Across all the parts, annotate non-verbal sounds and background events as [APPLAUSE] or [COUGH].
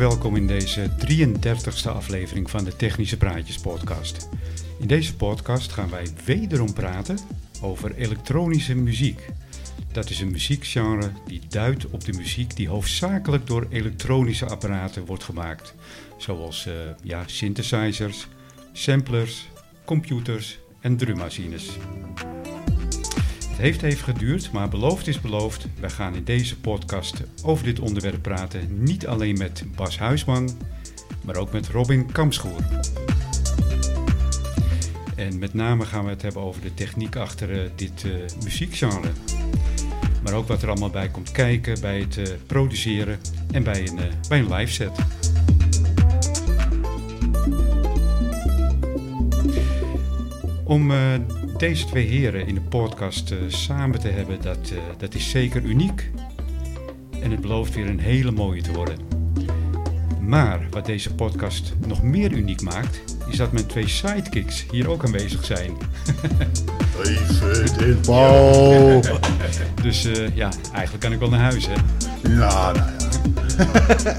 welkom in deze 33ste aflevering van de Technische Praatjes podcast. In deze podcast gaan wij wederom praten over elektronische muziek. Dat is een muziekgenre die duidt op de muziek die hoofdzakelijk door elektronische apparaten wordt gemaakt. Zoals uh, ja, synthesizers, samplers, computers en drummachines. Heeft even geduurd, maar beloofd is beloofd. Wij gaan in deze podcast over dit onderwerp praten. Niet alleen met Bas Huisman, maar ook met Robin Kamschoer. En met name gaan we het hebben over de techniek achter uh, dit uh, muziekgenre. Maar ook wat er allemaal bij komt kijken bij het uh, produceren en bij een, bij een live set. Om deze twee heren in de podcast samen te hebben, dat, dat is zeker uniek. En het belooft weer een hele mooie te worden. Maar wat deze podcast nog meer uniek maakt, is dat mijn twee sidekicks hier ook aanwezig zijn. [LAUGHS] Even in bal. [LAUGHS] dus uh, ja, eigenlijk kan ik wel naar huis, hè? Ja, nou ja. [LAUGHS]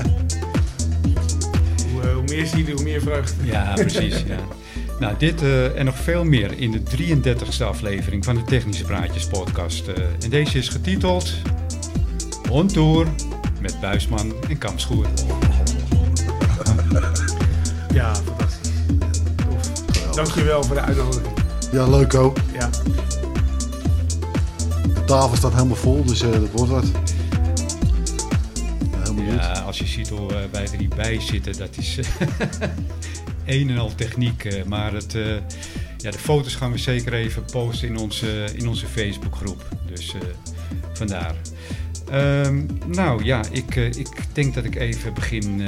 hoe, uh, hoe, meer zie je, hoe meer vreugde. Ja, precies. ja. Nou, dit uh, en nog veel meer in de 33ste aflevering van de Technische Praatjes podcast. en deze is getiteld On Tour met Buisman en Kamschoer. [LAUGHS] Ja, fantastisch. Dankjewel voor de uitnodiging. Ja, leuk ook. Ja. De tafel staat helemaal vol, dus uh, dat wordt wat. Ja, ja als je ziet hoe uh, wij er niet bij zitten, dat is [LAUGHS] een en al techniek. Uh, maar het, ja, de foto's gaan we zeker even posten in onze, in onze Facebookgroep. Dus vandaar. Um, nou ja, ik, uh, ik denk dat ik even begin uh,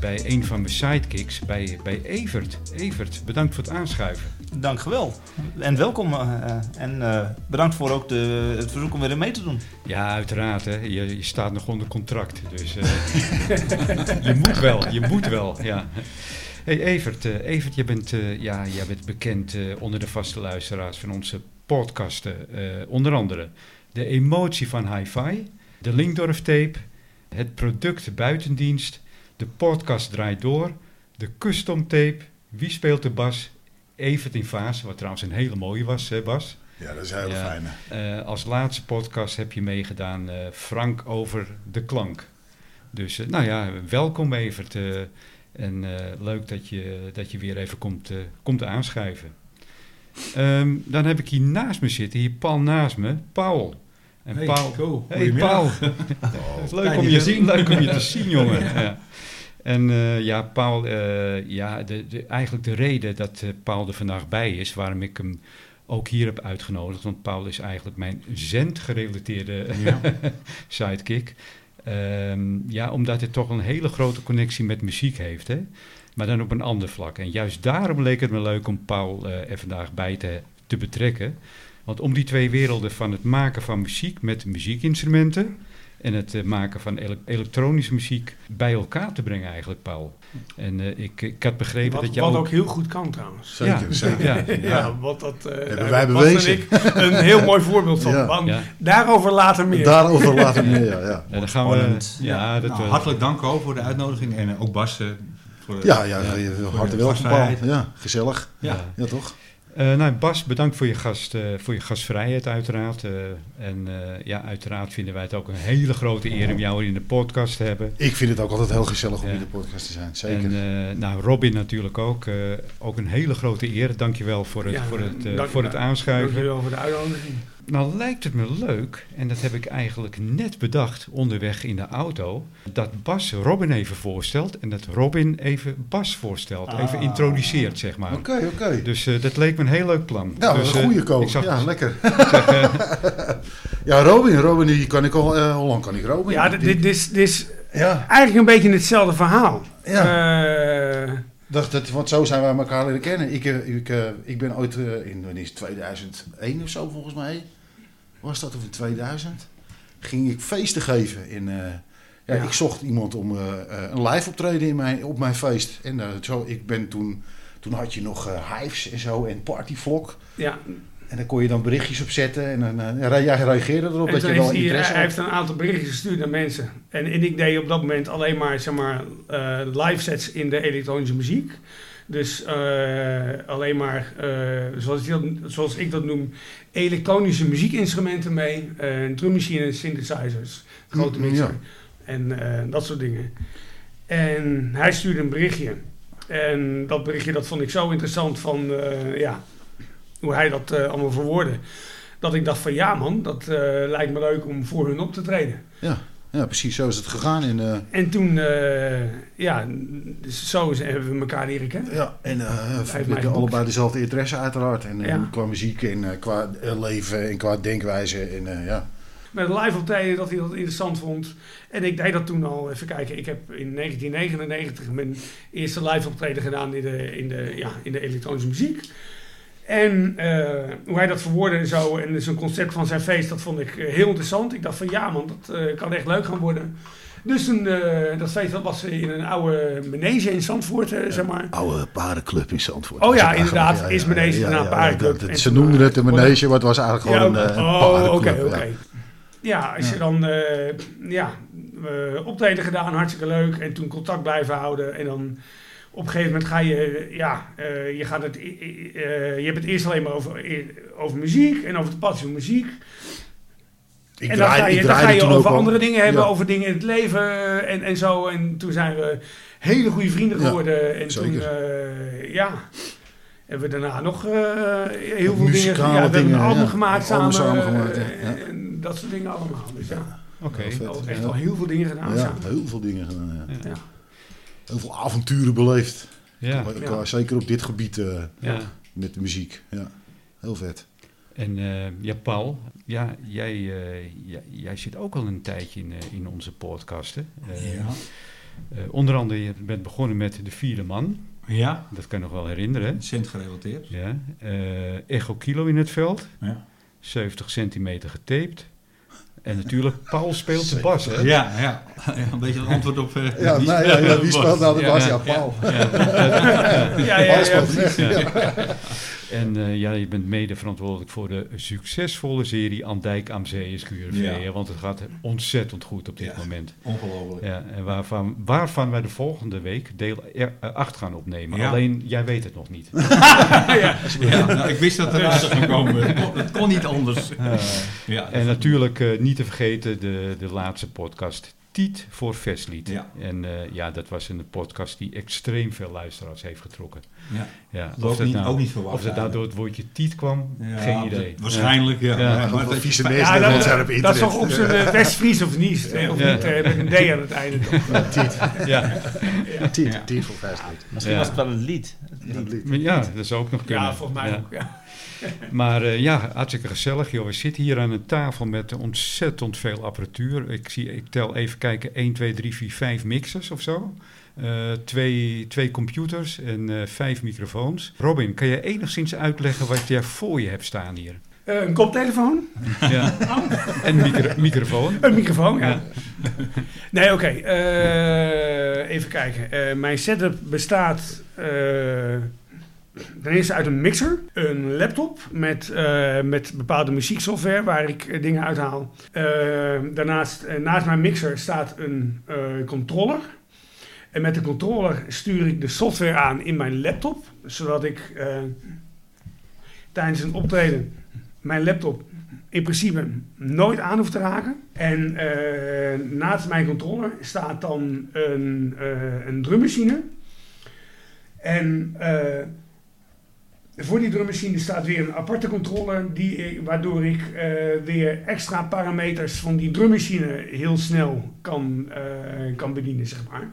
bij een van mijn sidekicks, bij, bij Evert. Evert, bedankt voor het aanschuiven. Dank wel. En welkom. Uh, en bedankt voor ook de, het verzoek om weer mee te doen. Ja, uiteraard. Hè. Je, je staat nog onder contract. Dus [LAUGHS] je moet wel, je moet wel. Ja. Hey Evert, Evert je bent, ja, jij bent bekend onder de vaste luisteraars van onze podcasten. onder andere de emotie van hi-fi de Linkdorf tape, het product buitendienst, de podcast draait door, de custom tape, wie speelt de bas, Evert in Vaas, wat trouwens een hele mooie was, hè Bas? Ja, dat is een hele ja, fijne. Uh, als laatste podcast heb je meegedaan, Frank over de klank. Dus nou ja, welkom Evert. En leuk dat je, dat je weer even komt, komt aanschuiven. Um, dan heb ik hier naast me zitten, hier Paul naast me, Paul. En hey, Paul, cool. hey Paul, [LAUGHS] oh, leuk, om je, zien. leuk om je te zien, [LAUGHS] jongen. ja. Ja. En uh, ja, Paul, ja, de, de, eigenlijk de reden dat Paul er vandaag bij is, waarom ik hem ook hier heb uitgenodigd, want Paul is eigenlijk mijn zendgerelateerde ja. [LAUGHS] sidekick. Um, ja, omdat hij toch een hele grote connectie met muziek heeft, hè? maar dan op een ander vlak. En juist daarom leek het me leuk om Paul er vandaag bij te, te betrekken. Want om die twee werelden van het maken van muziek met muziekinstrumenten en het uh, maken van ele elektronische muziek bij elkaar te brengen eigenlijk, Paul. En uh, ik, ik had begrepen wat, dat je Wat ook... ook heel goed kan trouwens. Zeker, ja, zeker. Ja, ja, ja. wat dat... Uh, Hebben wij bewezen. Ik een heel mooi voorbeeld van. ja. Daarover later meer. Daarover later meer, ja. ja. ja dan gaan we... Ja, dat nou, hartelijk dank ook voor de uitnodiging en ook Bas... voor, ja, ja, ja, hartelijk welkom, Paul. Ja, gezellig. Ja, ja toch? Uh, nou, Bas, bedankt voor je, gast, uh, voor je gastvrijheid uiteraard. Uh, en ja, uiteraard vinden wij het ook een hele grote eer om jou in de podcast te hebben. Ik vind het ook altijd heel gezellig om in de podcast te zijn, zeker. En nou, Robin natuurlijk ook. ook een hele grote eer. Dankjewel voor het, ja, voor het, dank, voor het aanschuiven. Dankjewel voor de uitnodiging. Nou lijkt het me leuk, en dat heb ik eigenlijk net bedacht onderweg in de auto, dat Bas Robin even voorstelt en dat Robin even Bas voorstelt. Ah. Even introduceert, zeg maar. Oké, okay, oké. Okay. Dus uh, dat leek me een heel leuk plan. Ja, dus, een goede koop. Zag, ja, lekker. Zeg, uh, [LAUGHS] ja, Robin, Robin, die kan ik al, uh, hoe lang kan ik Robin? Ja, dit, dit is, dit is ja. eigenlijk een beetje hetzelfde verhaal. Ja. Dat, dat, want zo zijn wij elkaar leren kennen. Ik, ik, ik ben ooit in, in 2001 of zo volgens mij was dat of in 2000, ging ik feesten geven. In, uh, ja, ja, Ik zocht iemand om uh, een live optreden in mijn, op mijn feest. En uh, zo, ik ben toen, toen had je nog Hives en zo en Partyvlog. Ja. En dan kon je dan berichtjes op zetten en dan uh, jij reageerde erop dat je wel interesse hij, hij heeft een aantal berichtjes gestuurd naar mensen. En, en ik deed op dat moment alleen maar, zeg maar live sets in de elektronische muziek. Dus uh, alleen maar, zoals, ik dat, zoals ik dat noem, elektronische muziekinstrumenten mee. drummachine, synthesizers, grote mixer ja. en dat soort dingen. En hij stuurde een berichtje. En dat berichtje dat vond ik zo interessant van, ja hoe hij dat allemaal verwoordde. Dat ik dacht van ja man, dat lijkt me leuk om voor hun op te treden. Ja, ja precies. Zo is het gegaan. In, uh... En toen, ja, dus zo hebben we elkaar leren kennen. Ja, en we hebben allebei dezelfde interesse uiteraard. En ja. qua muziek en qua leven en qua denkwijze. En, ja. Met live optreden dat hij dat interessant vond. En ik deed dat toen al, even kijken, ik heb in 1999 mijn eerste live optreden gedaan in de, in de, ja, in de elektronische muziek. En uh, hoe hij dat verwoordde en zo, en zo'n concept van zijn feest, dat vond ik uh, heel interessant. Ik dacht van ja man, dat uh, kan echt leuk gaan worden. Dus toen, dat feest dat was in een oude manege in Zandvoort, zeg maar. Oude paardenclub in Zandvoort. Oh ja, inderdaad, ja, is manege ja, een paardenclub. ze noemden het een manege, maar het was eigenlijk gewoon een, een oh, oké, oké. Ja, als je dan ja, optreden gedaan, hartstikke leuk. En toen contact blijven houden en dan op een gegeven moment ga je, ja, uh, je, gaat het, uh, je hebt het eerst alleen maar over, over muziek en over de passie van muziek. Ik en dan ga je, dan ga je over andere dingen hebben, over dingen in het leven en, en zo. En toen zijn we hele goede vrienden geworden. Ja, en zeker. toen, ja, hebben we daarna nog heel veel dingen. Ja, we hebben een album gemaakt samen. samen gemaakt, en dat soort dingen allemaal. Dus ja. Oké. Okay. Echt al heel veel dingen gedaan ja, heel veel dingen gedaan, ja heel veel avonturen beleefd. Ja. ja. Zeker op dit gebied uh, ja. met de muziek. Ja, heel vet. En uh, ja, Paul, ja, jij, uh, jij, jij, zit ook al een tijdje in, in onze podcasten. ja. onder andere, je bent begonnen met De Vierde Man. Ja. Dat kan je nog wel herinneren. Cent gerelateerd. Ja. Echo Kilo in het veld. Ja. 70 centimeter getaped. En natuurlijk, Paul speelt de bas, hè? Ja, ja. een beetje een antwoord op... Uh, ja, wie, nou, ja, ja, [LAUGHS] wie speelt nou de bas? Ja, Paul. Ja, ja, ja, ja, En uh, ja, je bent mede verantwoordelijk voor de succesvolle serie Andijk am Zee is QRV. Want het gaat ontzettend goed op dit moment. Ongelooflijk. Ja, en waarvan, waarvan wij de volgende week deel 8 gaan opnemen. Alleen, jij weet het nog niet. [LAUGHS] ja, nou, ik wist dat er uit zou komen. Het kon niet anders. ja, en natuurlijk uh, niet te vergeten de, de laatste podcast Tiet voor Vestlied. Ja. En uh, ja, dat was een podcast die extreem veel luisteraars heeft getrokken. Ja, ja of, dat niet, nou, ook niet verwacht. Of dat nou door het woordje Tiet kwam, ja, geen idee. Waarschijnlijk, ja. ja. maar dat, vieze mensen dat, zijn op internet. Dat is toch op zijn uh, West-Fries of niet? Of niet, uh, met een D aan het einde toch? Tiet. Ja. Tiet, Tiet voor Vestlied. Misschien was het wel een lied. Ja, dat zou ook nog kunnen. Ja, volgens mij ook, ja. Maar uh, ja, hartstikke gezellig. Joh. We zitten hier aan een tafel met ontzettend veel apparatuur. Ik, zie, ik tel even kijken, 1, 2, 3, 4, 5 mixers of zo. Uh, twee, twee computers en uh, vijf microfoons. Robin, kan je enigszins uitleggen wat jij voor je hebt staan hier? Uh, een koptelefoon. Ja. Oh. En micro microfoon. Een microfoon, ja. ja. nee, oké. Okay. even kijken. mijn setup bestaat ten eerste uit een mixer, een laptop met, uh, met bepaalde muzieksoftware waar ik uh, dingen uithaal. Uh, daarnaast, naast mijn mixer staat een controller. En met de controller stuur ik de software aan in mijn laptop, zodat ik tijdens een optreden mijn laptop in principe nooit aan hoef te raken. En naast mijn controller staat dan een, een drummachine. En voor die drummachine staat weer een aparte controller, die, waardoor ik uh, weer extra parameters van die drummachine heel snel kan, uh, kan bedienen, zeg maar.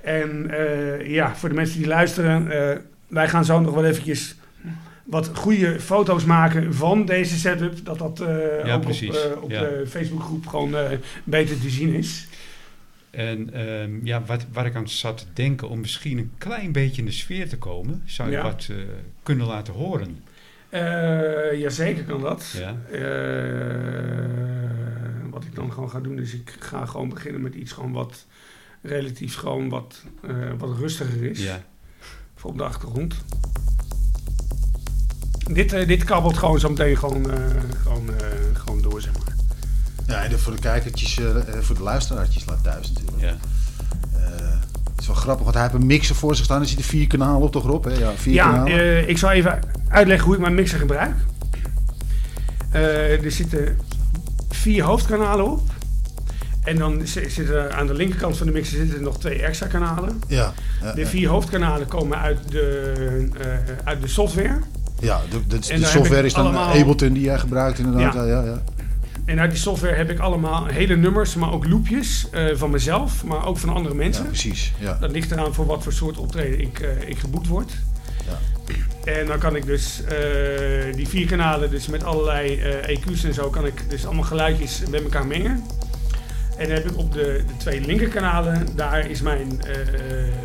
En uh, ja, voor de mensen die luisteren, wij gaan zo nog wel eventjes wat goede foto's maken van deze setup. Dat dat ja, ook op, op ja. de Facebookgroep gewoon beter te zien is. En um, ja, wat, waar ik aan zat te denken, om misschien een klein beetje in de sfeer te komen, zou je wat uh, kunnen laten horen? Uh, jazeker kan dat. Ja. Uh, wat ik dan gewoon ga doen, is ik ga gewoon beginnen met iets gewoon wat relatief gewoon wat, wat rustiger is. Ja. Voor op de achtergrond. dit, dit kabbelt gewoon zo meteen gewoon, gewoon, gewoon door, zeg maar. Ja, en voor de kijkertjes, voor de luisteraartjes laat thuis natuurlijk. Ja. het is wel grappig, want hij heeft een mixer voor zich staan. Er zitten vier kanalen op, toch Rob? Hè? Ja, vier ja kanalen. ik zal even uitleggen hoe ik mijn mixer gebruik. er zitten vier hoofdkanalen op. En dan zitten aan de linkerkant van de mixer zitten er nog twee extra kanalen. Ja, ja de vier hoofdkanalen komen uit de, uh, uit de software. Ja, de, de, de software is dan allemaal... Ableton die jij gebruikt inderdaad. Ja. Ja, ja, En uit die software heb ik allemaal hele nummers, maar ook loopjes uh, van mezelf, maar ook van andere mensen. Ja, precies. Ja. Dat ligt eraan voor wat voor soort optreden ik, uh, ik geboekt word. Ja. En dan kan ik dus uh, die vier kanalen, dus met allerlei EQ's en zo, kan ik dus allemaal geluidjes met elkaar mengen. En dan heb ik op de, de twee linkerkanalen, daar is mijn,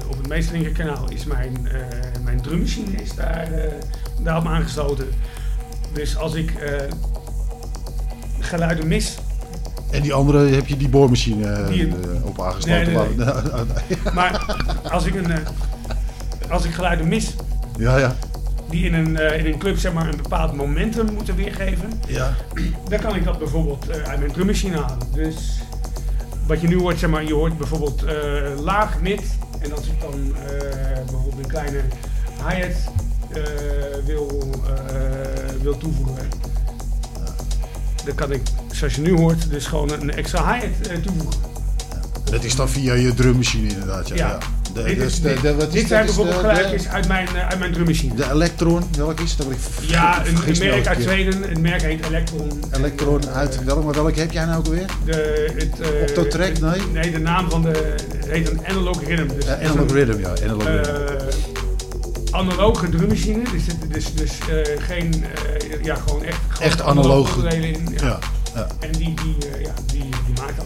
op het meest linkerkanaal is mijn, mijn drummachine is daar, daarop aangesloten. Dus als ik geluiden mis. En die andere heb je die boormachine die, op aangesloten? Nee, nee, nee. [LAUGHS] [LAUGHS] maar als ik, een, als ik geluiden mis. Ja, ja die in een, in een club zeg maar, een bepaald momentum moeten weergeven. Ja. [CLEARS THROAT] Dan kan ik dat bijvoorbeeld uit mijn drummachine halen. Dus wat je nu hoort, zeg maar, je hoort bijvoorbeeld uh, laag, mid. En als ik dan bijvoorbeeld een kleine hi-hat wil, wil toevoegen, dan kan ik, zoals je nu hoort, dus gewoon een extra hi-hat toevoegen. Dat is dan via je drummachine inderdaad, ja. ja. De, dit, is, de, de, wat dit zijn bijvoorbeeld geluidjes uit mijn, uh, uit mijn drummachine. De Electron, welk is dat? Ja, een, een merk uit Zweden. Een merk heet Electron. Electron uit welk? Maar welke heb jij nou ook weer? De, het, uh, Octotrack, nee? Nee, de naam van de... Het heet een Analog Rhythm. Dus analog Rhythm, ja. Analog uh, Rhythm. Analoge drummachine. Dus, dus, dus geen... ja, gewoon echt... Echt analoog. In, ja. Ja, ja. En die, die, ja, die, die maakt dat.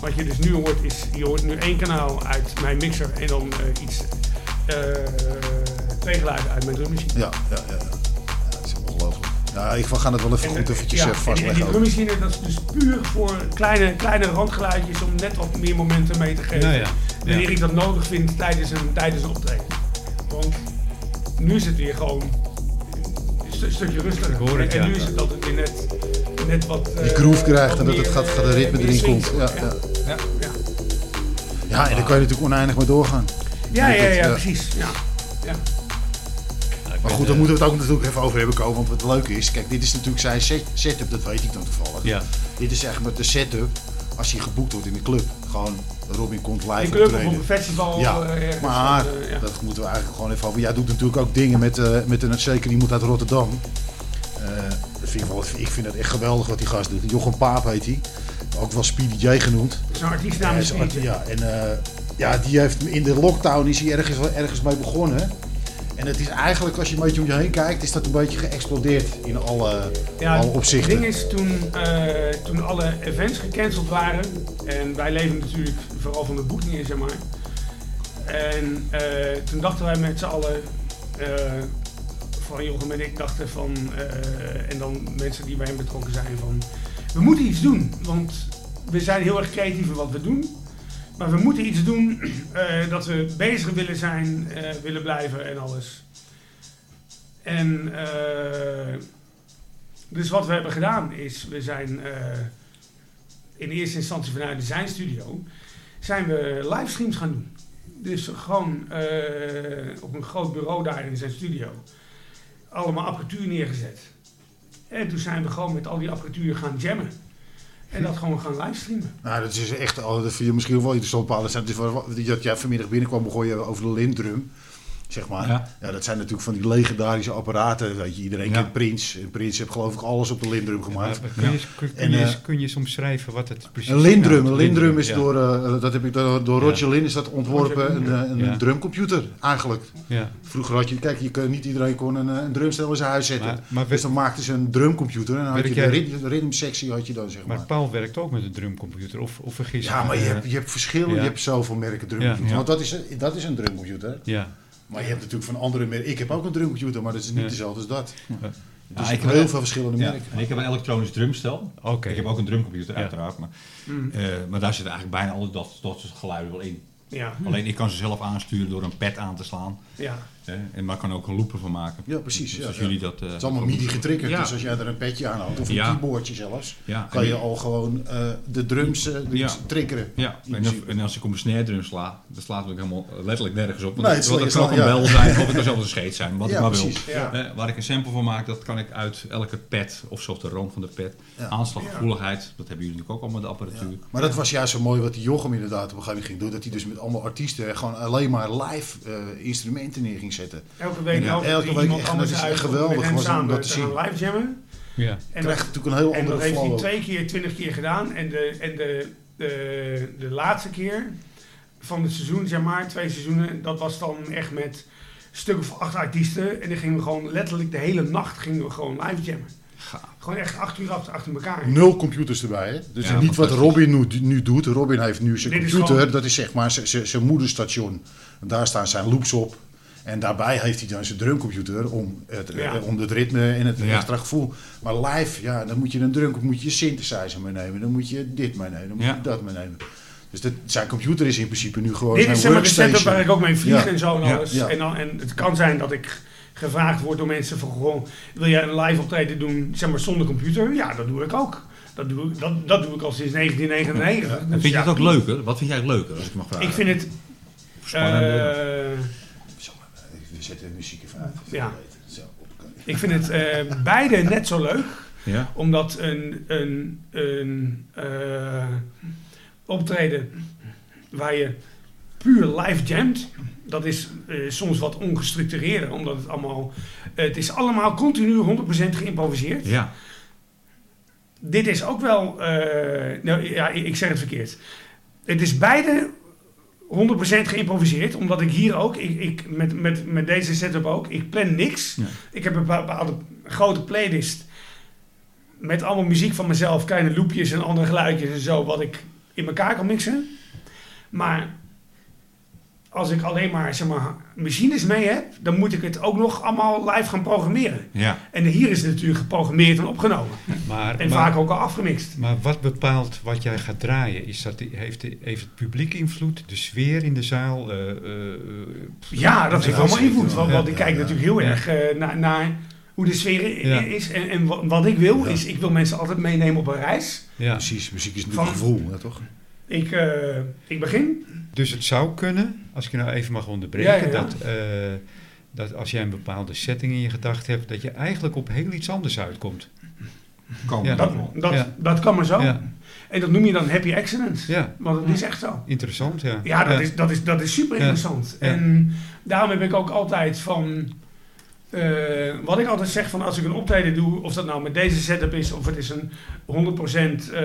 Wat je dus nu hoort is, je hoort nu één kanaal uit mijn mixer en dan uh, iets, uh, twee geluiden uit mijn drummachine. Ja, ja, ja. ja. dat is ongelooflijk. Ja, ik ga het wel even goed eventjes ja, vastleggen. En, die drummachine, dat is dus puur voor kleine, kleine randgeluidjes om net wat meer momenten mee te geven. Ja, ja. Wanneer ik dat nodig vind tijdens een, tijdens een optreden. Want nu is het weer gewoon een stukje rustiger. Hoor en, en nu is het altijd weer net net wat... Die groove krijgt en dat het gaat, gaat de ritme erin komt. Ja, ja. Ja. ja, en dan kan je natuurlijk oneindig mee doorgaan. Ja, ja, ja, precies. Ja. Ja. Maar goed, daar moeten we het ook natuurlijk even over hebben komen. Want wat het leuke is, kijk, dit is natuurlijk zijn setup, dat weet ik dan toevallig. Ja. Dit is echt met de setup als hij geboekt wordt in de club. Gewoon Robin komt live In de club of op een festival. Ja, uh, maar uh, dat moeten we eigenlijk gewoon even over. Jij doet natuurlijk ook dingen met, uh, met een zeker iemand uit Rotterdam vind ik, wel, ik vind het echt geweldig wat die gast doet. Jochem Paap heet hij. Ook wel Speedy J genoemd. Zo'n artiestnaam is Ja, en ja, die heeft in de lockdown is hij ergens, ergens mee begonnen. En het is eigenlijk, als je een beetje om je heen kijkt, is dat een beetje geëxplodeerd in alle, ja, alle opzichten. Het ding is, toen, uh, toen alle events gecanceld waren, en wij leven natuurlijk vooral van de boekingen, zeg maar. En uh, toen dachten wij met z'n allen, van Jochem en ik dachten van, en dan mensen die bij hem betrokken zijn van, we moeten iets doen. Want we zijn heel erg creatief in wat we doen. Maar we moeten iets doen uh, [CLEARS THROAT] dat we bezig willen zijn, uh, willen blijven en alles. En dus wat we hebben gedaan is, we zijn in eerste instantie vanuit de zijn studio, zijn we livestreams gaan doen. Dus gewoon op een groot bureau daar in zijn studio allemaal apparatuur neergezet. En toen zijn we gewoon met al die apparatuur gaan jammen. En dat gewoon gaan livestreamen. Nou, dat is echt, dat vind je misschien wel interessant, Paul. Dat jij vanmiddag binnenkwam, begon je over de Lindrum zeg maar. Ja. dat zijn natuurlijk van die legendarische apparaten. Weet je, iedereen kent Prins. En Prins heeft geloof ik alles op de Lindrum gemaakt. kun, je, kun, en, je, kun je soms schrijven wat het precies is? Een Lindrum. Een Lindrum is door, uh, dat heb ik door, door Roger Lin is dat ontworpen. Een, een drumcomputer eigenlijk. Vroeger had je, kijk, je, niet iedereen kon een, een drumstel in zijn huis zetten. Maar, maar dus dan maakten ze een drumcomputer. En dan had je de ritmesectie had je dan, zeg maar. Maar Paul werkt ook met een drumcomputer, of, of vergis Ja, maar je hebt, je hebt verschillen. Je hebt zoveel merken drumcomputers. Want dat is, dat is een drumcomputer. Ja. Maar je hebt natuurlijk van andere merken. Ik heb ook een drumcomputer, maar dat is niet dezelfde als dat. Dus ik heb heel veel verschillende merken. En ik heb een elektronisch drumstel. Okay. Ik heb ook een drumcomputer, uiteraard. Maar, mm. uh, maar daar zitten eigenlijk bijna alle dat, dat soort geluiden wel in. Ja. Alleen ik kan ze zelf aansturen door een pad aan te slaan. Ja. En maar kan ook een looper van maken. Ja, precies. Dus ja, als jullie dat, het is allemaal MIDI getriggerd. Dus als jij er een petje aan houdt, of een keyboardje zelfs, kan je al gewoon de drums triggeren. Ja, en, als ik op een snare drum sla, dan slaat het ook helemaal letterlijk nergens op. Want nee, het, kan ook een bel zijn, [LAUGHS] of het kan zelfs een scheet zijn, wat ik maar wil. waar ik een sample van maak, dat kan ik uit elke pad, of zoals de rand van de pad. Aanslaggevoeligheid, dat hebben jullie natuurlijk ook allemaal de apparatuur. Maar dat was juist zo mooi wat die Jochem inderdaad op een gegeven moment ging doen. Dat hij dus met allemaal artiesten gewoon alleen maar live uh, instrumenten neer ging zetten. Elke week, elke, elke week echt, dat is geweldig was om dat te zien. live jammen. Ja. En krijgt natuurlijk een heel andere flow. En dat heeft hij twee keer, twintig keer gedaan. En de, en de, de, de laatste keer van het seizoen, zeg maar, twee seizoenen, dat was dan echt met stuk of acht artiesten. En dan gingen we gewoon letterlijk de hele nacht gingen we gewoon live jammen. Gewoon echt acht uur achter elkaar. Nul computers erbij. Hè? Dus niet wat Robin nu, nu, doet. Robin heeft nu zijn computer. dat is zeg maar zijn moederstation. daar staan zijn loops op. En daarbij heeft hij dan zijn drumcomputer om het, ja. Eh, om het ritme en het ja. extra gevoel. Maar live, ja, dan moet je een drum, moet je synthesizer meenemen. Dan moet je dit meenemen, dan moet je dat meenemen. Dus dat, zijn computer is in principe nu gewoon Dit is zeg maar de setup waar ik ook mee vlieg en zo en alles. En, dan, en het kan zijn dat ik gevraagd wordt door mensen van gewoon, wil jij een live optreden doen, zeg maar zonder computer? Ja, dat doe ik ook. Dat doe, ik, dat, dat doe ik al sinds 1999. Ja. vind je het ook leuker? Wat vind jij leuker, als ik mag vragen? Ik vind het... Uh, we zetten muziek even uit. Ja. Ik vind het uh, beide net zo leuk. Ja. Omdat een, een, een uh, optreden waar je puur live jamt, dat is uh, soms wat ongestructureerder, omdat het allemaal, uh, het is allemaal continu 100% geïmproviseerd. Ja. Dit is ook wel, uh, nou ja, ik zeg het verkeerd. Het is beide 100% geïmproviseerd, omdat ik hier ook, ik, ik, met, met, met deze setup ook, ik plan niks. Ja. Ik heb een bepaalde grote playlist met allemaal muziek van mezelf, kleine loopjes en andere geluidjes en zo, wat ik in elkaar kan mixen. Maar als ik alleen maar, zeg maar machines mee heb, dan moet ik het ook nog allemaal live gaan programmeren. Ja. En hier is het natuurlijk geprogrammeerd en opgenomen. Maar, en vaak ook al afgemixt. Maar wat bepaalt wat jij gaat draaien? Is dat, heeft, heeft het publiek invloed? De sfeer in de zaal? Uh, uh, ja, dat heeft allemaal invloed. Want, want ik kijk natuurlijk heel erg uh, naar, naar hoe de sfeer is. En, en wat ik wil, is ik wil mensen altijd meenemen op een reis. Ja. Precies, muziek is natuurlijk gevoel, hè, toch? Ik, ik begin. Dus het zou kunnen, als ik je nou even mag onderbreken, Dat, uh, dat als jij een bepaalde setting in je gedachten hebt, dat je eigenlijk op heel iets anders uitkomt. Kan ja. dat, dat, dat kan maar zo. En dat noem je dan happy accident. Ja. Want dat is echt zo. Interessant, ja. Ja, dat, Is, dat, is, dat is super interessant. En daarom heb ik ook altijd van... Uh, wat ik altijd zeg van als ik een optreden doe, of dat nou met deze setup is, of het is een 100% uh,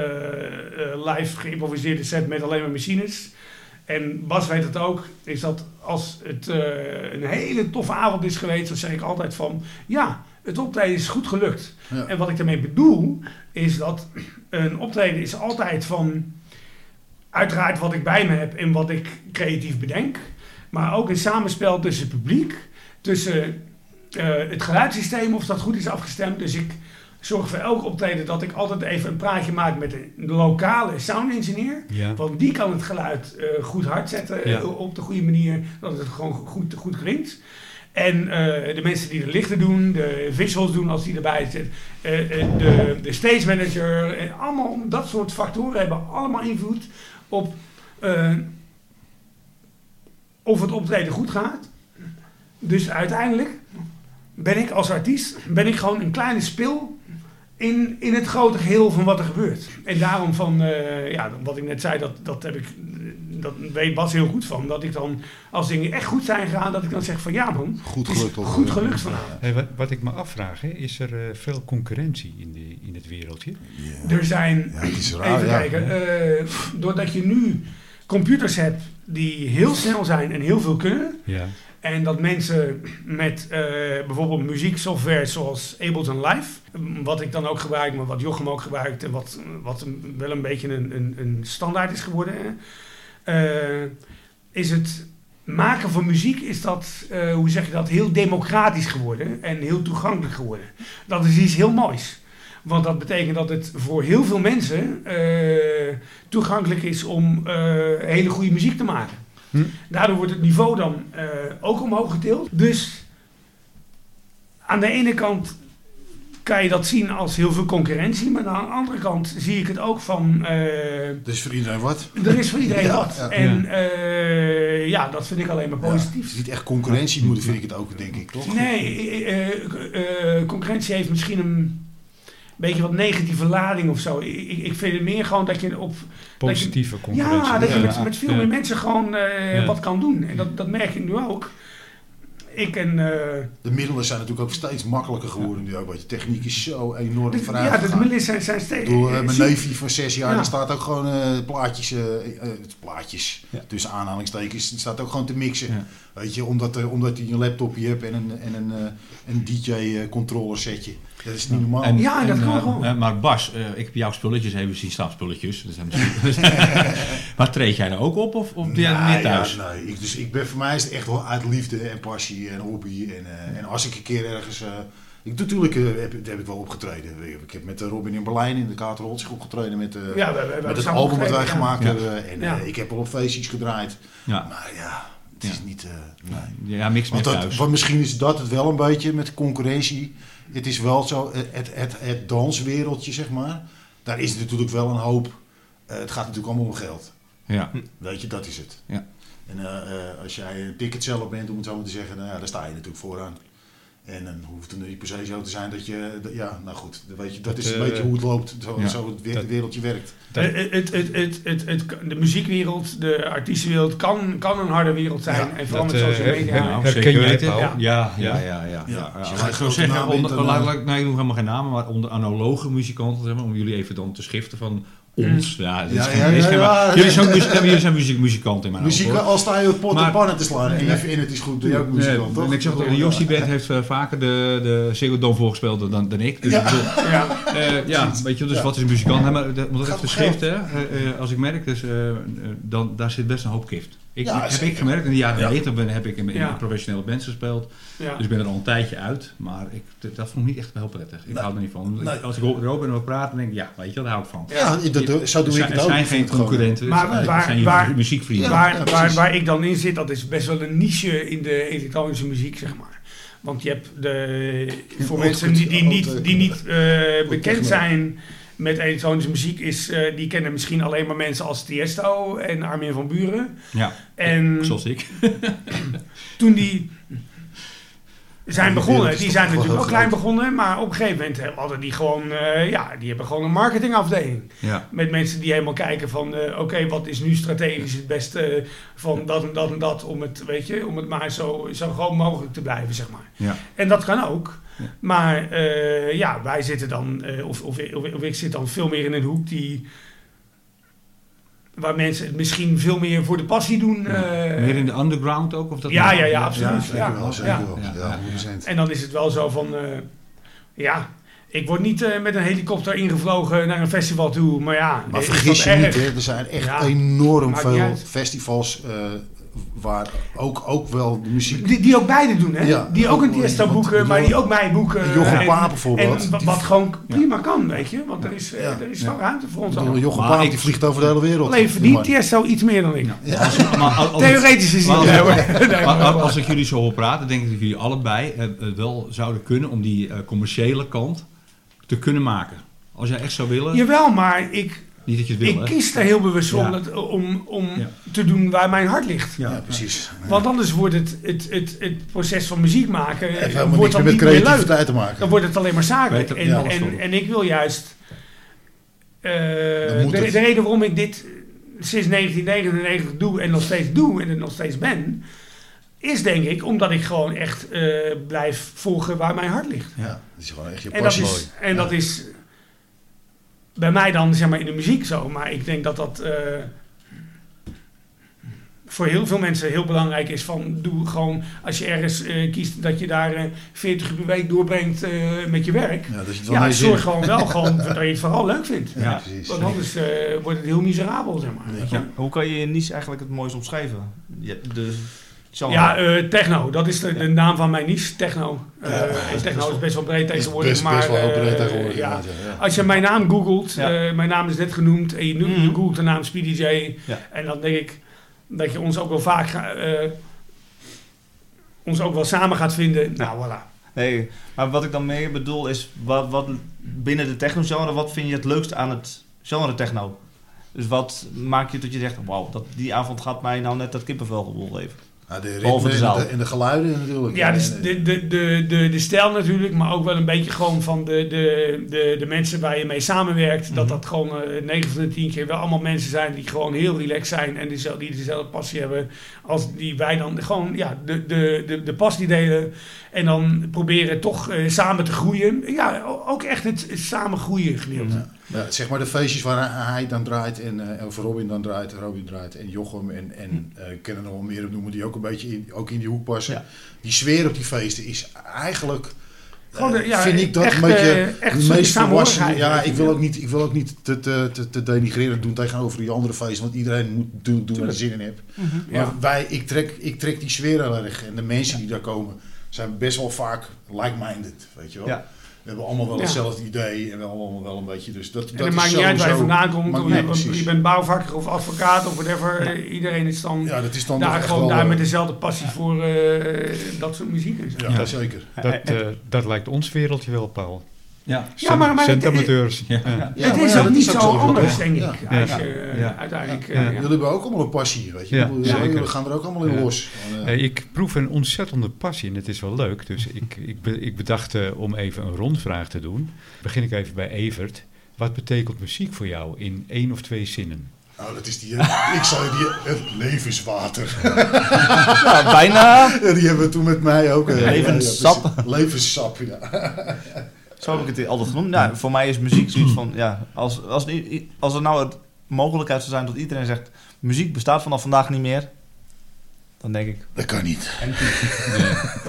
live geïmproviseerde set met alleen maar machines. En Bas weet het ook, is dat als het uh, een hele toffe avond is geweest, dan zeg ik altijd van, ja, het optreden is goed gelukt. En wat ik daarmee bedoel, is dat een optreden is altijd van, uiteraard wat ik bij me heb en wat ik creatief bedenk, maar ook een samenspel tussen het publiek, tussen het geluidssysteem, of dat goed is afgestemd. Dus ik zorg voor elk optreden dat ik altijd even een praatje maak met de lokale sound engineer. Want die kan het geluid uh, goed hard zetten uh, op de goede manier, dat het gewoon goed, goed klinkt. En uh, de mensen die de lichten doen, de visuals doen als die erbij zitten, de, de stage manager, en allemaal dat soort factoren hebben allemaal invloed op of het optreden goed gaat. Dus uiteindelijk ben ik als artiest ben ik gewoon een kleine spil in, in het grote geheel van wat er gebeurt. En daarom van, uh, ja, wat ik net zei, dat, dat heb ik, dat weet Bas heel goed van. Dat ik dan, als dingen echt goed zijn gegaan, dat ik dan zeg van ja man, goed gelukt. Goed gelukt van. Hey, wat, wat, ik me afvraag, hè, is er uh, veel concurrentie in, de, in het wereldje? Yeah. Er zijn, ja, het is raar, even ja. kijken, uh, doordat je nu computers hebt die heel snel zijn en heel veel kunnen. Ja. En dat mensen met uh, bijvoorbeeld muzieksoftware zoals Ableton Live, wat ik dan ook gebruik, maar wat Jochem ook gebruikt en wat, wat wel een beetje een, een, een standaard is geworden, uh, is het maken van muziek is dat, uh, hoe zeg je dat, heel democratisch geworden en heel toegankelijk geworden. Dat is iets heel moois. Want dat betekent dat het voor heel veel mensen toegankelijk is om hele goede muziek te maken. Hm. Daardoor wordt het niveau dan ook omhoog getild. Dus aan de ene kant kan je dat zien als heel veel concurrentie. Maar aan de andere kant zie ik het ook van... Uh, er is voor iedereen wat. Er is voor iedereen [LAUGHS] wat. En uh, ja, dat vind ik alleen maar positief. Ja, niet echt concurrentie moeten, vind ik het ook, denk ik, toch? Nee, uh, concurrentie heeft misschien een beetje wat negatieve lading of zo. Ik, ik vind het meer gewoon dat je op... Positieve concurrentie. Ja, dat je met, met veel meer mensen gewoon wat kan doen. En dat, dat merk ik nu ook ik en... Uh, de middelen zijn natuurlijk ook steeds makkelijker geworden nu ook. Want je techniek is zo enorm de, vooruit Ja, de middelen zijn, zijn steeds... Door, uh, mijn neefje van zes jaar, ja. die staat ook gewoon uh, plaatjes, plaatjes ja. tussen aanhalingstekens, die staat ook gewoon te mixen. Weet je, omdat, omdat je een laptopje hebt en een, en een, een DJ-controller setje. Dat is niet normaal. En, ja, dat kan gewoon. maar Bas, ik heb jouw spulletjes even zien staan, spulletjes. Dus [LAUGHS] [LAUGHS] maar treed jij er ook op of, of ben je meer thuis? nee, ik, dus ik ben, voor mij is het echt wel uit liefde en passie en hobby. En, uh, en als ik een keer ergens... Uh, ik, natuurlijk uh, heb, heb, ik wel opgetreden. Ik heb met Robin in Berlijn in de Kater opgetreden met, ja, we, we, met het album wat wij gemaakt hebben. En ja. ik heb al op feestjes gedraaid. Ja. Maar ja, het is niet... nee. Ja, niks meer thuis. Want misschien is dat het wel een beetje met concurrentie. Het is wel zo, het, het, het danswereldje zeg maar. Daar is natuurlijk wel een hoop... het gaat natuurlijk allemaal om geld. Ja. Weet je, dat is het. Ja. En uh, uh, als jij een ticketseller bent, om het zo maar te zeggen, nou, ja, daar sta je natuurlijk vooraan. En dan hoeft het niet per se zo te zijn dat je, ja, nou goed, weet je, dat, is een beetje hoe het loopt, zo, ja, zo het wereldje werkt. Het, het, het, het, het, de muziekwereld, de artiestenwereld kan, kan een harde wereld zijn. Ja, en vooral met social media. Nou, herken je het? Ja, ja, ja. ja, ja, ja. Als je zo zeggen, onder, laat, nee, ik noem helemaal geen namen, maar onder analoge muzikanten, zeg maar, om jullie even dan te schiften van ons. Ja, dat is ja, geen, ja, ja, jullie, zijn muziek, jullie zijn muziek, muzikanten in mijn Muziek, Al sta je op pot en pannen te slaan en je vindt het is goed, doe je ook muzikant, toch? Ik zeg dat de Jossi Band heeft uh, vaker de, de Dome voorgespeeld dan, dan ik. Dus ja. Bedoel, ja. Uh, ja, weet je, dus wat is een muzikant? Maar dat, moet even schrift, hè. Uh, als ik merk, dus, dan, daar zit best een hoop gift. Ik, ja, heb ik gemerkt, in de jaren 90 ben, heb ik in, in professionele bands gespeeld. Dus ik ben er al een tijdje uit. Maar ik, dat vond ik niet echt heel prettig. Ik hou er niet van. Nee. Als ik erover en we praten, denk ik, ja, weet je, daar hou ik van. Ja, dat, zo doe ik het ook. Er zijn geen concurrenten. Maar waar, waar, waar, muziekvrienden. Waar, waar, waar ik dan in zit, dat is best wel een niche in de elektronische muziek, zeg maar. Want je hebt de, voor mensen die, die niet, die niet uh, bekend zijn met elektronische muziek is, uh, die kennen misschien alleen maar mensen als Tiesto en Armin van Buren. Ja, en zoals ik. [LAUGHS] toen die zijn begonnen, die zijn natuurlijk ook klein begonnen, maar op een gegeven moment hadden die gewoon, uh, ja, die hebben gewoon een marketingafdeling. Ja. Met mensen die helemaal kijken van, uh, oké, wat is nu strategisch het beste van dat en dat en dat, om het, weet je, om het maar zo, zo groot mogelijk te blijven, zeg maar. Ja. En dat kan ook. Maar uh, ja, wij zitten dan, uh, of, of, of, of, ik zit dan veel meer in een hoek die. Waar mensen het misschien veel meer voor de passie doen. Ja. Uh, meer in de underground ook? Of dat ja, ja, ja, absoluut. Ja, wel, ja. ja. En dan is het wel zo van. ja, ik word niet uh, met een helikopter ingevlogen naar een festival toe, maar ja. Maar vergis je niet, hè, er zijn echt enorm veel festivals uh, waar ook, ook wel de muziek... Die, die ook beide doen, hè? Ja, die ook een Tiesto boeken, maar die ook mij boeken. Jochem Paap bijvoorbeeld. En wat, wat gewoon prima kan, weet je? Want er is, ja. er is wel ruimte voor ons allemaal. Jochem Paap die vliegt over de hele wereld. Alleen verdient Tiesto iets meer dan ik. Theoretisch is het maar, Als ik jullie zo hoor praten, denk ik dat jullie allebei het wel zouden kunnen om die commerciële kant te kunnen maken. Als jij echt zou willen. Jawel, maar ik niet dat je het wil, Ik kies er heel bewust om, om, om te doen waar mijn hart ligt. Ja, precies. Want anders wordt het, het, het, het proces van muziek maken... Het wordt dan niet meer leuk. te maken. Dan wordt het alleen maar zakelijk. En, en, en ik wil juist... Uh, de, de, reden waarom ik dit sinds 1999 doe en nog steeds doe en er nog steeds ben... is denk ik omdat ik gewoon echt uh, blijf volgen waar mijn hart ligt. Ja, dat is gewoon echt je passie. En dat is, en dat is bij mij dan zeg maar in de muziek zo. Maar ik denk dat dat uh, voor heel veel mensen heel belangrijk is. Van doe gewoon, als je ergens uh, kiest dat je daar uh, 40 uur per week doorbrengt uh, met je werk. Ja, dat je ja zorg gewoon wel gewoon [LAUGHS] dat je het vooral leuk vindt. Ja, precies. Want anders wordt het heel miserabel, zeg maar. Ja. Hoe kan je je niche eigenlijk het mooist omschrijven? Ja, ja, uh, techno. Dat is de, de, naam van mijn niche, techno. Uh, ja, techno is best wel breed tegenwoordig. Best, maar, best wel breed uh, tegenwoordig. Ja. Als je mijn naam googelt, mijn naam is net genoemd, en je, mm. je googelt de naam Speedy J, en dan denk ik, dat je ons ook wel vaak ons ook wel samen gaat vinden. Nou, voilà. Nee, maar wat ik dan meer bedoel is, wat, wat binnen de techno-genre, wat vind je het leukste aan het genre techno? Dus wat maakt je dat je zegt, wauw, dat die avond gaat mij nou net dat kippenvel geven? Nou, de ritme de en, de, en de geluiden natuurlijk. Ja, dus de, de, de, de, de stijl natuurlijk, maar ook wel een beetje gewoon van de, de, de, de mensen waar je mee samenwerkt. Dat mhm. dat gewoon uh, eh, 9 van de 10 keer wel allemaal mensen zijn die gewoon heel relaxed zijn en die, die dezelfde passie hebben als die wij dan. Gewoon ja, de, de, de, de passie delen en dan proberen toch uh, samen te groeien. Ja, ook echt het samen groeien gedeelte. Ja, zeg maar de feestjes waar hij dan draait en, uh, of Robin dan draait, Robin draait en Jochem en, en uh, ik ken er nog wel meer op noemen die ook een beetje in, ook in die hoek passen. Die sfeer op die feesten is eigenlijk... Gewoon ja, vind ik dat echt, een beetje echt meest volwassen. Ja, ik wil ook niet, ik wil ook niet te, te, te, te denigreren doen tegenover die andere feesten, want iedereen moet doen, doen waar hij zin in heeft. Mm -hmm. Maar wij, ik trek, ik trek die sfeer heel erg en de mensen die daar komen zijn best wel vaak like-minded, weet je wel. Ja. We hebben allemaal wel hetzelfde idee en we allemaal wel een beetje. Dus dat, en dat maakt niet uit waar je vandaan komt. je, je bent bouwvakker of advocaat of whatever. Iedereen is dan, ja, dat is dan daar gewoon daar met dezelfde passie voor uh, dat soort muziek. Ja, ja, zeker. Dat, uh, dat lijkt ons wereldje wel, Paul. Ja, ja maar, maar centamateurs. Ja. Ja. het is ook niet zo, anders, denk ik. Als je, uiteindelijk, uh, Jullie hebben ook allemaal een passie, weet je. We gaan er ook allemaal in los. Uh, ik proef een ontzettende passie en het is wel leuk. Dus [LAUGHS] ik, ik, be, ik bedacht om even een rondvraag te doen. Begin ik even bij Evert. Wat betekent muziek voor jou in één of twee zinnen? Nou, dat is die, [LAUGHS] ik zou die, het levenswater. ja, bijna. Ja, [LAUGHS] die hebben we toen met mij ook. Levenssap. levensssap, ja. Zo heb ik het altijd genoemd. Nou, voor mij is muziek zoiets van, ja, als, als, als er nou het mogelijkheid zou zijn dat iedereen zegt, muziek bestaat vanaf vandaag niet meer, dan denk ik... Dat kan niet. En, [LAUGHS]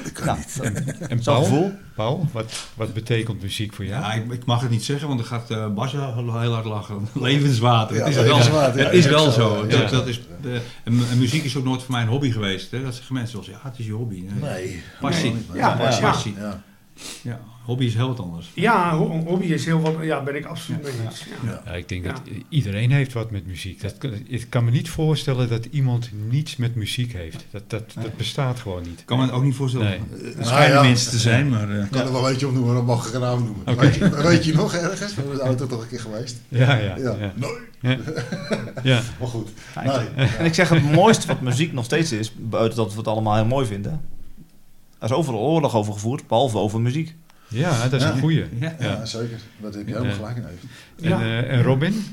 dat kan nou, niet. En, en Paul, gevoel? Paul, wat, wat betekent muziek voor jou? Ja, ik, ik mag het niet zeggen, want dan gaat uh, Bas heel hard lachen. [LAUGHS] Levenswater. het is wel, het is wel zo. Dat, dat is, de, en, muziek is ook nooit voor mij een hobby geweest. Hè? Dat zeggen mensen zoals, ja, het is je hobby. Nee. Passie. Nee. Ja, passie. passie. Ja. Ja. Hobby is heel wat anders. Ja, hobby is heel wat. Ja, ben ik absoluut mee eens. Ja. ja. ik denk dat iedereen heeft wat met muziek. Dat, ik kan me niet voorstellen dat iemand niets met muziek heeft. Dat, dat, dat bestaat gewoon niet. Ik kan me ook niet voorstellen. Nee. Er schijnen nou, mensen te zijn, maar... Uh, ik kan er wel eentje opnoemen, dat mag ik een naam noemen. Okay. Weet, je, weet, je, nog ergens? We hebben de auto toch een keer geweest. Ja, ja. ja. Nee. Ja. [LAUGHS] maar goed. Nee. En ik zeg het mooiste wat muziek nog steeds is, buiten dat we het allemaal heel mooi vinden. Er is overal oorlog over gevoerd, behalve over muziek. Ja, dat is een goeie. Ja, ja. zeker. Dat heb je helemaal gelijk in even. En, uh, en Robin?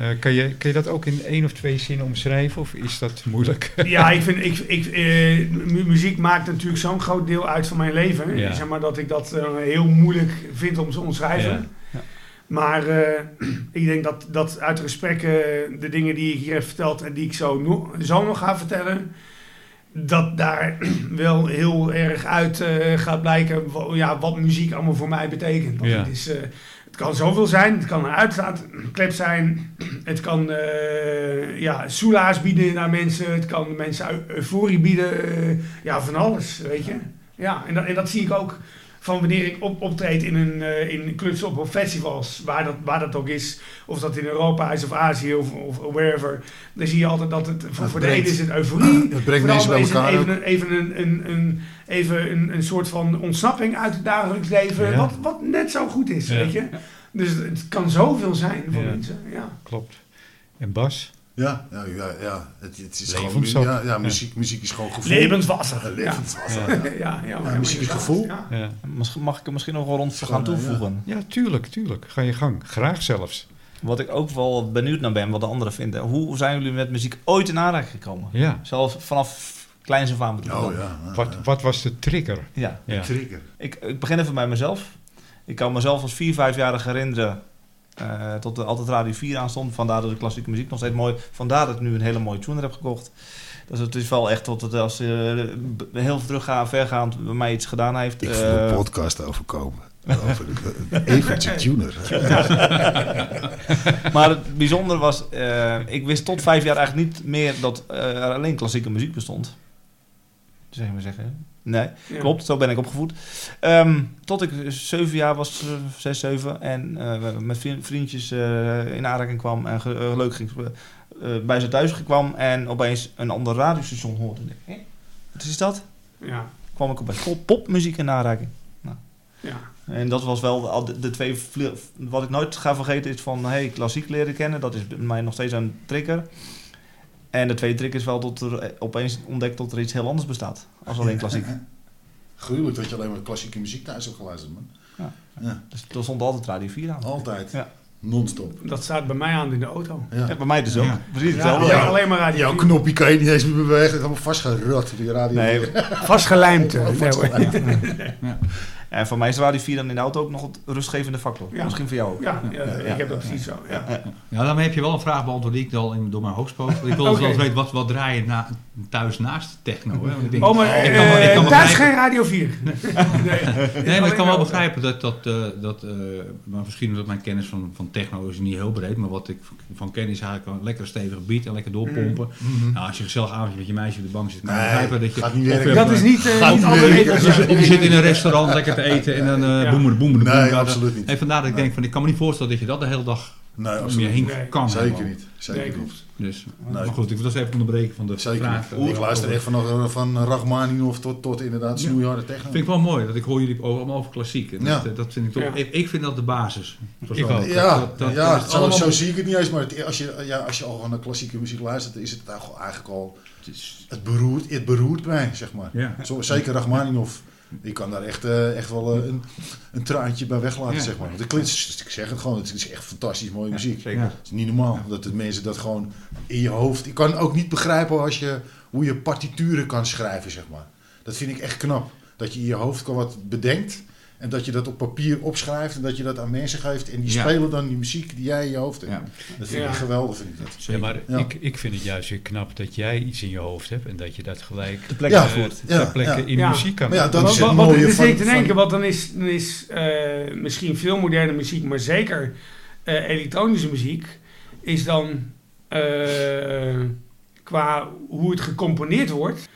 Uh, kan, je, kan je dat ook in één of twee zinnen omschrijven of is dat moeilijk? ja, ik vind, ik, ik, uh, muziek maakt natuurlijk zo'n groot deel uit van mijn leven. Ja. Zeg maar dat ik dat uh, heel moeilijk vind om te omschrijven. Ja. Ja. Maar ik denk dat, dat uit gesprekken de dingen die ik hier heb verteld en die ik zo, no zo nog ga vertellen, dat daar [CLEARS THROAT] wel heel erg uit uh, gaat blijken ja, wat muziek allemaal voor mij betekent. Want het, is, uh, het kan zoveel zijn, het kan een uitlaatklep zijn, [CLEARS THROAT] het kan uh, ja, soelaas bieden naar mensen, het kan mensen euforie bieden, ja, van alles, weet je. Ja, en dat, en dat zie ik ook van wanneer ik op, optreed in een uh, in clubs op, festivals, waar dat, waar dat ook is, of dat in Europa is of Azië of, of wherever, dan zie je altijd dat het voor, voor de ene is het euforie, het brengt mensen bij elkaar. Even, een, even, een, een, een, even een, een soort van ontsnapping uit het dagelijks leven, wat, wat net zo goed is, ja. weet je. Dus het kan zoveel zijn voor mensen. Ja. Klopt. En Bas? Ja, ja, ja, ja. Het, het is gewoon, ja, ja, muziek, muziek is gewoon gevoel. Levenswasser. levenswasser. Ja, ja, ja, muziek is gevoel. Ja. Mag ik er misschien nog wel rond gaan toevoegen? Ja. tuurlijk, tuurlijk. Ga je gang. Graag zelfs. Wat ik ook wel benieuwd naar ben, wat de anderen vinden. Hoe zijn jullie met muziek ooit in aanraking gekomen? Ja. Zelfs vanaf kleins af aan bedoel oh, ja. Wat, wat was de trigger? Ja. De trigger. Ik, ik begin even bij mezelf. Ik kan mezelf als 4, 5-jarige herinneren uh, tot er altijd Radio 4 aan stond. Vandaar dat de klassieke muziek nog steeds mooi. Vandaar dat ik nu een hele mooie tuner heb gekocht. Dus het is wel echt tot het als uh, heel teruggaan, vergaand bij mij iets gedaan heeft. Ik uh, een eh, podcast overkomen. Over de, eventje [LAUGHS] tuner. [LAUGHS] maar het bijzondere was, ik wist tot vijf jaar eigenlijk niet meer dat er alleen klassieke muziek bestond. Zeg maar zeggen. Nee, klopt. Zo ben ik opgevoed. Um, tot ik zeven jaar was, uh, zes, zeven. En uh, met vriendjes uh, in aanraking kwam en leuk ging bij zijn thuis kwam en opeens een ander radiostation hoorde. Hé, wat is dat? Ja. Kwam ik op bij popmuziek in aanraking. Nou. Ja. En dat was wel de, de twee... Wat ik nooit ga vergeten is van... Hey, klassiek leren kennen. Dat is mij nog steeds een trigger. En de tweede trick is wel dat er opeens ontdekt dat er iets heel anders bestaat. Als alleen klassiek. Gruwelijk dat je alleen maar klassieke muziek thuis hebt geluisterd, man. Ja. ja. Dus er stond altijd Radio 4 aan. Altijd. Ja. Non-stop. Dat staat bij mij aan in de auto. Ja, bij mij dus ook. Ja. Precies hetzelfde. Ja, alleen maar radio. Jouw knopje kan je niet eens meer bewegen. Het is allemaal vastgerot die radio. Nee. Vastgelijmd. [LAUGHS] Oh. [LAUGHS] En voor mij is Radio 4 dan in de auto ook nog het rustgevende factor. Ja. Misschien voor jou ook. Ja, ja, ik heb dat precies zo. Ja. Ja. daarmee heb je wel een vraag beantwoord die ik al in, door mijn hoofd spook. Ik wil [LAUGHS] okay. wel eens weten, wat, wat draai je na, thuis naast techno? Hè? Want ik denk, oh, maar ik kan, uh, ik kan thuis geen Radio 4. [LAUGHS] nee, nee maar ik kan wel begrijpen dat, dat, uh, dat uh, maar misschien dat mijn kennis van, van techno is niet heel breed, maar wat ik van ken is eigenlijk een lekker stevige beat en lekker doorpompen. Mm. Nou, als je gezellig avondje met je meisje op de bank zit, kan je begrijpen dat je... Dat is niet, Of je zit in een restaurant lekker eten en dan uh, boemer, boemer, Nee, absoluut niet. En vandaar dat ik denk van, ik kan me niet voorstellen dat je dat de hele dag nee, meer heen kan. Zeker niet. Zeker niet. Dus, nee. maar goed, ik wil dus even onderbreken van de Zeker vraag. Niet. Ik luister echt van, van Rachmaninoff tot, tot inderdaad snoeiharde techno. Vind ik wel mooi, dat ik hoor jullie allemaal over klassiek. En ja. dat, dat, vind ik toch, ik, ik, vind dat de basis. Ik ook. Ja, dat, dat, ja dat zo, zo, zie ik het niet eens, maar het, als, je, ja, als je al naar klassieke muziek luistert, is het eigenlijk al, het beroert, het beroert mij, zeg maar. Ja. Zo, zeker Rachmaninoff ik kan daar echt, uh, echt wel uh, een, een traantje bij weglaten, zeg maar. Want ik, ik zeg het gewoon, het is echt fantastisch mooie muziek. Ja, het is niet normaal dat de mensen dat gewoon in je hoofd... Ik kan ook niet begrijpen als je, hoe je partituren kan schrijven, zeg maar. Dat vind ik echt knap. Dat je in je hoofd kan wat bedenkt... En dat je dat op papier opschrijft en dat je dat aan mensen geeft. En die spelen dan die muziek die jij in je hoofd hebt. Ja. Dat vind ik geweldig, vind ik dat. Ja, maar ik, ik vind het juist weer knap dat jij iets in je hoofd hebt en dat je dat gelijk de plek ja, voert. Uh, plekken in muziek kan. Maar ja, dat is het mooie wat, van, te denken, want dan is, dan is uh, misschien veel moderne muziek, maar zeker uh, elektronische muziek, is dan qua hoe het gecomponeerd wordt,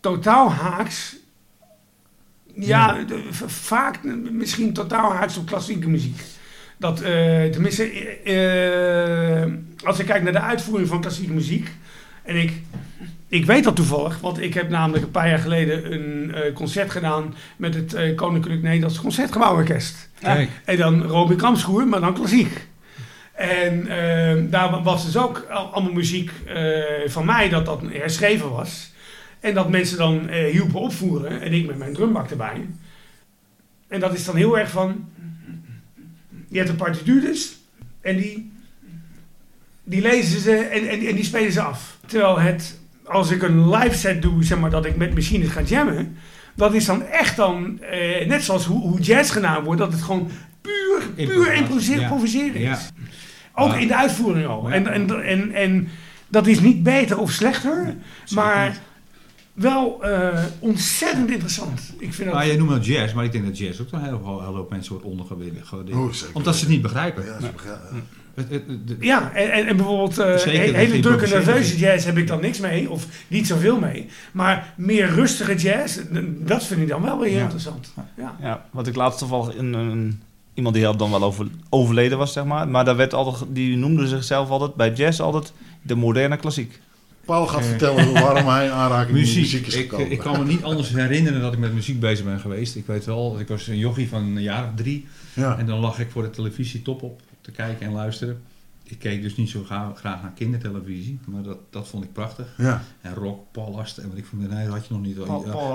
totaal haaks ja, vaak misschien totaal haaks op klassieke muziek. Dat, uh, tenminste, uh, als ik kijk naar de uitvoering van klassieke muziek. En ik, ik weet dat toevallig, want ik heb namelijk een paar jaar geleden een uh, concert gedaan met het Koninklijk Nederlands Concertgebouworkest. Ja. En dan Robin Kramschoer, maar dan klassiek. En daar was dus ook allemaal muziek van mij dat dat herschreven was. En dat mensen dan uh, hielpen opvoeren. En ik met mijn drumbak erbij. En dat is dan heel erg van... Je hebt een partituur dus. En die, die lezen ze en, en, en die spelen ze af. Terwijl het, als ik een live set doe, zeg maar, dat ik met machines ga jammen. Dat is dan echt dan, eh, net zoals hoe, hoe jazz gedaan wordt, dat het gewoon puur, puur improviseren is. Ook in de uitvoering al. En, en, en, en dat is niet beter of slechter, maar wel uh, ontzettend interessant. Ik vind dat... Ah, jij noemt het jazz, maar ik denk dat jazz ook een hele, hele hoop mensen wordt ondergewaardeerd. Oh, omdat ze het niet begrijpen. Ja, ja en, en, bijvoorbeeld uh, hele drukke nerveuze jazz heb ik dan niks mee, of niet zoveel mee. Maar meer rustige jazz, dat vind ik dan wel weer interessant. Ja. ja, wat ik laatst toevallig in een, iemand die dan wel over, overleden was, zeg maar. Maar daar werd altijd, die noemde zichzelf altijd bij jazz altijd de moderne klassiek. Paul gaat vertellen waarom hij aanraking muziek. muziek is gekomen. Ik, ik, kan me niet anders herinneren dat ik met muziek bezig ben geweest. Ik weet wel, dat ik was een jochie van een jaar of drie. Ja. En dan lag ik voor de televisie top op te kijken en luisteren ik keek dus niet zo graag, naar kindertelevisie, maar dat, dat vond ik prachtig. Ja. En Rock Palast en wat ik vond, nee, dat had je nog niet.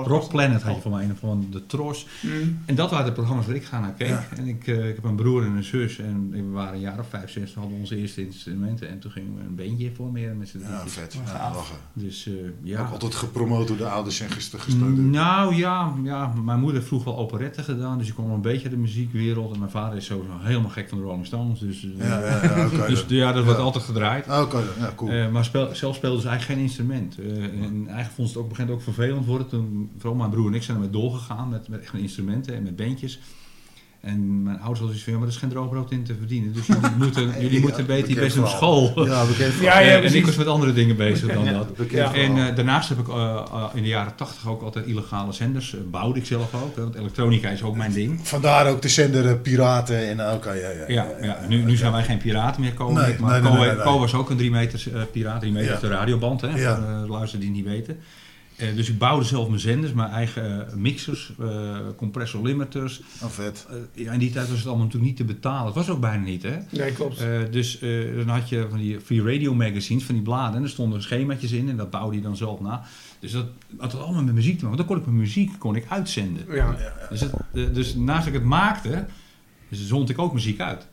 Rock Planet had je van mij, van de Tros. Mm. En dat waren de programma's waar ik ga naar keek. En ik, uh, ik heb een broer en een zus en we waren een jaar of vijf, zes, hadden onze eerste instrumenten. En toen gingen we een bandje formeren met z'n Ja, vet. Ja, lachen. Dus, uh, ja. Ook altijd gepromoot door de ouders en gesteund. Mm, nou ja, ja, mijn moeder heeft vroeg wel operetten gedaan, dus ik kwam een beetje de muziekwereld. En mijn vader is sowieso helemaal gek van de Rolling Stones. Dus, uh, ja, ja, ja, okay, [LAUGHS] dus dus ja, dat wordt altijd gedraaid. Ah, oké, ja, cool. Uh, maar speel, zelf speelden ze eigenlijk geen instrument. Uh, en eigenlijk vond ze het ook begint ook vervelend worden. Toen, vooral mijn broer en ik zijn ermee doorgegaan met, met echt instrumenten en met bandjes. En mijn ouders hadden zoiets van, ja, maar er is geen droogbrood in te verdienen. Dus jullie [LAUGHS] moeten, jullie moeten beter best op school. Ja, bekend [LAUGHS] ja, ja, En ik was met andere dingen bezig dan dat. En uh, daarnaast heb ik uh, in de jaren tachtig ook altijd illegale zenders. Uh, bouwde ik zelf ook, want elektronica is ook mijn ding. Vandaar ook de zender Piraten en ook, ja, ja, ja, ja, Nu, nu zijn wij geen piraten meer komen. Nee, maar nee, nee, Co, was ook een 3 meter piraat, 3 meter de radioband, hè, voor luisteren die niet weten. Uh, dus ik bouwde zelf mijn zenders, mijn eigen uh, mixers, uh, compressor limiters. Oh, vet. ja, in die tijd was het allemaal natuurlijk niet te betalen. Het was ook bijna niet, hè? Nee, klopt. dus dan had je van die free radio magazines, van die bladen. En er stonden schemaatjes in en dat bouwde je dan zelf na. Dus dat had allemaal met muziek te maken. Want dan kon ik mijn muziek kon ik uitzenden. Ja. ja, ja. Dus, het, dus naast dat ik het maakte, zond ik ook muziek uit.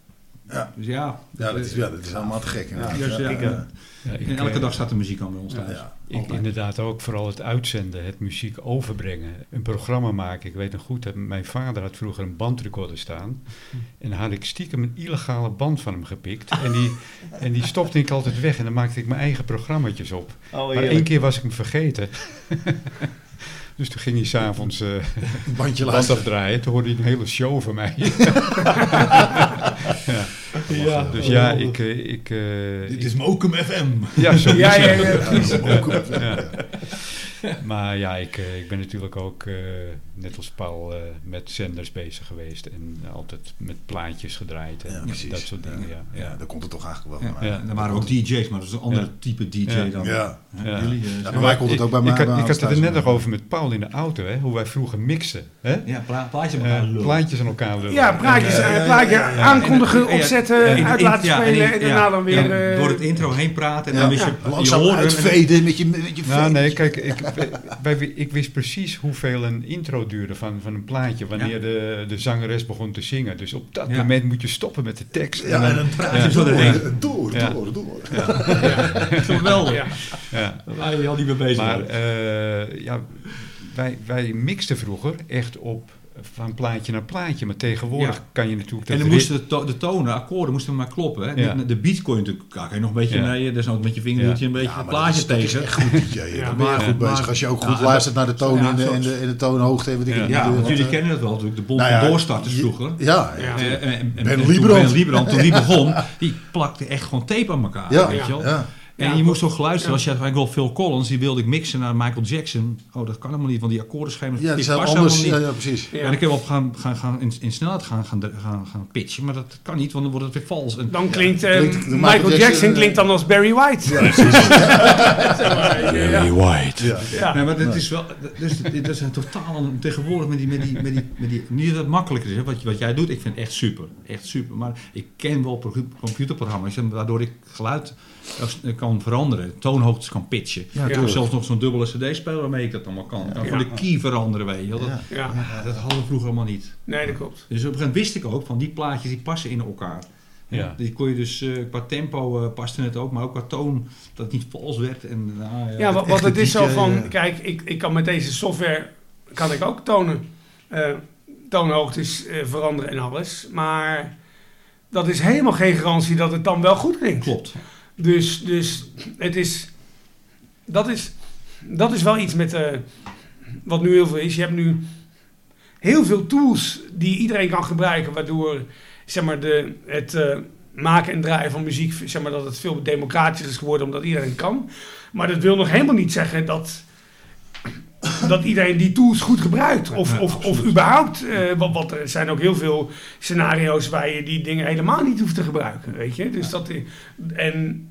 Ja. Dus ja, ja, dat is, ja, dat is allemaal te gek. Ja, dus, ja, ik, en elke dag staat de muziek aan bij ons thuis. Ik, inderdaad ook vooral het uitzenden, het muziek overbrengen, een programma maken. Ik weet nog goed, dat mijn vader had vroeger een bandrecorder staan. En dan had ik stiekem een illegale band van hem gepikt. En die, [LAUGHS] en die stopte ik altijd weg en dan maakte ik mijn eigen programmaatjes op. Oh, maar één keer was ik hem vergeten. [LAUGHS] Dus toen ging hij s'avonds uh, bandje band afdraaien. Toen hoorde hij een hele show van mij. [LAUGHS] ja. ja. Dus ja, ik... Uh, ik uh, Dit is Mokum FM. Ja, zo. [LAUGHS] Ja, ja, ja. ja. maar ja, ik, uh, ik ben natuurlijk ook, uh, net als Paul, uh, met zenders bezig geweest. En altijd met plaatjes gedraaid en ja, dat soort dingen. Ja, ja. ja, daar komt het toch eigenlijk wel ja. Ja, er waren ook DJ's, maar dat is een ander type DJ dan. Ja. Ja. Jullie, ja, bij mij komt het ook bij mij. Ik, had, ik had het er net nog over met Paul in de auto, hè, hoe wij vroeger mixen. Hè? Ja, pla plaatjes aan elkaar lullen. Plaatjes aan elkaar lullen. Ja, plaatjes, plaatje aankondigen, opzetten, uit laten spelen en daarna dan weer... Door het intro heen praten en dan mis je... Langzaam uitveden met je Nou nee, kijk, ik ik wist precies hoeveel een intro duurde van, van een plaatje. Wanneer de, de zangeres begon te zingen. Dus op dat moment moet je stoppen met de tekst. Ja, en dan, praat je zo erheen. Door, door, door. [LAUGHS] Geweldig. Ja. Ja. Daar je al niet mee bezig. Maar uh, ja, wij, wij mixten vroeger echt op van plaatje naar plaatje. Maar tegenwoordig kan je natuurlijk... En dan moesten de, to de tonen, akkoorden moesten maar kloppen. Hè? Ja. De, de beats kon je natuurlijk... Kan je nog een beetje... Ja. Nee, dus ook met je vingertje een beetje een plaatje tegen. Dat is echt goed, DJ. [LAUGHS] Ja, ben je goed bezig. Als je ook goed luistert naar de toon en, de, en, de, en de toonhoogte. En ja, ja want jullie kennen dat wel natuurlijk. De bond nou doorstarters vroeger. Ja. En, Ben Liebrand. Toen die [LAUGHS] begon, die plakte echt gewoon tape aan elkaar. Weet je wel. En je moest toch luisteren, als je had, ik wil Phil Collins, die wilde ik mixen naar Michael Jackson. Oh, dat kan helemaal niet, want die akkoordenschema's ja, die zijn anders. Ja, ja, precies. En ik heb op gaan, gaan, gaan in, in snelheid gaan, gaan, gaan, gaan pitchen, maar dat kan niet, want dan wordt het weer vals. En, dan klinkt, uh, klinkt Michael, Michael, Jackson, klinkt dan als Barry White. Ja, [LAUGHS] precies. Barry White. Ja. Nee, maar dat is wel, dus dat is een totaal tegenwoordig met die, met die, met die, met die niet dat het makkelijker is, hè, wat, wat jij doet, ik vind het echt super, echt super. Maar ik ken wel computerprogramma's waardoor ik geluid kan veranderen. Toonhoogtes kan pitchen. Ja, ik heb zelfs nog zo'n dubbele cd-speler waarmee ik dat allemaal kan. Ik kan ja. de key veranderen, weet je. Dat, ja. dat hadden we vroeger allemaal niet. Nee, dat klopt. Dus op een gegeven moment wist ik ook van die plaatjes die passen in elkaar. Ja. Die kon je dus uh, qua tempo uh, paste het ook, maar ook qua toon dat het niet vals werd. En, nou, ja, ja wat, wat het is [LAUGHS] zo van, kijk, ik, ik kan met deze software kan ik ook tonen, uh, toonhoogtes veranderen en alles, maar dat is helemaal geen garantie dat het dan wel goed klinkt. Klopt. Dus, dus het is, dat is, dat is wel iets met, uh, wat nu heel veel is. Je hebt nu heel veel tools die iedereen kan gebruiken, waardoor zeg maar, de, het uh, maken en draaien van muziek, zeg maar, dat het veel democratischer is geworden, omdat iedereen kan. Maar dat wil nog helemaal niet zeggen dat, dat iedereen die tools goed gebruikt. Of, of, of überhaupt, uh, want, er zijn ook heel veel scenario's waar je die dingen helemaal niet hoeft te gebruiken. Weet je? Dus dat, en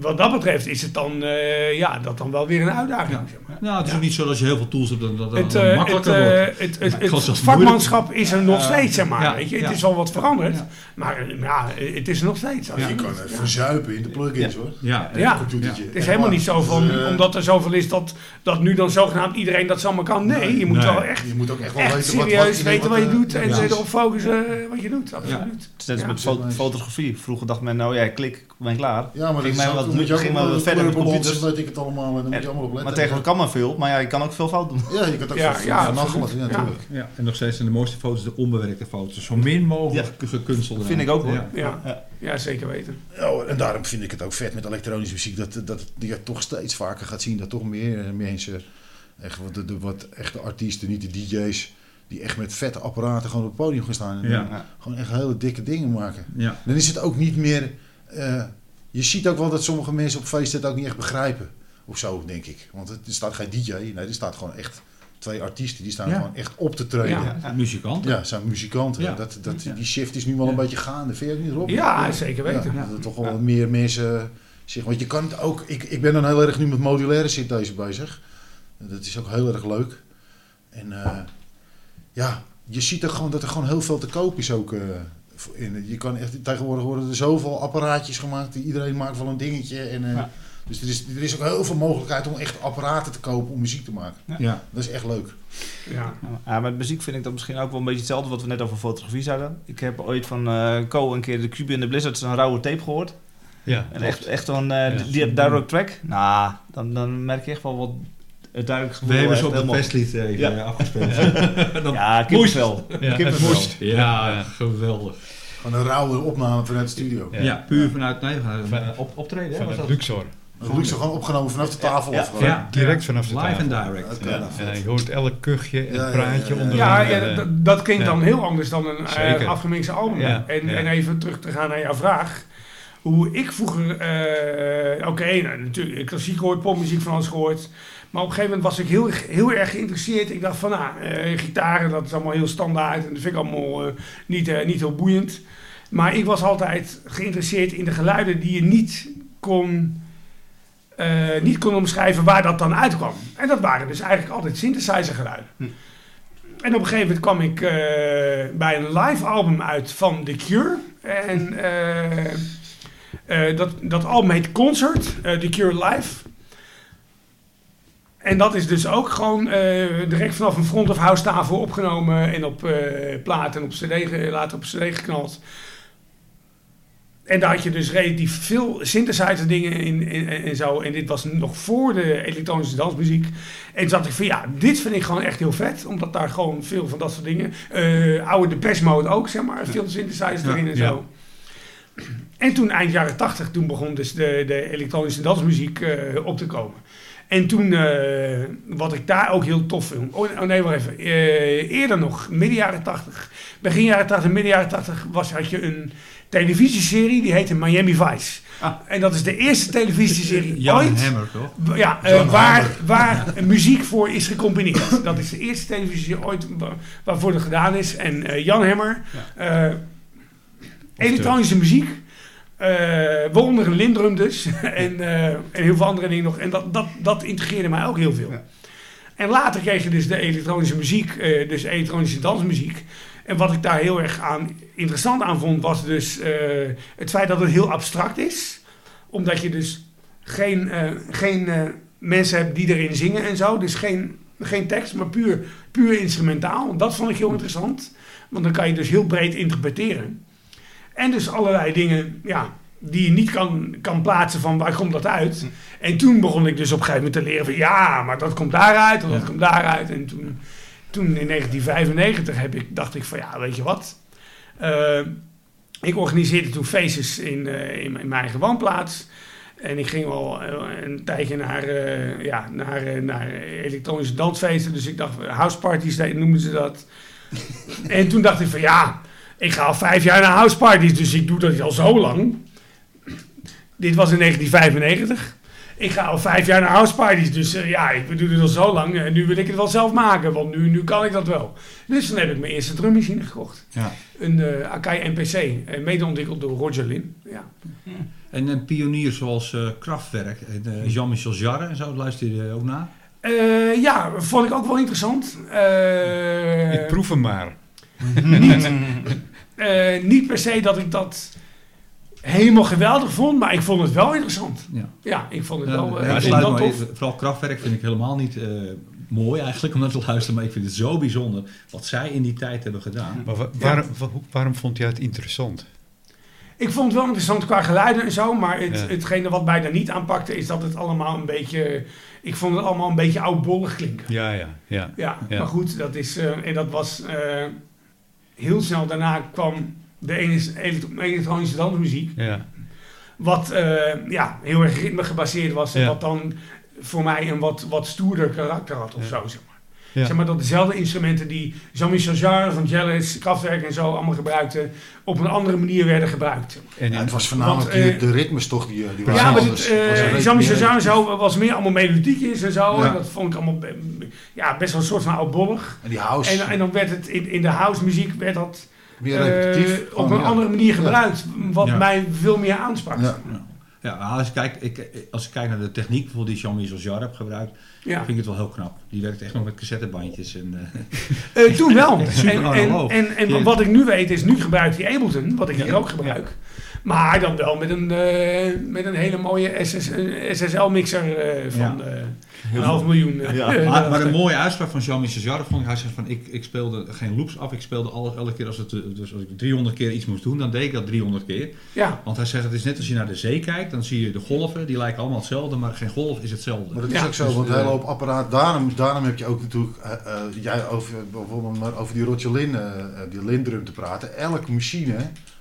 wat dat betreft is het dan, uh, ja, dat dan wel weer een uitdaging. Ja. Zeg maar. Nou, het is ook niet zo dat je heel veel tools hebt dat dat het, uh, makkelijker het, uh, wordt. Het, het, het vakmanschap is er nog steeds, zeg maar. weet je? Het is wel wat veranderd, maar ja, het is er nog steeds. je kan verzuipen in de plugins, hoor. Ja, ja. het is helemaal niet zo van, dus, omdat er zoveel is dat, dat nu dan zogenaamd iedereen dat zomaar kan. Nee, je moet wel echt, je moet ook echt, wel echt weten serieus wat, weten wat je doet en erop focussen wat je doet. Absoluut. Net met fotografie. Vroeger dacht men, nou ja, klik, ben klaar. Ja, maar wat, moet je ging maar verder met computers. weet ik het allemaal, dan moet je allemaal op letten. Maar tegenwoordig kan maar veel, maar ja, je kan ook veel fout doen. Ja, je kunt ook ja, veel ja, nachtelijk, ja, natuurlijk. Ja. En nog steeds zijn de mooiste foto's de onbewerkte foto's. Zo min mogelijk gekunstelde. Vind ik ook hoor. Ja, ja. zeker weten. Ja, en daarom vind ik het ook vet met elektronische muziek, dat, dat je toch steeds vaker gaat zien dat toch meer mensen, echt, de, de, wat echte artiesten, niet de DJ's, die echt met vette apparaten gewoon op het podium gaan staan. En Gewoon echt hele dikke dingen maken. Ja. Dan is het ook niet meer... Uh, je ziet ook wel dat sommige mensen op feesten het ook niet echt begrijpen. Of zo, denk ik. Want er staat geen DJ. Nee, er staat gewoon echt twee artiesten. Die staan gewoon echt op te treden. Ja, muzikanten. Ja, zijn muzikanten. Dat, dat, Die shift is nu wel een beetje gaande. Vind je het niet, Rob? Ja, zeker weten. dat er toch wel meer mensen... Zeg, want je kan het ook... Ik, ik ben dan heel erg nu met modulaire synthese bezig. Dat is ook heel erg leuk. En uh, ja, je ziet er gewoon dat er gewoon heel veel te koop is ook. Uh, in. Je kan echt, tegenwoordig worden er zoveel apparaatjes gemaakt. Iedereen maakt wel een dingetje. En, uh, ja. Dus er is, er is ook heel veel mogelijkheid om echt apparaten te kopen om muziek te maken. Ja. Dat is echt leuk. Ja. ja, met muziek vind ik dat misschien ook wel een beetje hetzelfde wat we net over fotografie zeiden. Ik heb ooit van uh, Co een keer de Cube in de Blizzard een rauwe tape gehoord. Ja, en echt, echt zo'n uh, die, direct track. Nou, dan, dan merk je echt wel wat duidelijk We hebben ze op het festlied even ja. afgespeeld. [LAUGHS] ja, kippenvel. Ja, kippenvel. Moest. Ja, ja, geweldig. Gewoon een rauwe opname vanuit de studio. Ja, puur vanuit nee, van, op, optreden. Vanuit was Luxor. Luxor gewoon opgenomen vanaf de tafel? Ja, of ja, direct vanaf de tafel. Live en direct. Okay, je hoort elk kuchje en praatje onder Ja, ja, dat, dat klinkt dan heel anders dan een uh, afgemixte album. En, en even terug te gaan naar jouw vraag hoe ik vroeger, uh, oké, okay, nou, natuurlijk klassiek gehoord, popmuziek van alles gehoord. Maar op een gegeven moment was ik heel, heel erg geïnteresseerd. Ik dacht van, nou, uh, gitaren, dat is allemaal heel standaard. En dat vind ik allemaal uh, niet, uh, niet heel boeiend. Maar ik was altijd geïnteresseerd in de geluiden die je niet kon, niet kon omschrijven waar dat dan uitkwam. En dat waren dus eigenlijk altijd synthesizer geluiden. Hm. En op een gegeven moment kwam ik bij een live album uit van The Cure. En dat, dat album heet Concert, The Cure Live. En dat is dus ook gewoon uh, direct vanaf een front of house tafel opgenomen en op uh, plaat en op cd, later op cd geknald. En daar had je dus relatief veel synthesizer dingen in, in, en zo. En dit was nog voor de elektronische dansmuziek. En toen dacht ik van ja, dit vind ik gewoon echt heel vet. Omdat daar gewoon veel van dat soort dingen... Uh, oude Depeche Mode ook, zeg maar. Veel synthesizer erin en zo. En toen eind jaren tachtig, toen begon dus de, de elektronische dansmuziek op te komen. En toen, uh, wat ik daar ook heel tof vind. Oh, oh nee, wacht even. Uh, eerder nog, midden jaren 80. Begin jaren 80, midden jaren 80 was, had je een televisieserie die heette Miami Vice. Ah. En dat is de eerste televisieserie [LAUGHS] Jan ooit. Hammer, toch? Ja, uh, waar, waar muziek voor is gecombineerd. dat is de eerste televisie ooit waarvoor dat gedaan is. En Jan Hammer, ja. elektronische muziek waaronder een lindrum dus. [LAUGHS] en, uh, en heel veel andere dingen nog. En dat, dat, dat integreerde mij ook heel veel. Ja. En later kreeg je dus de elektronische muziek, uh, dus elektronische dansmuziek. En wat ik daar heel erg aan, interessant aan vond, was dus het feit dat het heel abstract is. Omdat je dus geen, geen mensen hebt die erin zingen en zo. Dus geen, geen tekst, maar puur, puur instrumentaal. Dat vond ik heel interessant. Want dan kan je dus heel breed interpreteren. En dus allerlei dingen ja, die je niet kan, kan plaatsen van waar komt dat uit. Hm. En toen begon ik dus op een gegeven moment te leren van ja, maar dat komt daaruit en dat komt daaruit. En toen, toen in 1995 heb ik, dacht ik van ja, weet je wat. Uh, ik organiseerde toen feestjes in, uh, in, in, mijn eigen woonplaats. En ik ging wel uh, een tijdje naar, ja, naar, naar elektronische dansfeesten. Dus ik dacht, houseparties noemden ze dat. [LAUGHS] en toen dacht ik van ja, ik ga al vijf jaar naar houseparties, dus ik doe dat al zo lang. Dit was in 1995. Ik ga al vijf jaar naar houseparties, dus uh, ja, ik doe dit al zo lang. En nu wil ik het wel zelf maken, want nu, nu kan ik dat wel. Dus dan heb ik mijn eerste drummachine gekocht. Ja. Een uh, Akai NPC, uh, mede ontwikkeld door Roger Lin. Ja. En een pionier zoals uh, Kraftwerk, Jean-Michel Jarre en zo, luister je ook naar? ja, vond ik ook wel interessant. ik proef hem maar. Niet, uh, [LAUGHS] niet per se dat ik dat helemaal geweldig vond, maar ik vond het wel interessant. Ja, ja ik vond het wel. Uh, ja, maar, tof. Vooral krachtwerk vind ik helemaal niet uh, mooi eigenlijk om naar te luisteren, maar ik vind het zo bijzonder wat zij in die tijd hebben gedaan. Maar waarom, waarom vond jij het interessant? Ik vond het wel interessant qua geluiden en zo, maar het, hetgene wat mij daar niet aanpakte is dat het allemaal een beetje. Ik vond het allemaal een beetje oudbollig klinken. Ja, ja, ja. Ja, maar goed, dat is. Uh, en dat was heel snel daarna kwam de elektronische dansmuziek. Ja. Wat uh, ja, heel erg ritme gebaseerd was. En wat dan voor mij een wat, wat stoerder karakter had of zo, zeg maar. Zeg maar dat dezelfde instrumenten die Jean-Michel Jarre van Jealous, Kraftwerk en zo allemaal gebruikten, op een andere manier werden gebruikt. En het was voornamelijk Want, de ritmes toch die, die waren Ja, maar uh, Jean-Michel Jarre zo was meer allemaal melodiekjes en zo. En dat vond ik allemaal ja, best wel een soort van oudbollig. En die house. En, en dan werd het in, in de house muziek werd dat uh, op een andere manier gebruikt, wat mij veel meer aansprak. Ja, als, je kijkt, ik, als ik kijk naar de techniek bijvoorbeeld die Jean-Michel Jarre heb gebruikt, ja. vind ik het wel heel knap. Die werkt echt nog met cassettebandjes. En, uh, toen wel. [LAUGHS] en, en, en, en, wat ik nu weet is, nu gebruikt hij Ableton, wat ik hier ook gebruik. Maar dan wel met een, uh, met een hele mooie SSL-mixer uh, van een half miljoen. Ja. [LAUGHS] maar, maar, een mooie uitspraak van Jean-Michel Jarre vond ik. Hij zegt van, ik, ik speelde geen loops af. Ik speelde alles, elke keer als, het, dus als ik 300 keer iets moest doen, dan deed ik dat 300 keer. Ja. Want hij zegt, het is net als je naar de zee kijkt, dan zie je de golven, die lijken allemaal hetzelfde, maar geen golf is hetzelfde. Maar dat is ook zo, dus, want een hele hoop apparaat, daarom, daarom heb je ook natuurlijk, uh, uh, jij over, bijvoorbeeld maar over die Roger Lin, uh, die Lindrum te praten. Elke machine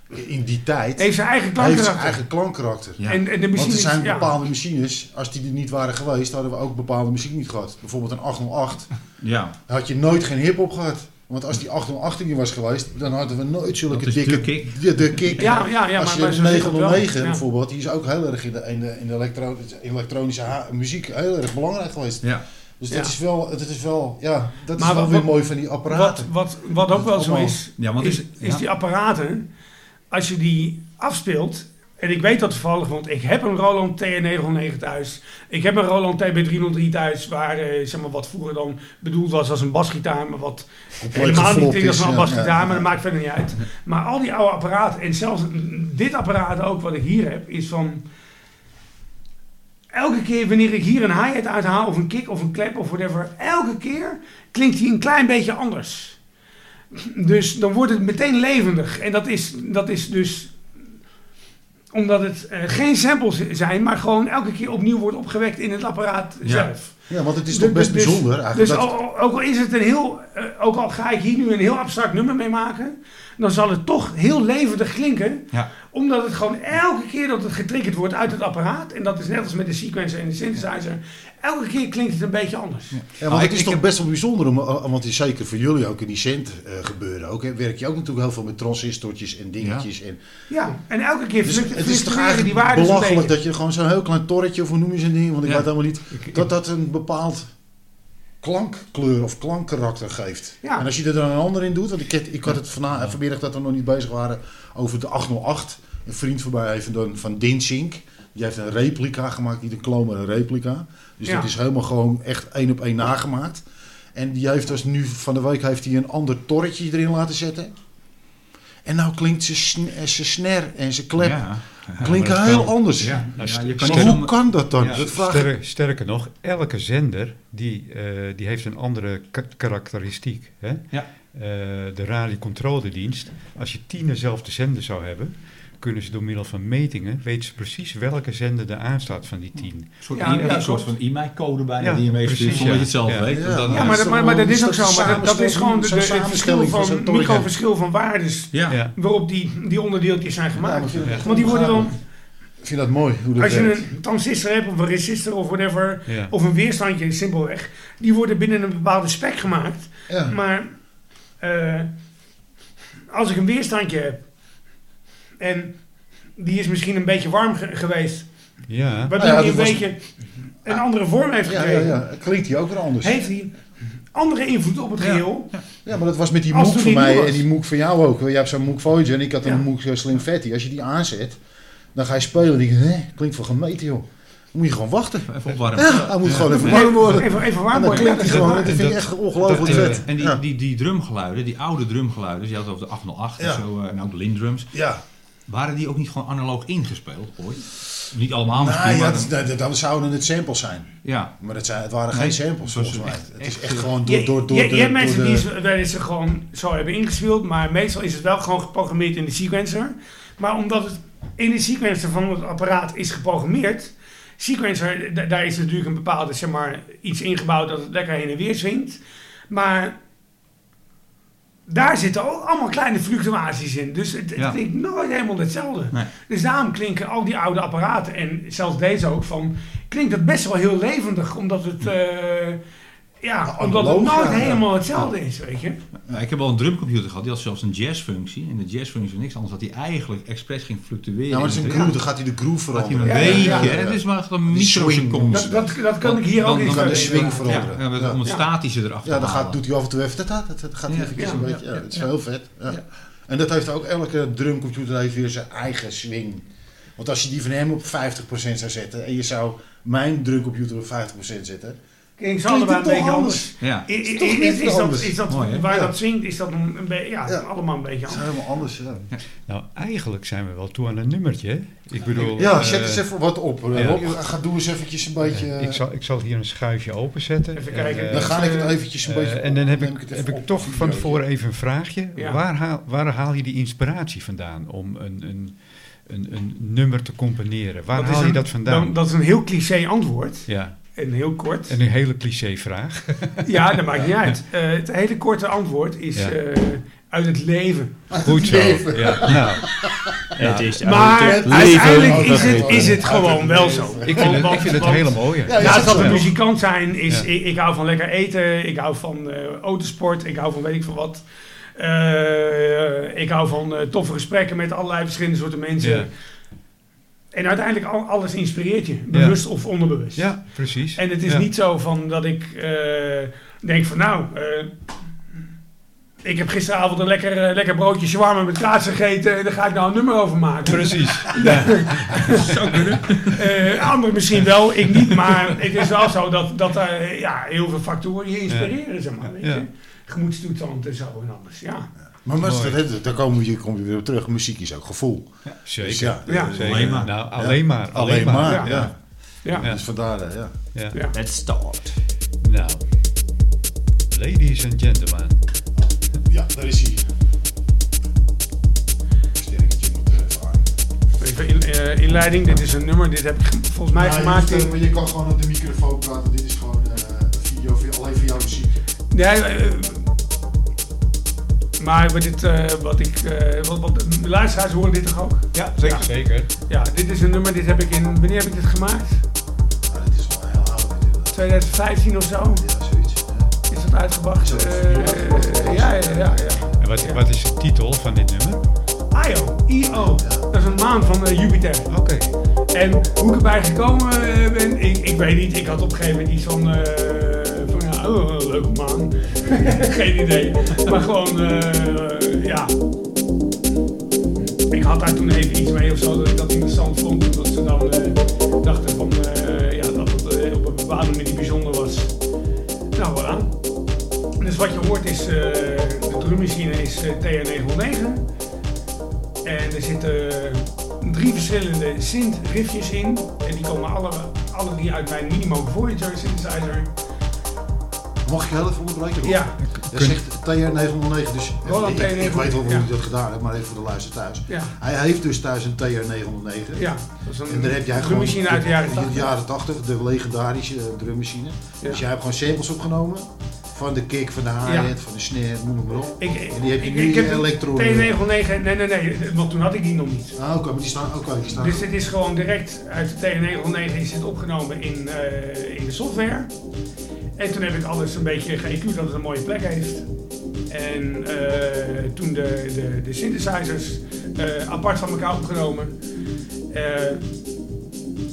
in die tijd heeft zijn eigen klankkarakter. Heeft zijn eigen klankkarakter. Ja. En, en de machines, Want er zijn bepaalde machines, als die er niet waren geweest, hadden we ook bepaalde muziek niet gehad. Bijvoorbeeld een 808. [LAUGHS] Ja. had je nooit geen hip-hop gehad. Want als die 808 niet was geweest, dan hadden we nooit zulke dikke... De kick. De, de kick. Ja, ja, ja, als maar, je 909 bijvoorbeeld, die is ook heel erg in de, in de, in de elektro, elektronische muziek heel erg belangrijk geweest. Ja. Dus dat is wel, dat is wel, ja, dat is wel weer mooi van die apparaten. Wat, wat, wat ook wel zo is, ja, want is, is die apparaten als je die afspeelt, en ik weet dat toevallig, want ik heb een Roland TR909 thuis. Ik heb een Roland TB303 thuis, waar eh, zeg maar, wat vroeger dan bedoeld was als een basgitaar, maar wat helemaal niet klinkt als een basgitaar, maar dat maakt verder niet uit. Maar al die oude apparaten, en zelfs dit apparaat ook wat ik hier heb, is van... Elke keer wanneer ik hier een hi-hat uithaal, of een kick, of een klep, of whatever, elke keer klinkt hij een klein beetje anders. Dus dan wordt het meteen levendig. En dat is, dat is dus omdat het uh, geen samples zijn, maar gewoon elke keer opnieuw wordt opgewekt in het apparaat zelf. Ja, want het is toch best dus, bijzonder eigenlijk. Dus ook, ook, al is het een heel, uh, ook al ga ik hier nu een heel abstract nummer mee maken, dan zal het toch heel levendig klinken. Ja. Omdat het gewoon elke keer dat het getriggerd wordt uit het apparaat, en dat is net als met de sequencer en de synthesizer, elke keer klinkt het een beetje anders. Ja, ja want het is toch best wel bijzonder, om, eh, want is zeker voor jullie ook in die cent uh, gebeuren ook. Hè, werk je ook natuurlijk heel veel met transistortjes en dingetjes. Ja, en, ja en elke keer dus het is toch eigenlijk die belachelijk dat je gewoon zo'n heel klein torretje, of hoe noem je zo'n ding, want ik weet helemaal niet, dat dat een bepaald klankkleur of klankkarakter geeft. Ja. En als je er dan een ander in doet, want ik, ik had het vanavond, vanmiddag dat we nog niet bezig waren over de 808. Een vriend voorbij even dan van Dinsink. Die heeft een replica gemaakt, niet een kloon, maar een replica. Dus dat is helemaal gewoon echt één op één nagemaakt. En die heeft dus nu van de week heeft hij een ander torretje erin laten zetten. En nou klinkt zijn snare en zijn klep ja, klinken heel anders. Ja, je kan maar hoe kan dat dan? Dat sterker, sterker, nog, elke zender die, uh, die heeft een andere karakteristiek. Hè? Ja. Uh, de radiocontroledienst, als je tien dezelfde zender zou hebben, kunnen ze door middel van metingen, weten ze precies welke zender er aanstaat van die tien. Een soort, ja, ja, een soort van e-mail-code bijna die je meestuurt, zonder dat je het zelf weet. Ja, maar, maar, maar, dat is ook zo. Maar dat, is gewoon de, de, het verschil van, microverschil van waardes waarop die, die onderdeeltjes zijn gemaakt. Want die worden dan... Ik vind dat mooi. Hoe dat Als je een transistor hebt, of een resistor, of whatever, of een weerstandje, simpelweg, die worden binnen een bepaalde spec gemaakt. Maar uh, als ik een weerstandje heb, en die is misschien een beetje warm geweest. Ja. Waardoor hij een beetje een andere vorm heeft gekregen. Ja, ja, ja. Klinkt hij ook weer anders. Heeft hij andere invloed op het geheel. Ja, maar dat was met die moek van mij en die moek van jou ook. Je hebt zo'n moek Voyager en ik had een moek Slim Fatty. Als je die aanzet, dan ga je spelen en denk klinkt wel gemeten joh. Dan moet je gewoon wachten. Even opwarmen. Ja, hij moet gewoon even warm worden. Even, even warm worden. dan klinkt hij gewoon. Dat vind ik echt ongelooflijk vet. En die, die, die drumgeluiden, die oude drumgeluiden, je had over de 808 en zo, en ook de Lindrums. Ja. Waren die ook niet gewoon analoog ingespeeld ooit? Niet allemaal nee, misschien, maar... dat, dan zouden het samples zijn. Ja. Maar het, zijn, het waren geen samples volgens mij. Het is echt gewoon door, door, door, je, je, hebt mensen die wel eens gewoon zo hebben ingespeeld, maar meestal is het wel gewoon geprogrammeerd in de sequencer. Maar omdat het in de sequencer van het apparaat is geprogrammeerd, sequencer, daar is natuurlijk een bepaalde, zeg maar, iets ingebouwd dat het lekker heen en weer swingt. Maar daar zitten ook allemaal kleine fluctuaties in. Dus het, het klinkt nooit helemaal hetzelfde. Dus daarom klinken al die oude apparaten, en zelfs deze ook, van, klinkt het best wel heel levendig. Omdat het, uh, Ja, omdat het nooit helemaal hetzelfde is, weet je. Ja, ik heb al een drumcomputer gehad, die had zelfs een jazzfunctie. En de jazzfunctie is niks anders, dat hij eigenlijk expres ging fluctueren. Ja, maar het is een groove, dan gaat hij de groove veranderen. Gaat hij een beetje, het is maar een microseconde. Dat, dat, dat kan ik hier ook niet de swing veranderen. Ja, om het statische erachter Ja, dan gaat, doet hij af en toe even, dat, dat, dat gaat hij even een beetje, ja, het is heel vet. En dat heeft ook, elke drumcomputer heeft weer zijn eigen swing. Want als je die van hem op 50% zou zetten en je zou mijn drumcomputer op 50% zetten, Ze allebei een beetje anders. Ja. Is, is, is, is, dat, is dat Mooi, waar dat zingt, is dat een, een beetje, ja, allemaal een beetje anders. helemaal anders, ja. Nou, eigenlijk zijn we wel toe aan een nummertje. Ik bedoel... Ja, zet eens even wat op. Ja. Ga, doe eens eventjes een beetje... ik, zal, ik zal hier een schuifje openzetten. Even kijken. dan ga ik het eventjes een beetje... En dan heb ik, heb ik toch van tevoren even een vraagje. Waar, haal, waar haal je die inspiratie vandaan om een... een een, een nummer te componeren. Waar haal je dat vandaan? Dan, dat is een heel cliché antwoord. Ja. En heel kort. En een hele cliché-vraag. [LAUGHS] ja, dat maakt niet uit. Uh, het hele korte antwoord is uh, uit het leven. Goed zo. Ja. [LAUGHS] Nou. Het is maar het uiteindelijk is het, is het gewoon wel zo. Ik vind het, ik vind het hele mooie. Ja, Naast dat we muzikant zijn, is ik, ik, hou van lekker eten, ik hou van uh, autosport, ik hou van weet ik veel wat. ik hou van toffe gesprekken met allerlei verschillende soorten mensen. En uiteindelijk alles inspireert je, bewust of onderbewust. Ja, precies. En het is niet zo van dat ik uh, denk van nou, uh, ik heb gisteravond een lekker, uh, lekker broodje shawarma met kaas gegeten en daar ga ik nou een nummer over maken. Precies. [LAUGHS] Ja. Zou kunnen. anderen misschien wel, ik niet, maar het is wel zo dat, dat ja, heel veel factoren je inspireren, zeg maar. Weet je? Gemoedstoestand en zo en alles, ja. Maar, maar dat, daar komen we, kom je weer terug. Muziek is ook gevoel. Ja, zeker. Dus ja, ja, Alleen maar. Nou, alleen maar. Alleen, maar, ja. ja. Dus vandaar, ja. ja. Let's start. Nou, ladies and gentlemen. Ja, daar is hij. Even aan. Even in, uh, inleiding. Dit is een nummer. Dit heb ik volgens mij gemaakt. Je, in... je kan gewoon op de microfoon praten. Dit is gewoon uh, een video alleen voor jouw muziek. Ja, uh, maar wat, dit, uh, wat ik, uh, wat, wat, de luisteraars horen dit toch ook? Ja, zeker. Ja. zeker. Ja, dit is een nummer, dit heb ik in, wanneer heb ik dit gemaakt? Ja, dit is wel heel oud natuurlijk. 2015 of zo? Ja, zoiets. Ja. Is dat uitgebracht? Uh, ja, ja, ja, ja. En wat, wat is de titel van dit nummer? IO, IO. Dat is een maan van Jupiter. Oké. Okay. En hoe ik erbij gekomen ben, ik, ik weet niet. Ik had op een gegeven moment iets van oh, leuke man. [LAUGHS] Geen idee. Maar gewoon, uh, ja. Ik had daar toen even iets mee of zo, dat ik dat interessant vond. Dat ze dan uh, dachten van, uh, ja, dat het op een bepaalde manier bijzonder was. Nou, voilà. Dus wat je hoort is, de drummachine is TR-909. En er zitten drie verschillende synth-riffjes in. En die komen alle, alle drie uit mijn Minimo Voyager synthesizer. Mag je heel even onderbreken? Ja. Je zegt TR-909, dus ik, ik, weet wel hoe hij dat gedaan heeft, maar even voor de luister thuis. Ja. Hij heeft dus thuis een TR-909. Ja, dat is een en daar heb jij drummachine uit de jaren 80. De jaren 80, de legendarische uh, drummachine. Ja. Dus jij hebt gewoon samples opgenomen van de kick, van de hi-hat, van de snare, noem maar op. Ik, en die heb je nu ik heb elektro... T909, nee, nee, nee, want toen had ik die nog niet. Ah, oké, maar die staan, ook okay, die staan. Dus dit is gewoon direct uit de T909 is het opgenomen in, uh, in de software. En toen heb ik alles een beetje geëQ dat het een mooie plek heeft. En uh, toen de, de, de synthesizers uh, apart van elkaar opgenomen. Uh,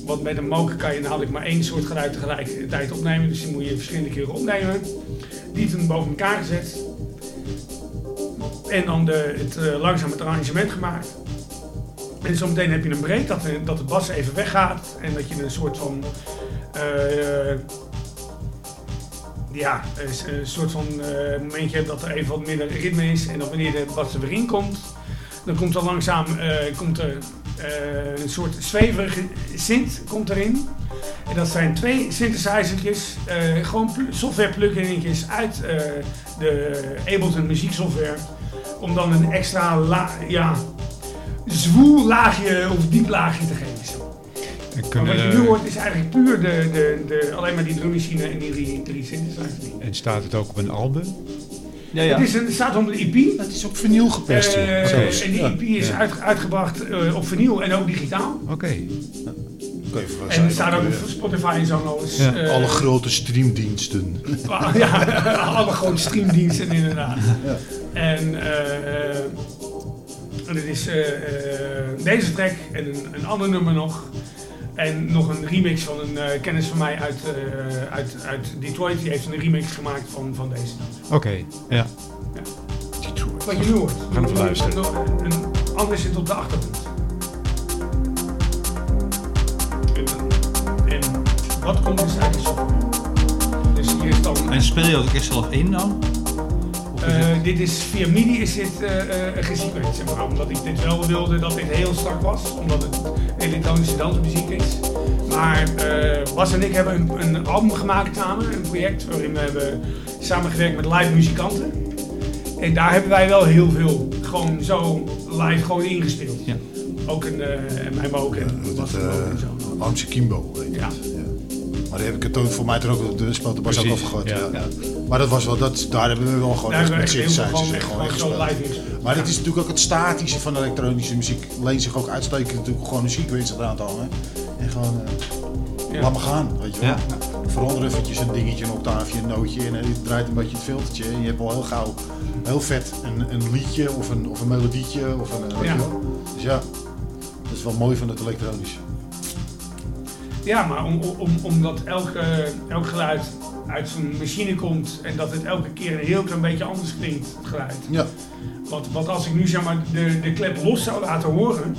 want met een moker kan je namelijk maar één soort geluid tegelijkertijd opnemen. Dus die moet je verschillende keren opnemen. Die toen boven elkaar gezet. En dan de, het langzaam het arrangement gemaakt. En zometeen heb je een break dat, dat de bas even weggaat. En dat je een soort van ja, een soort van uh, momentje hebt dat er even wat minder ritme is. En dan wanneer de bas er weer in komt, dan komt er langzaam uh, komt er, uh, een soort zweverige synth komt erin. En dat zijn twee synthesizertjes, gewoon software pluginetjes uit de Ableton muzieksoftware. Om dan een extra la ja, zwoel laagje of diep laagje te geven. Kunnen, wat je nu hoort is eigenlijk puur de, de, de, alleen maar die drummachine en die synthesizers. En staat het ook op een album? Ja, ja. Het, is een, het staat onder de EP. Het is op vinyl gepest. Uh, en die EP is uit, uitgebracht uh, op vinyl en ook digitaal. Oké. Okay. en er staat ook op Spotify en zo nog eens. Ja. alle grote streamdiensten. ja, [LAUGHS] alle grote streamdiensten inderdaad. Ja. En, uh, en het is deze track en een, een ander nummer nog. En nog een remix van een uh, kennis van mij uit, uh, uit, uit Detroit. Die heeft een remix gemaakt van, van deze. Oké, okay, ja. ja. Detroit. Wat je nu hoort. We gaan even luisteren. Een, een ander zit op de achtergrond. En, en wat komt dus uit de software? Dus hier is dan... En speel je dat ook echt zelf in dan? Uh, dit is via MIDI is dit uh, uh, zeg maar, omdat ik dit wel wilde dat dit heel strak was, omdat het elektronische dansmuziek is. Maar Bas en ik hebben een, een, album gemaakt samen, een project waarin we hebben samengewerkt met live muzikanten. En daar hebben wij wel heel veel gewoon zo live gewoon ingespeeld. Ja. Ook in, en mij ook. En ja, Amsterdam Kimbo. Weet ja. Maar die heb ik het toen voor mij toen ook de speelt de Bas ook over Ja. Ja. Maar dat was wel, dat, daar hebben we wel gewoon echt met synthesizers en gewoon echt. Maar het is natuurlijk ook het statische van elektronische muziek. Leent zich ook uitstekend natuurlijk gewoon een sequence eraan te hangen. En gewoon, uh, laat me gaan, weet je wel. Verander eventjes een dingetje, een octaafje, een nootje en je draait een beetje het filtertje. En je hebt al heel gauw, heel vet, een, een liedje of een, of een melodietje. Of een, weet je wel. Dus ja, dat is wel mooi van het elektronische. Ja, maar om, om, omdat elk, elk geluid uit zo'n machine komt en dat het elke keer een heel klein beetje anders klinkt, het geluid. Ja. Want, want als ik nu zeg maar de, de klep los zou laten horen,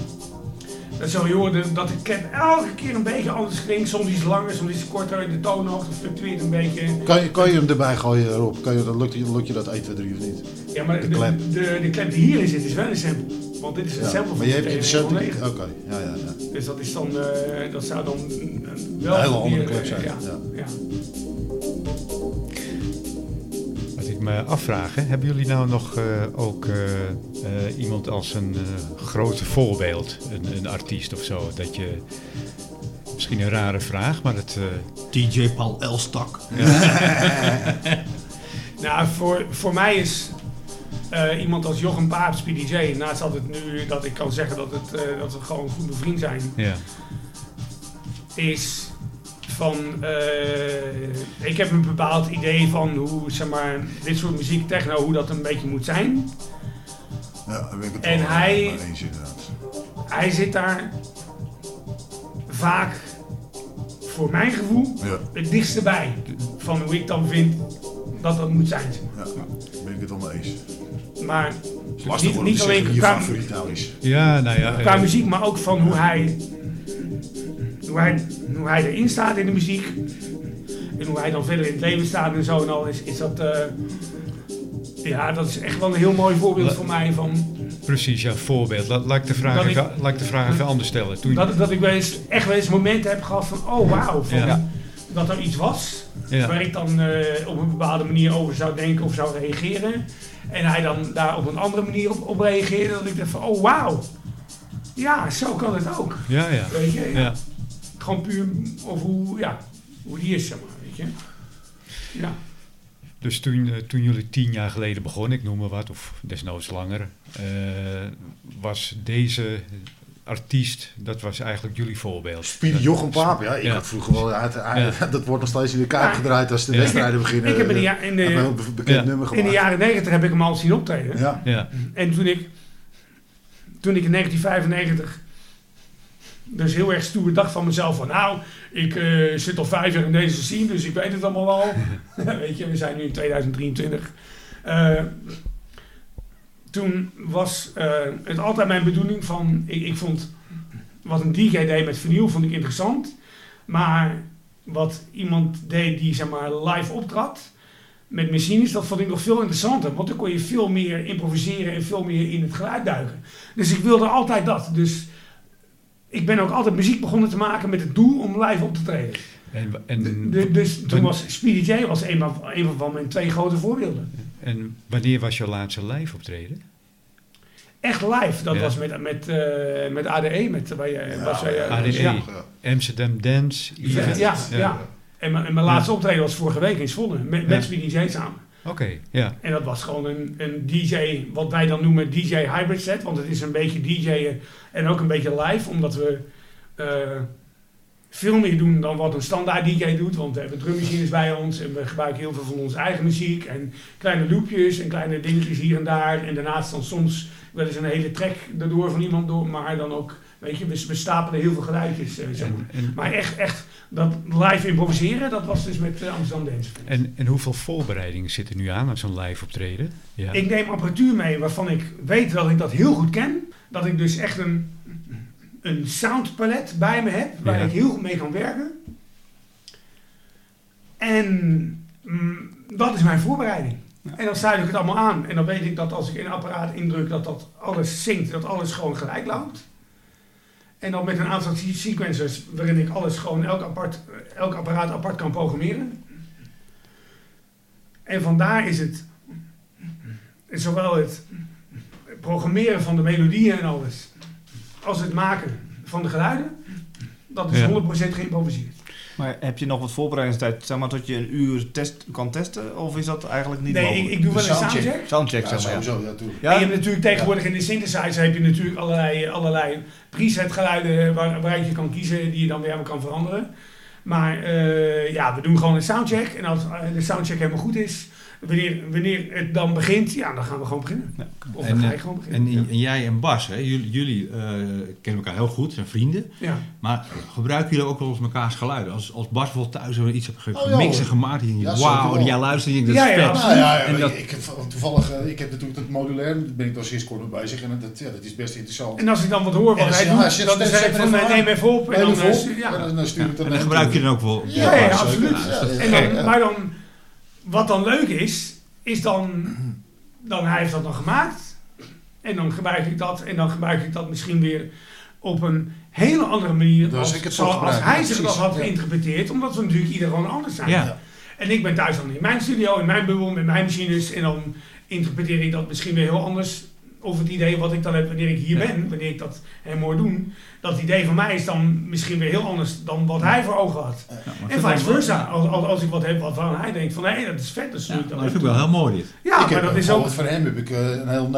dan zou je horen dat de klep elke keer een beetje anders klinkt. Soms iets langer, soms iets korter, de toonhoogte fluctueert een beetje. Kan je, kan je hem erbij gooien, Rob? Kan je, dan lukt, lukt je dat 1, 2, 3 of niet? Ja, maar de, de, klep, de, de klep die hierin zit is wel een sample. Want dit is een ja, sample van Maar je hebt de sample. Oké, ja, ja, ja. Dus dat, is dan, uh, dat zou dan wel een hele andere klep zijn. Ja, ja. Me afvraag, hebben jullie nou nog uh, ook uh, iemand als een grote voorbeeld, een, een, artiest of zo, dat je misschien een rare vraag, maar het. DJ Paul Elstak. [LAUGHS] nou, voor, voor mij is uh, iemand als Jochem Paaps, PDJ, naast dat het nu dat ik kan zeggen dat, het, uh, dat we gewoon goed bevriend zijn, ja. is van. Uh, ik heb een bepaald idee van hoe zeg maar, dit soort muziek, techno, hoe dat een beetje moet zijn. Ja, ben ik het en wel hij, eens inderdaad. Hij zit daar vaak, voor mijn gevoel, ja. het dichtste bij van hoe ik dan vind dat dat moet zijn. Ja, daar ben ik het wel mee eens. Maar lastig niet, niet alleen qua, nou is. Ja, nou ja. Qua muziek, maar ook van hoe hij, hoe hij, hoe hij erin staat in de muziek. En hoe hij dan verder in het leven staat en zo en al is, is dat... Uh, ja, dat is echt wel een heel mooi voorbeeld voor mij van... Precies, ja, voorbeeld. Laat, laat, ik, de vraag even, laat ik de vraag even anders stellen. Toen... Dat, dat ik wel eens, echt wel eens momenten heb gehad van, oh wauw, ja. dat er iets was... Ja. Waar ik dan uh, op een bepaalde manier over zou denken of zou reageren. En hij dan daar op een andere manier op, op reageerde. Dat ik dacht van, oh wauw. Ja, zo kan het ook. Ja, ja. Weet je? Ja. Gewoon puur over hoe, ja, hoe die is, zeg maar. Weet je? Ja. Dus toen, uh, toen jullie tien jaar geleden begonnen, ik noem maar wat, of desnoods langer, uh, was deze artiest, dat was eigenlijk jullie voorbeeld. Speedy Jochem Paap, ja. Ik ja. had vroeger wel, uit, ja. [LAUGHS] dat wordt nog steeds in de kaart gedraaid als de wedstrijden beginnen. Ik heb in de, ja, in de, bekend nummer in de jaren negentig heb ik hem al zien optreden. Ja. Ja. En toen ik, toen ik in 1995 dus heel erg stoer dacht van mezelf van nou, ik uh, zit al vijf jaar in deze scene, dus ik weet het allemaal wel. [LAUGHS] weet je, we zijn nu in 2023. Uh, toen was uh, het altijd mijn bedoeling van, ik, ik, vond wat een DJ deed met vinyl vond ik interessant, maar wat iemand deed die zeg maar live optrad met machines, dat vond ik nog veel interessanter, want dan kon je veel meer improviseren en veel meer in het geluid duiken. Dus ik wilde altijd dat. Dus ik ben ook altijd muziek begonnen te maken met het doel om live op te treden. En, en, dus toen was Speedy J was een van, een van mijn twee grote voorbeelden. En wanneer was je laatste live optreden? Echt live, dat was met, met, uh, met ADE. Met, bij, ja, was, uh, ADE, ja. Amsterdam Dance. Ja, ja. En, mijn, en mijn laatste optreden was vorige week in Zwolle, met, met Speedy J samen. Oké, ja. En dat was gewoon een, een DJ, wat wij dan noemen DJ hybrid set. Want het is een beetje DJ'en en ook een beetje live, omdat we uh, veel meer doen dan wat een standaard DJ doet. Want we hebben drummachines bij ons en we gebruiken heel veel van onze eigen muziek. En kleine loopjes en kleine dingetjes hier en daar. En daarnaast dan soms wel eens een hele track erdoor van iemand door. Maar dan ook, weet je, we, we stapelen heel veel geluidjes. Eh, zeg maar. maar echt, echt dat live improviseren, dat was dus met uh, Amsterdam Dance. En, en hoeveel voorbereidingen zitten nu aan aan zo'n live optreden? Ja. Ik neem apparatuur mee waarvan ik weet dat ik dat heel goed ken. Dat ik dus echt een een soundpalet bij me heb waar ik heel goed mee kan werken. En mm, dat is mijn voorbereiding. En dan sluit ik het allemaal aan. En dan weet ik dat als ik een apparaat indruk, dat dat alles zingt, dat alles gewoon gelijk loopt. En dan met een aantal sequencers waarin ik alles gewoon, elk, apart, elk apparaat apart kan programmeren. En vandaar is het, zowel het programmeren van de melodieën en alles, als het maken van de geluiden, dat is 100% geïmproviseerd. Maar heb je nog wat voorbereidingstijd, zeg maar, tot je een uur test, kan testen? Of is dat eigenlijk niet nee, mogelijk? Nee, ik, doe wel een soundcheck. Soundcheck, zeg maar. Ja, sowieso, ja, En je hebt natuurlijk tegenwoordig in de synthesizer heb je natuurlijk allerlei, allerlei preset geluiden waar, waaruit je kan kiezen, die je dan weer kan veranderen. Maar uh, ja, we doen gewoon een soundcheck. En als de soundcheck helemaal goed is, wanneer, wanneer het dan begint, ja, dan gaan we gewoon beginnen. Ja. Of en, dan ga je gewoon beginnen. En, en jij en Bas, hè, jullie, jullie uh, kennen elkaar heel goed, zijn vrienden. Ja. Maar gebruiken jullie ook wel eens mekaars geluiden? Als, als Bas bijvoorbeeld thuis iets hebt oh, gemixt en gemaakt, en je wauw, en jij luistert, en dat is ja, vet. Nou, ja, en dat, ik, toevallig, uh, ik heb natuurlijk dat modulair, daar ben ik al sinds kort mee bezig en dat, ja, dat is best interessant. En als ik dan wat hoor wat hij doet, dan zeg ik van neem even op. En dan stuur ik dat En dan gebruik je dan ook wel. Ja, absoluut. Maar dan, wat dan leuk is, is dan, dan hij heeft dat dan gemaakt. En dan gebruik ik dat. En dan gebruik ik dat misschien weer op een hele andere manier. als, ik zoals hij zich dat had geïnterpreteerd. Omdat we natuurlijk ieder gewoon anders zijn. Ja. En ik ben thuis dan in mijn studio, in mijn bubbel, met mijn machines. En dan interpreteer ik dat misschien weer heel anders. Of het idee wat ik dan heb wanneer ik hier ben, wanneer ik dat helemaal doen dat idee van mij is dan misschien weer heel anders dan wat hij voor ogen had. en vice versa. Als, als, als, ik wat heb waarvan hij denkt van hé, dat is vet, dat is ja, dat vind ik wel heel mooi dit. Ja, ik maar dat is ook... Van hem heb ik uh, een heel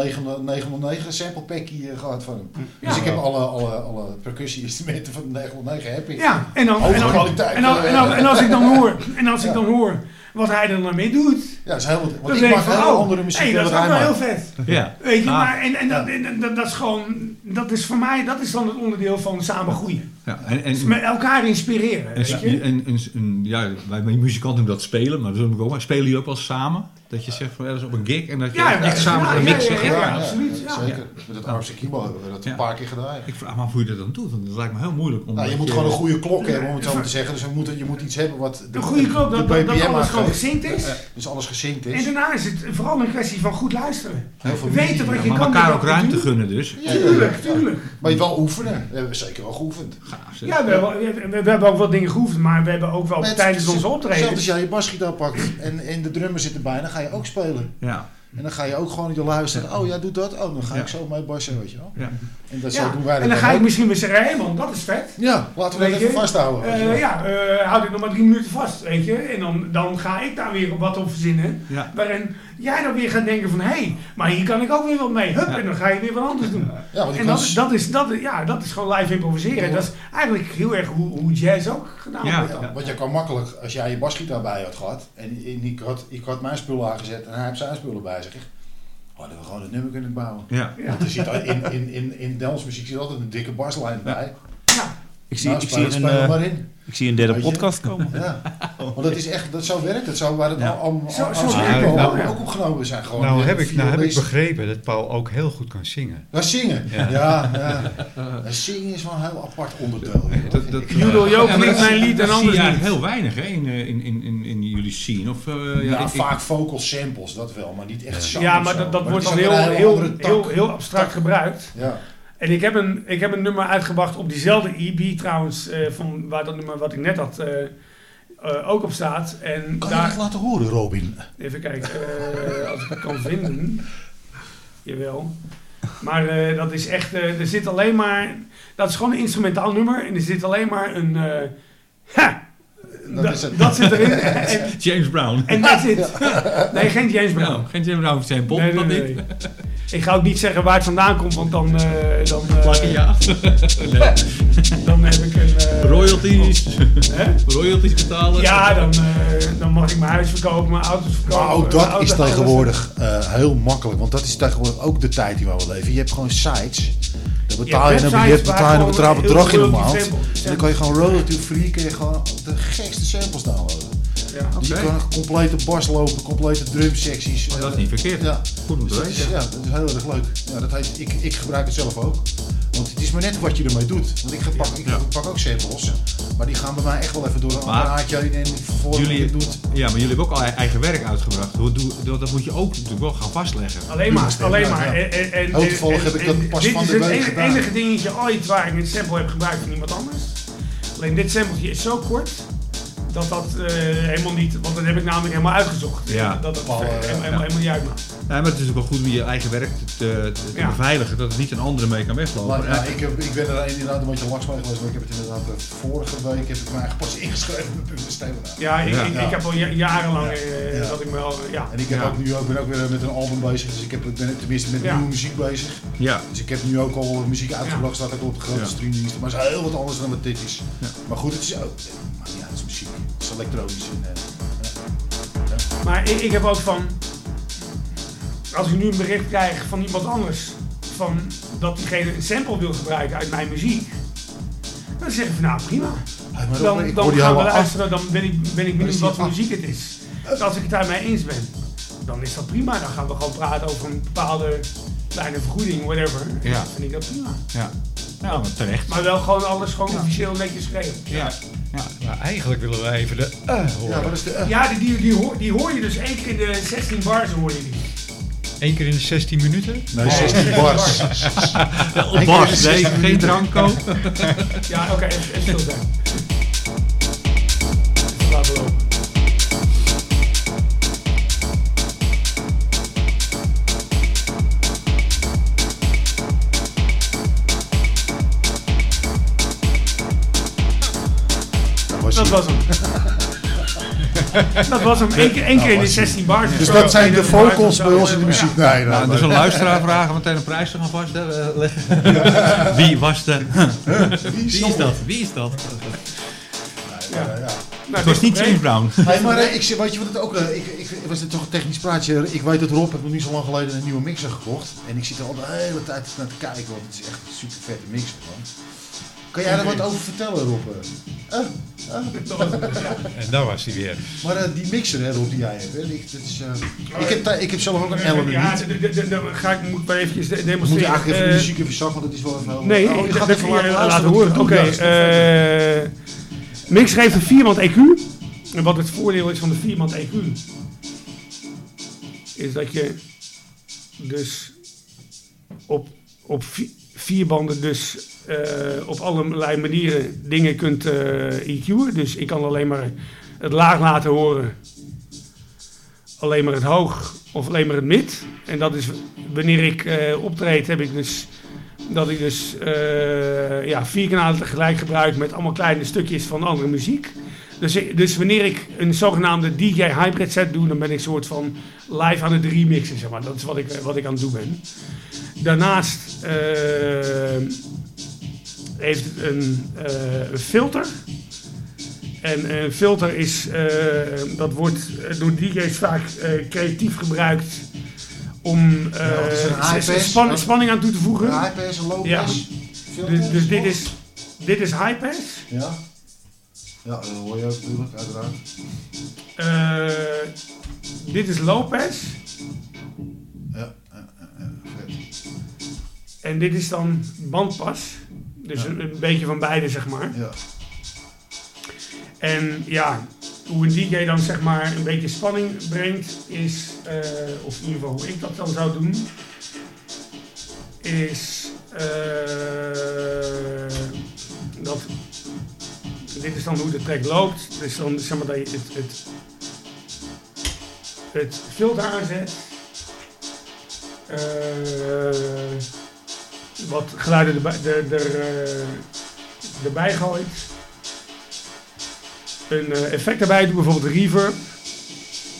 909 sample packje uh, gehad van hem. Ja. Dus ik heb alle, alle, alle percussie-instrumenten van de 909 heb ik. Ja, en dan, en, dan, kwaliteit, en, dan, en, dan, en, als ik dan [LAUGHS] hoor, en als ik dan hoor wat hij er dan mee doet. Ja, dat is heel, want ik maak heel oh, andere muziek hey, dat is ook wel heel vet. Ja. Weet je, ah. maar en, en, dat, en dat, dat, is gewoon, dat is voor mij, dat is dan het onderdeel van samen groeien. Ja, en, en, dus met elkaar inspireren. En, weet je? En, en, en, ja, wij muzikanten doen dat spelen, maar dat ook. Spelen jullie ook wel samen? Dat je zegt van ergens op een gig en dat je ja, echt samen ja, mixen. Ja, ja, absoluut. Zeker. Met het Armse Kibo hebben we dat een paar keer gedaan. Ik vraag me af hoe je dat dan doet, want dat lijkt me heel moeilijk. Om nou, je moet gewoon een goede klok hebben, om het zo te zeggen. Dus je moet, je moet iets hebben wat de, een goede klok, dat, dat, dat alles gewoon gezinkt is. Dus alles gezinkt is. En daarna is het vooral een kwestie van goed luisteren. Weten wat je kan. Maar elkaar ook ruimte gunnen dus. Tuurlijk, tuurlijk. Maar je wel oefenen. We hebben zeker wel geoefend. Ja, we hebben ook wat dingen geoefend, maar we hebben ook wel tijdens onze optreden. Zelfs als jij je basgitaar pakt en de drummer zit erbij, dan ga je ook spelen. Ja. En dan ga je ook gewoon je luisteren. Oh, jij doet dat? Oh, dan ga ik zo mee bassen, weet je wel. Ja. En dat zo doen wij En dan ga ik misschien weer zeggen, hé man, dat is vet. Ja, laten we dat even vasthouden. Uh, ja, uh, houd ik nog maar drie minuten vast, weet je. En dan, dan ga ik daar weer wat op verzinnen. Waarin jij dan weer gaat denken van, hé, hey, maar hier kan ik ook weer wat mee. Hup, en dan ga je weer wat anders doen. Ja, en dat, dat, is, dat, ja, dat is gewoon live improviseren. Dat is eigenlijk heel erg hoe, hoe jazz ook gedaan wordt. Ja, want je kan makkelijk, als jij je basgitaar bij had gehad, en ik had, ik had mijn spullen aangezet en hij heeft zijn spullen bij zich hadden we gewoon het nummer kunnen bouwen. Ja. Want er zit in, in, in, in dansmuziek zit altijd een dikke baslijn bij. Ja. Ik zie, nou, ik, zie een, uh, maar in. Ik zie een derde podcast komen. Ja. Want dat is echt, dat zo werkt het. Zo waar het ja. al, al, zo, zo al, nou, ook opgenomen zijn. Gewoon nou heb, ik, nou heb ik begrepen dat Paul ook heel goed kan zingen. Ja, zingen. Ja. ja, [LAUGHS] ja. Zingen is wel een heel apart onderdeel. Dat, dat, Judel Joop ja, mijn lied en anders niet. heel weinig hè, in, in, in, in, jullie scene. Of, uh, ja, ik, vaak vocal samples, dat wel. Maar niet echt zang Ja, maar dat, dat wordt dan heel, heel, heel, heel abstract gebruikt. Ja. En ik heb, een, ik heb een nummer uitgebracht op diezelfde EP trouwens, uh, van waar dat nummer wat ik net had uh, uh, ook op staat. En kan daar, je dat laten horen, Robin? Even kijken, als ik het kan vinden. Jawel. Maar dat is echt, er zit alleen maar, dat is gewoon een instrumentaal nummer en er zit alleen maar een, ha, dat, dat, zit erin. [LAUGHS] James Brown. En dat zit. [LAUGHS] Nee, geen James Brown. geen James Brown, zijn Bond, nee, nee, nee. Ik ga ook niet zeggen waar het vandaan komt, want dan... Uh, dan uh, ja. [LAUGHS] nee. dan heb ik een... Uh, royalties. royalties betalen. Ja, dan, dan mag ik mijn huis verkopen, mijn auto's verkopen. Maar ook dat is tegenwoordig heel makkelijk, want dat is tegenwoordig ook de tijd die we leven. Je hebt gewoon sites dan betaal je, een biljet, betaal je een bedrag in de maand. En dan kan je gewoon royalty free, kun je gewoon de gekste samples downloaden. Ja, okay. Dus je kan een complete bas lopen, complete drumsecties. Maar dat is niet verkeerd. Ja. Goed om te weten. Ja, dat is heel erg leuk. Ja, dat heet, ik, ik gebruik het zelf ook. Want het is maar net wat je ermee doet. Want ik, pak, ik pak ook samples. Maar die gaan bij mij echt wel even door een apparaatje en voor jullie, doet. Ja, maar jullie hebben ook al eigen werk uitgebracht. Hoe, doe, dat moet je ook natuurlijk wel gaan vastleggen. Alleen maar, alleen maar. En, en, heb ik dat pas van de week gedaan. Dit is het enige dingetje ooit waar ik een sample heb gebruikt van iemand anders. Alleen dit sampletje is zo kort dat dat uh, helemaal niet, want dat heb ik namelijk helemaal uitgezocht. Ja. Dat het uh, helemaal, helemaal niet uitmaakt. Ja, maar het is ook wel goed om je eigen werk te, te, te beveiligen, dat het niet een andere mee kan weglopen. Maar, ja, ik, heb, ik ben er inderdaad een beetje langs mee geweest, maar ik heb het inderdaad uh, vorige week heb ik me eigenlijk pas ingeschreven met stemmen. Ja, ik, ik, ik, heb al jarenlang uh, dat ik me al, ja. En ik heb ook nu ook, ben ook weer met een album bezig, dus ik heb, ben tenminste met nieuwe muziek bezig. Ja. Dus ik heb nu ook al muziek uitgebracht, staat ook op de grote streamingdiensten, maar het is heel wat anders dan wat dit is. Maar goed, het is ook, maar ja, het is muziek, het is elektronisch. En, maar ik, ik heb ook van, als ik nu een bericht krijg van iemand anders, van dat diegene een sample wil gebruiken uit mijn muziek, dan zeg ik van nou prima. dan, dan gaan we luisteren, dan ben ik, ben ik benieuwd wat voor muziek het is. Dus als ik het daarmee eens ben, dan is dat prima. Dan gaan we gewoon praten over een bepaalde kleine vergoeding, whatever. Ja. Dan vind ik dat prima. Ja. Ja, maar terecht. Maar wel gewoon alles gewoon officieel netjes geregeld. Ja. Ja. ja, eigenlijk willen we even de uh horen. Ja, wat is de Ja, die, die, die, hoor, die hoor je dus één keer in de 16 bars hoor je die. Eén keer in de 16 minuten? Nee, 16 bars. [LAUGHS] ja, bars, nee, geen drank kopen. [LAUGHS] ja, oké, okay, even stil zijn. Laten we lopen. Dat was hem. [LAUGHS] dat was hem één keer, één keer in de 16 bars. Dus dat zijn de vocals bij ons in de muziek. Nee, nou, dus een luisteraar vragen meteen een prijs te gaan vastleggen. Wie was de... Wie is dat? Wie is dat? Ja. ja. Nou, het was niet James Brown. Hey, maar uh, ik, weet je wat het ook... Uh, ik, ik, was het toch een technisch praatje. Ik weet dat Rob heeft nog niet zo lang geleden een nieuwe mixer gekocht. En ik zit er al de hele tijd naar te kijken. Want het is echt een super vette mixer. Man. Kan jij er wat over vertellen, Rob? Uh, en daar was hij weer. Maar uh, die mixer hè, Rob, die jij hebt, hè, ik, dat is, uh, ik, heb, ik heb zelf ook een element. Ja, dan ga ik moet maar eventjes demonstreren. Moet je eigenlijk even de muziek even zakken, want dat is wel even... Nee, oh, je gaat even laten, laten horen. Oké, okay, mixer heeft een 4 man EQ. En wat het voordeel is van de 4 man EQ... is dat je dus op, op vier banden dus uh, op allerlei manieren dingen kunt uh, eh, EQ'en. Dus ik kan alleen maar het laag laten horen, alleen maar het hoog of alleen maar het mid. En dat is wanneer ik uh, optreed, heb ik dus dat ik dus ja, vier kanalen tegelijk gebruik met allemaal kleine stukjes van andere muziek. Dus, dus wanneer ik een zogenaamde DJ hybrid set doe, dan ben ik soort van live aan het remixen, zeg maar. Dat is wat ik, wat ik aan het doen ben. Daarnaast heeft een, uh, een filter. En een filter is, uh, dat wordt door DJ's vaak uh, creatief gebruikt om ja, span, spanning aan toe te voegen. Een high pass, een low ja. pass. Dus, dus dit, is, dit is high pass. Ja. Ja, dat hoor je ook natuurlijk, uiteraard. dit is low pass. Ja, vet. En dit is dan bandpas. Dus een, beetje van beide, zeg maar. Ja. En ja, hoe een DJ dan zeg maar een beetje spanning brengt, is, uh, of in ieder geval hoe ik dat dan zou doen, is uh, dat. Dit is dan hoe de track loopt. Dus dan zeg maar dat je het, het, het filter aanzet. Uh, wat geluiden erbij, er, er, uh, erbij gooit. Een uh, effect erbij doe, bijvoorbeeld reverb.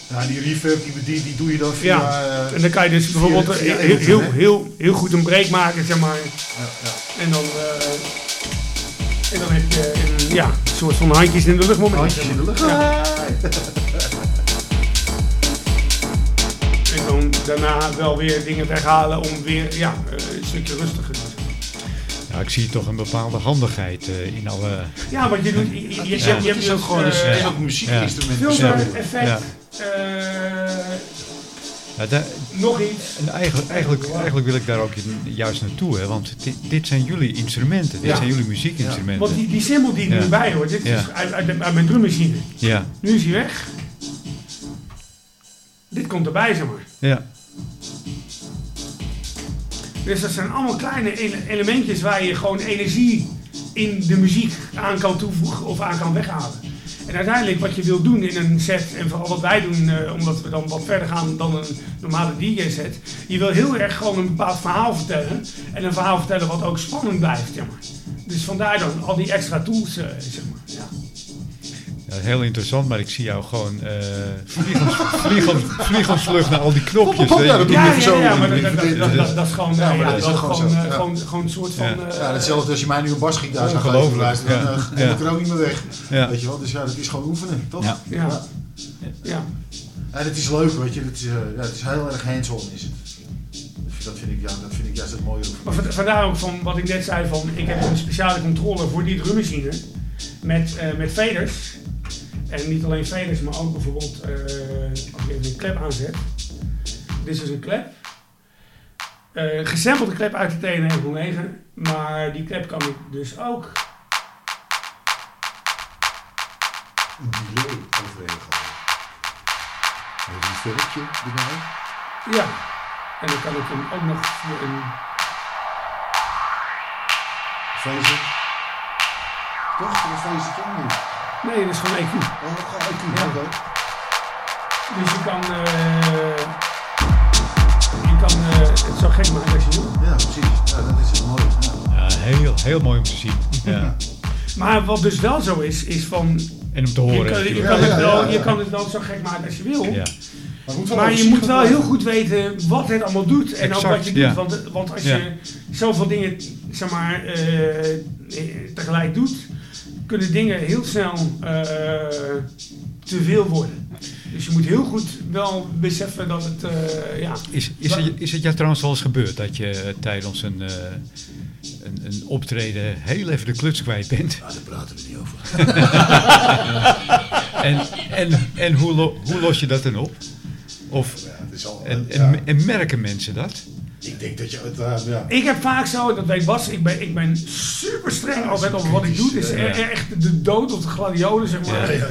Ja, die reverb die, die, die doe je dan via... Ja, uh, en dan kan je dus bijvoorbeeld via, via heel, heel, heel, heel, goed een break maken, zeg maar. Ja, ja. En dan... En dan heb je een, ja, een soort van handjes in de lucht moment. Handjes in de lucht. Ja. [LAUGHS] dan daarna wel weer dingen weghalen om weer ja, een stukje rustiger te zijn. Ja, ik zie toch een bepaalde handigheid uh, in alle... Ja, want je doet... Je, je, je, hebt ook gewoon uh, een, ook muziekinstrument. Filter, effect, ja, daar, nog iets. En eigenlijk, eigenlijk, eigenlijk wil ik daar ook juist naartoe, hè, want dit, dit zijn jullie instrumenten, dit zijn jullie muziekinstrumenten. Want die, die die er nu bij hoort, dit is uit, uit, uit, mijn drummachine. Ja. Nu is hij weg. Dit komt erbij, zeg maar. Ja. Dus dat zijn allemaal kleine elementjes waar je gewoon energie in de muziek aan kan toevoegen of aan kan weghalen. En uiteindelijk wat je wil doen in een set, en vooral wat wij doen, uh, omdat we dan wat verder gaan dan een normale DJ-set. Je wil heel erg gewoon een bepaald verhaal vertellen. En een verhaal vertellen wat ook spannend blijft, zeg maar. Dus vandaar dan al die extra tools, uh, zeg maar. Ja. Ja, heel interessant, maar ik zie jou gewoon uh, naar al die knopjes. Ja, ja, dat ja, ja, ja, maar dat, is gewoon, ja, dat is gewoon, gewoon, gewoon, gewoon een soort van... Ja, uh, ja hetzelfde als je mij nu een basgitaar zou geven luisteren, dan uh, ja. ik er ook niet meer weg. Ja. Weet je wel, dus ja, dat is gewoon oefenen, toch? Ja. ja. ja. En het is leuk, weet je, het is, uh, ja, het is heel erg hands-on is het. Dat vind ik, ja, dat vind ik juist het mooie. Maar vandaar ook van wat ik net zei, van ik heb een speciale controller voor die drummachine met, uh, met faders. En niet alleen faders, maar ook bijvoorbeeld uh, als je even een klep aanzet. Dit is een klep. Uh, gesampelde klep uit de TN-909, maar die klep kan ik dus ook. Een delay overheen gaan. Een sterretje erbij. Ja, en dan kan ik hem ook nog via een. Phaser. Toch? Een phaser kan niet. Nee, dat is gewoon EQ. Oh, gewoon EQ, ja. oké. Dus je kan, uh, je kan uh, het zo gek maken als je wil. Ja, precies. Ja, dat is het mooie. Ja, ja heel, heel mooi om te zien. Ja. [LAUGHS] maar wat dus wel zo is, is van... En om te horen. Je kan, je kan, het, wel, je kan het wel zo gek maken als je wil. Ja. Maar, maar je moet wel heel goed weten wat het allemaal doet en exact, ook wat je doet. Want, want als je zoveel dingen zeg maar, uh, tegelijk doet, kunnen dingen heel snel uh, te veel worden. Dus je moet heel goed wel beseffen dat het. Uh, ja. Is, is, het, is het jou trouwens wel eens gebeurd dat je tijdens een, uh, een, een, optreden heel even de kluts kwijt bent? Ja, daar praten we niet over. [LAUGHS] en en, en hoe, lo, hoe los je dat dan op? Of, ja, het is al, en, ja. en, en merken mensen dat? Ik denk dat je het, uh, ja. Ik heb vaak zo, dat weet Bas, ik ben, ik ben super streng ja, altijd over wat ik doe. Het is ja. echt de dood of de gladiolen, zeg maar. Ja,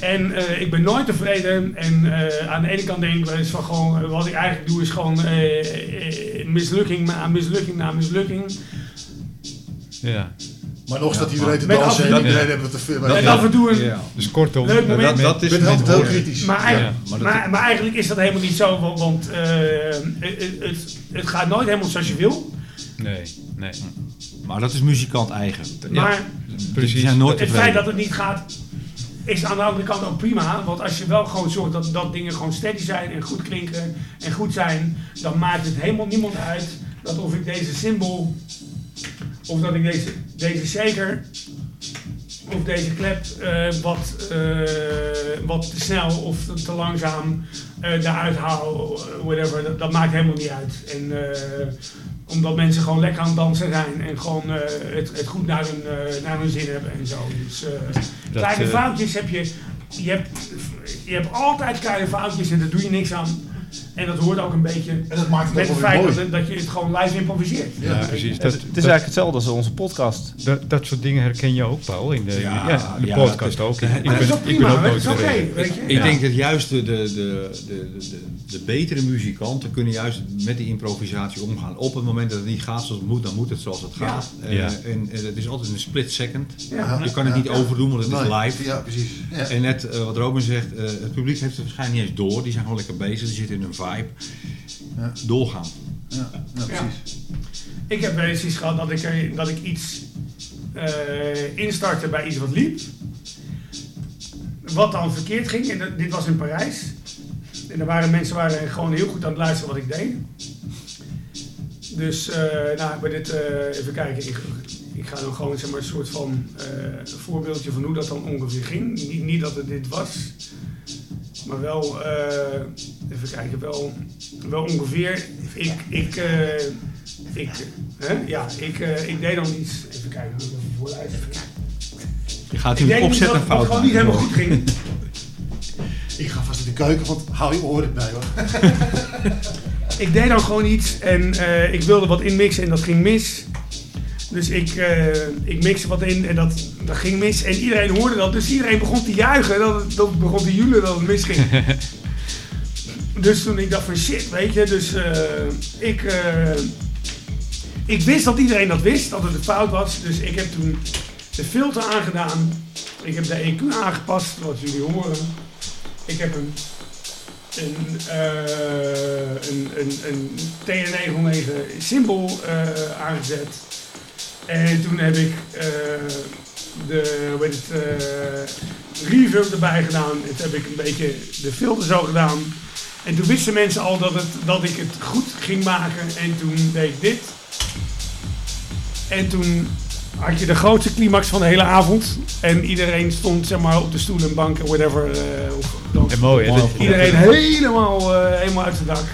en uh, ik ben nooit tevreden. En uh, aan de ene kant denk ik van gewoon, wat ik eigenlijk doe is gewoon mislukking na mislukking na mislukking. Ja. Maar nog staat iedereen te dansen en iedereen hebben het te veel. En af en toe een ja. dus kortom, leuk moment. Dat, dat is heel kritisch. Maar, eigenlijk, ja, maar, maar, maar, eigenlijk is dat helemaal niet zo, want, want uh, het, het, het, gaat nooit helemaal zoals je wil. Nee, nee. Maar dat is muzikant eigen. Maar precies. Zijn nooit het feit dat het niet gaat, is aan de andere kant ook prima. Want als je wel gewoon zorgt dat, dat dingen gewoon steady zijn en goed klinken en goed zijn, dan maakt het helemaal niemand uit dat of ik deze symbool of dat ik deze, deze shaker of deze klep uh, wat, uh, wat te snel of te, langzaam uh, eruit haal, whatever, dat, dat, maakt helemaal niet uit. En omdat mensen gewoon lekker aan het dansen zijn en gewoon het, het, goed naar hun, naar hun zin hebben en zo. Dus kleine foutjes heb je, je hebt, je hebt altijd kleine foutjes en daar doe je niks aan. En dat hoort ook een beetje en dat maakt het met het feit dat, dat, je het gewoon live improviseert. Ja, ja precies. Dat, het is eigenlijk hetzelfde als onze podcast. Dat, dat soort dingen herken je ook, Paul, in de, ja, ja, de podcast ook. Ik, ik, ben, ik ben ook nooit okay, Ik denk dat juist de, de, de, de, de, de betere muzikanten kunnen juist met die improvisatie omgaan. Op het moment dat het niet gaat zoals het moet, dan moet het zoals het gaat. Uh, en, en het is altijd een split second. Je kan het niet overdoen, want het is live. Ja, precies. En net uh, wat Robin zegt, uh, het publiek heeft het waarschijnlijk niet eens door. Die zijn gewoon lekker bezig, die zitten in een vibe. Ja. Doorgaan. Ja, ja precies. Ik heb wel eens iets gehad dat ik, dat ik iets instartte bij iets wat liep. Wat dan verkeerd ging, en dit was in Parijs. En er waren mensen waren gewoon heel goed aan het luisteren wat ik deed. Dus, nou, bij dit, even kijken. Ik, ik ga dan gewoon zeg maar, een soort van voorbeeldje van hoe dat dan ongeveer ging. Niet, niet dat het dit was, maar wel, even kijken, wel, wel ongeveer. Ik, ik, ik, hè? Ja, ik, ik deed dan iets. Even kijken, hoe ik even voorlezen. Je gaat hier opzetten fout Het gewoon niet helemaal goed ging. Ik ga vast in de keuken, want hou je oren bij hoor. [LAUGHS] ik deed dan gewoon iets en uh, ik wilde wat inmixen en dat ging mis. Dus ik, uh, ik mixte wat in en dat, dat ging mis. En iedereen hoorde dat, dus iedereen begon te juichen. Dat, dat begon te julen dat het misging. [LAUGHS] dus toen ik dacht van shit, weet je. Dus uh, ik, ik wist dat iedereen dat wist, dat het een fout was. Dus ik heb toen de filter aangedaan. Ik heb de EQ aangepast, wat jullie horen. Ik heb een, een, uh, een, een, een TN909 symbool uh, aangezet. En toen heb ik uh, de weet het, reverb erbij gedaan. En toen heb ik een beetje de filter zo gedaan. En toen wisten mensen al dat, het, dat ik het goed ging maken. En toen deed ik dit. En toen had je de grootste climax van de hele avond. En iedereen stond zeg maar, op de stoelen en banken, whatever. Uh, of, mooi, hè? Iedereen helemaal, uh, helemaal uit het dak.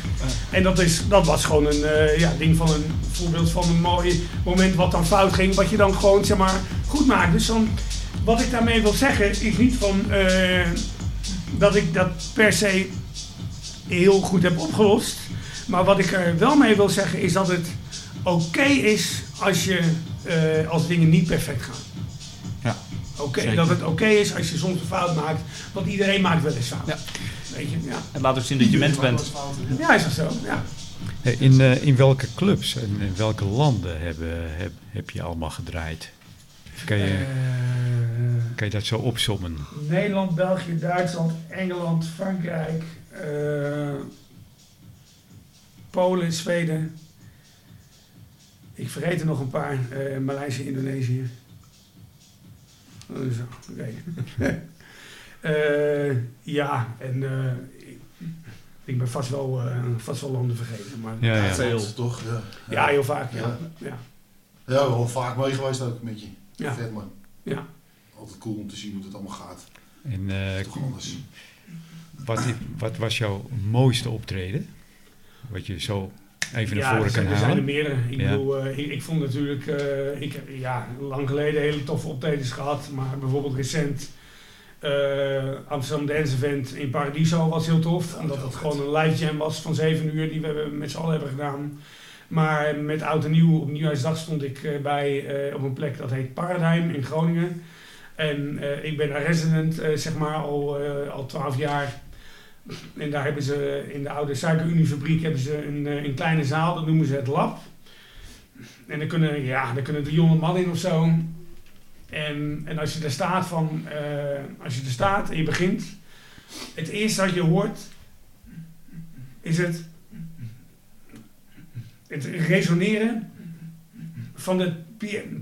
En dat, is, dat was gewoon een uh, ja, ding van een voorbeeld van een mooi moment wat dan fout ging. Wat je dan gewoon zeg maar, goed maakt. Dus dan, wat ik daarmee wil zeggen is niet van dat ik dat per se heel goed heb opgelost. Maar wat ik er wel mee wil zeggen is dat het oké is als je uh, als dingen niet perfect gaan. Ja. Oké, dat het oké is als je soms een fout maakt, want iedereen maakt wel eens fout. Ja. Weet je, ja. En laat ook zien dat je mens bent. Ja, is dat zo? Ja. In, uh, in welke clubs en in welke landen hebben, heb, heb je allemaal gedraaid? Kan je, uh, kan je dat zo opzommen? Nederland, België, Duitsland, Engeland, Frankrijk, uh, Polen, Zweden. Ik vergeet er nog een paar. Uh, Maleisië, Indonesië. Oh, zo, oké. uh, [LAUGHS] ja, en uh, ik, ik, ben vast wel, vast wel landen vergeten. Maar ja, ja. veel, toch? Ja. ja, heel vaak, ja. Ja, ja. wel vaak mee geweest ook met je. Ja. Vet man. Ja. Altijd cool om te zien hoe het allemaal gaat. En, toch anders. Wat, wat was jouw mooiste optreden? Wat je zo even naar voren kan halen? Ja, er zijn er meerdere. Ik, bedoel, uh, ik, ik, vond natuurlijk, uh, ik heb ja, lang geleden hele toffe optredens gehad, maar bijvoorbeeld recent uh, Amsterdam Dance Event in Paradiso was heel tof, omdat het gewoon een live jam was van 7 uur die we met z'n allen hebben gedaan. Maar met Oud en Nieuw op Nieuwjaarsdag stond ik bij op een plek dat heet Paradigm in Groningen. En ik ben daar resident, zeg maar, al, al 12 jaar. En daar hebben ze in de oude suikeruniefabriek hebben ze een, eh, een kleine zaal, dat noemen ze het lab. En dan kunnen, ja, daar kunnen 300 man in of zo. En, en als je er staat van, uh, als je er staat en je begint, het eerste wat je hoort is het, het resoneren van het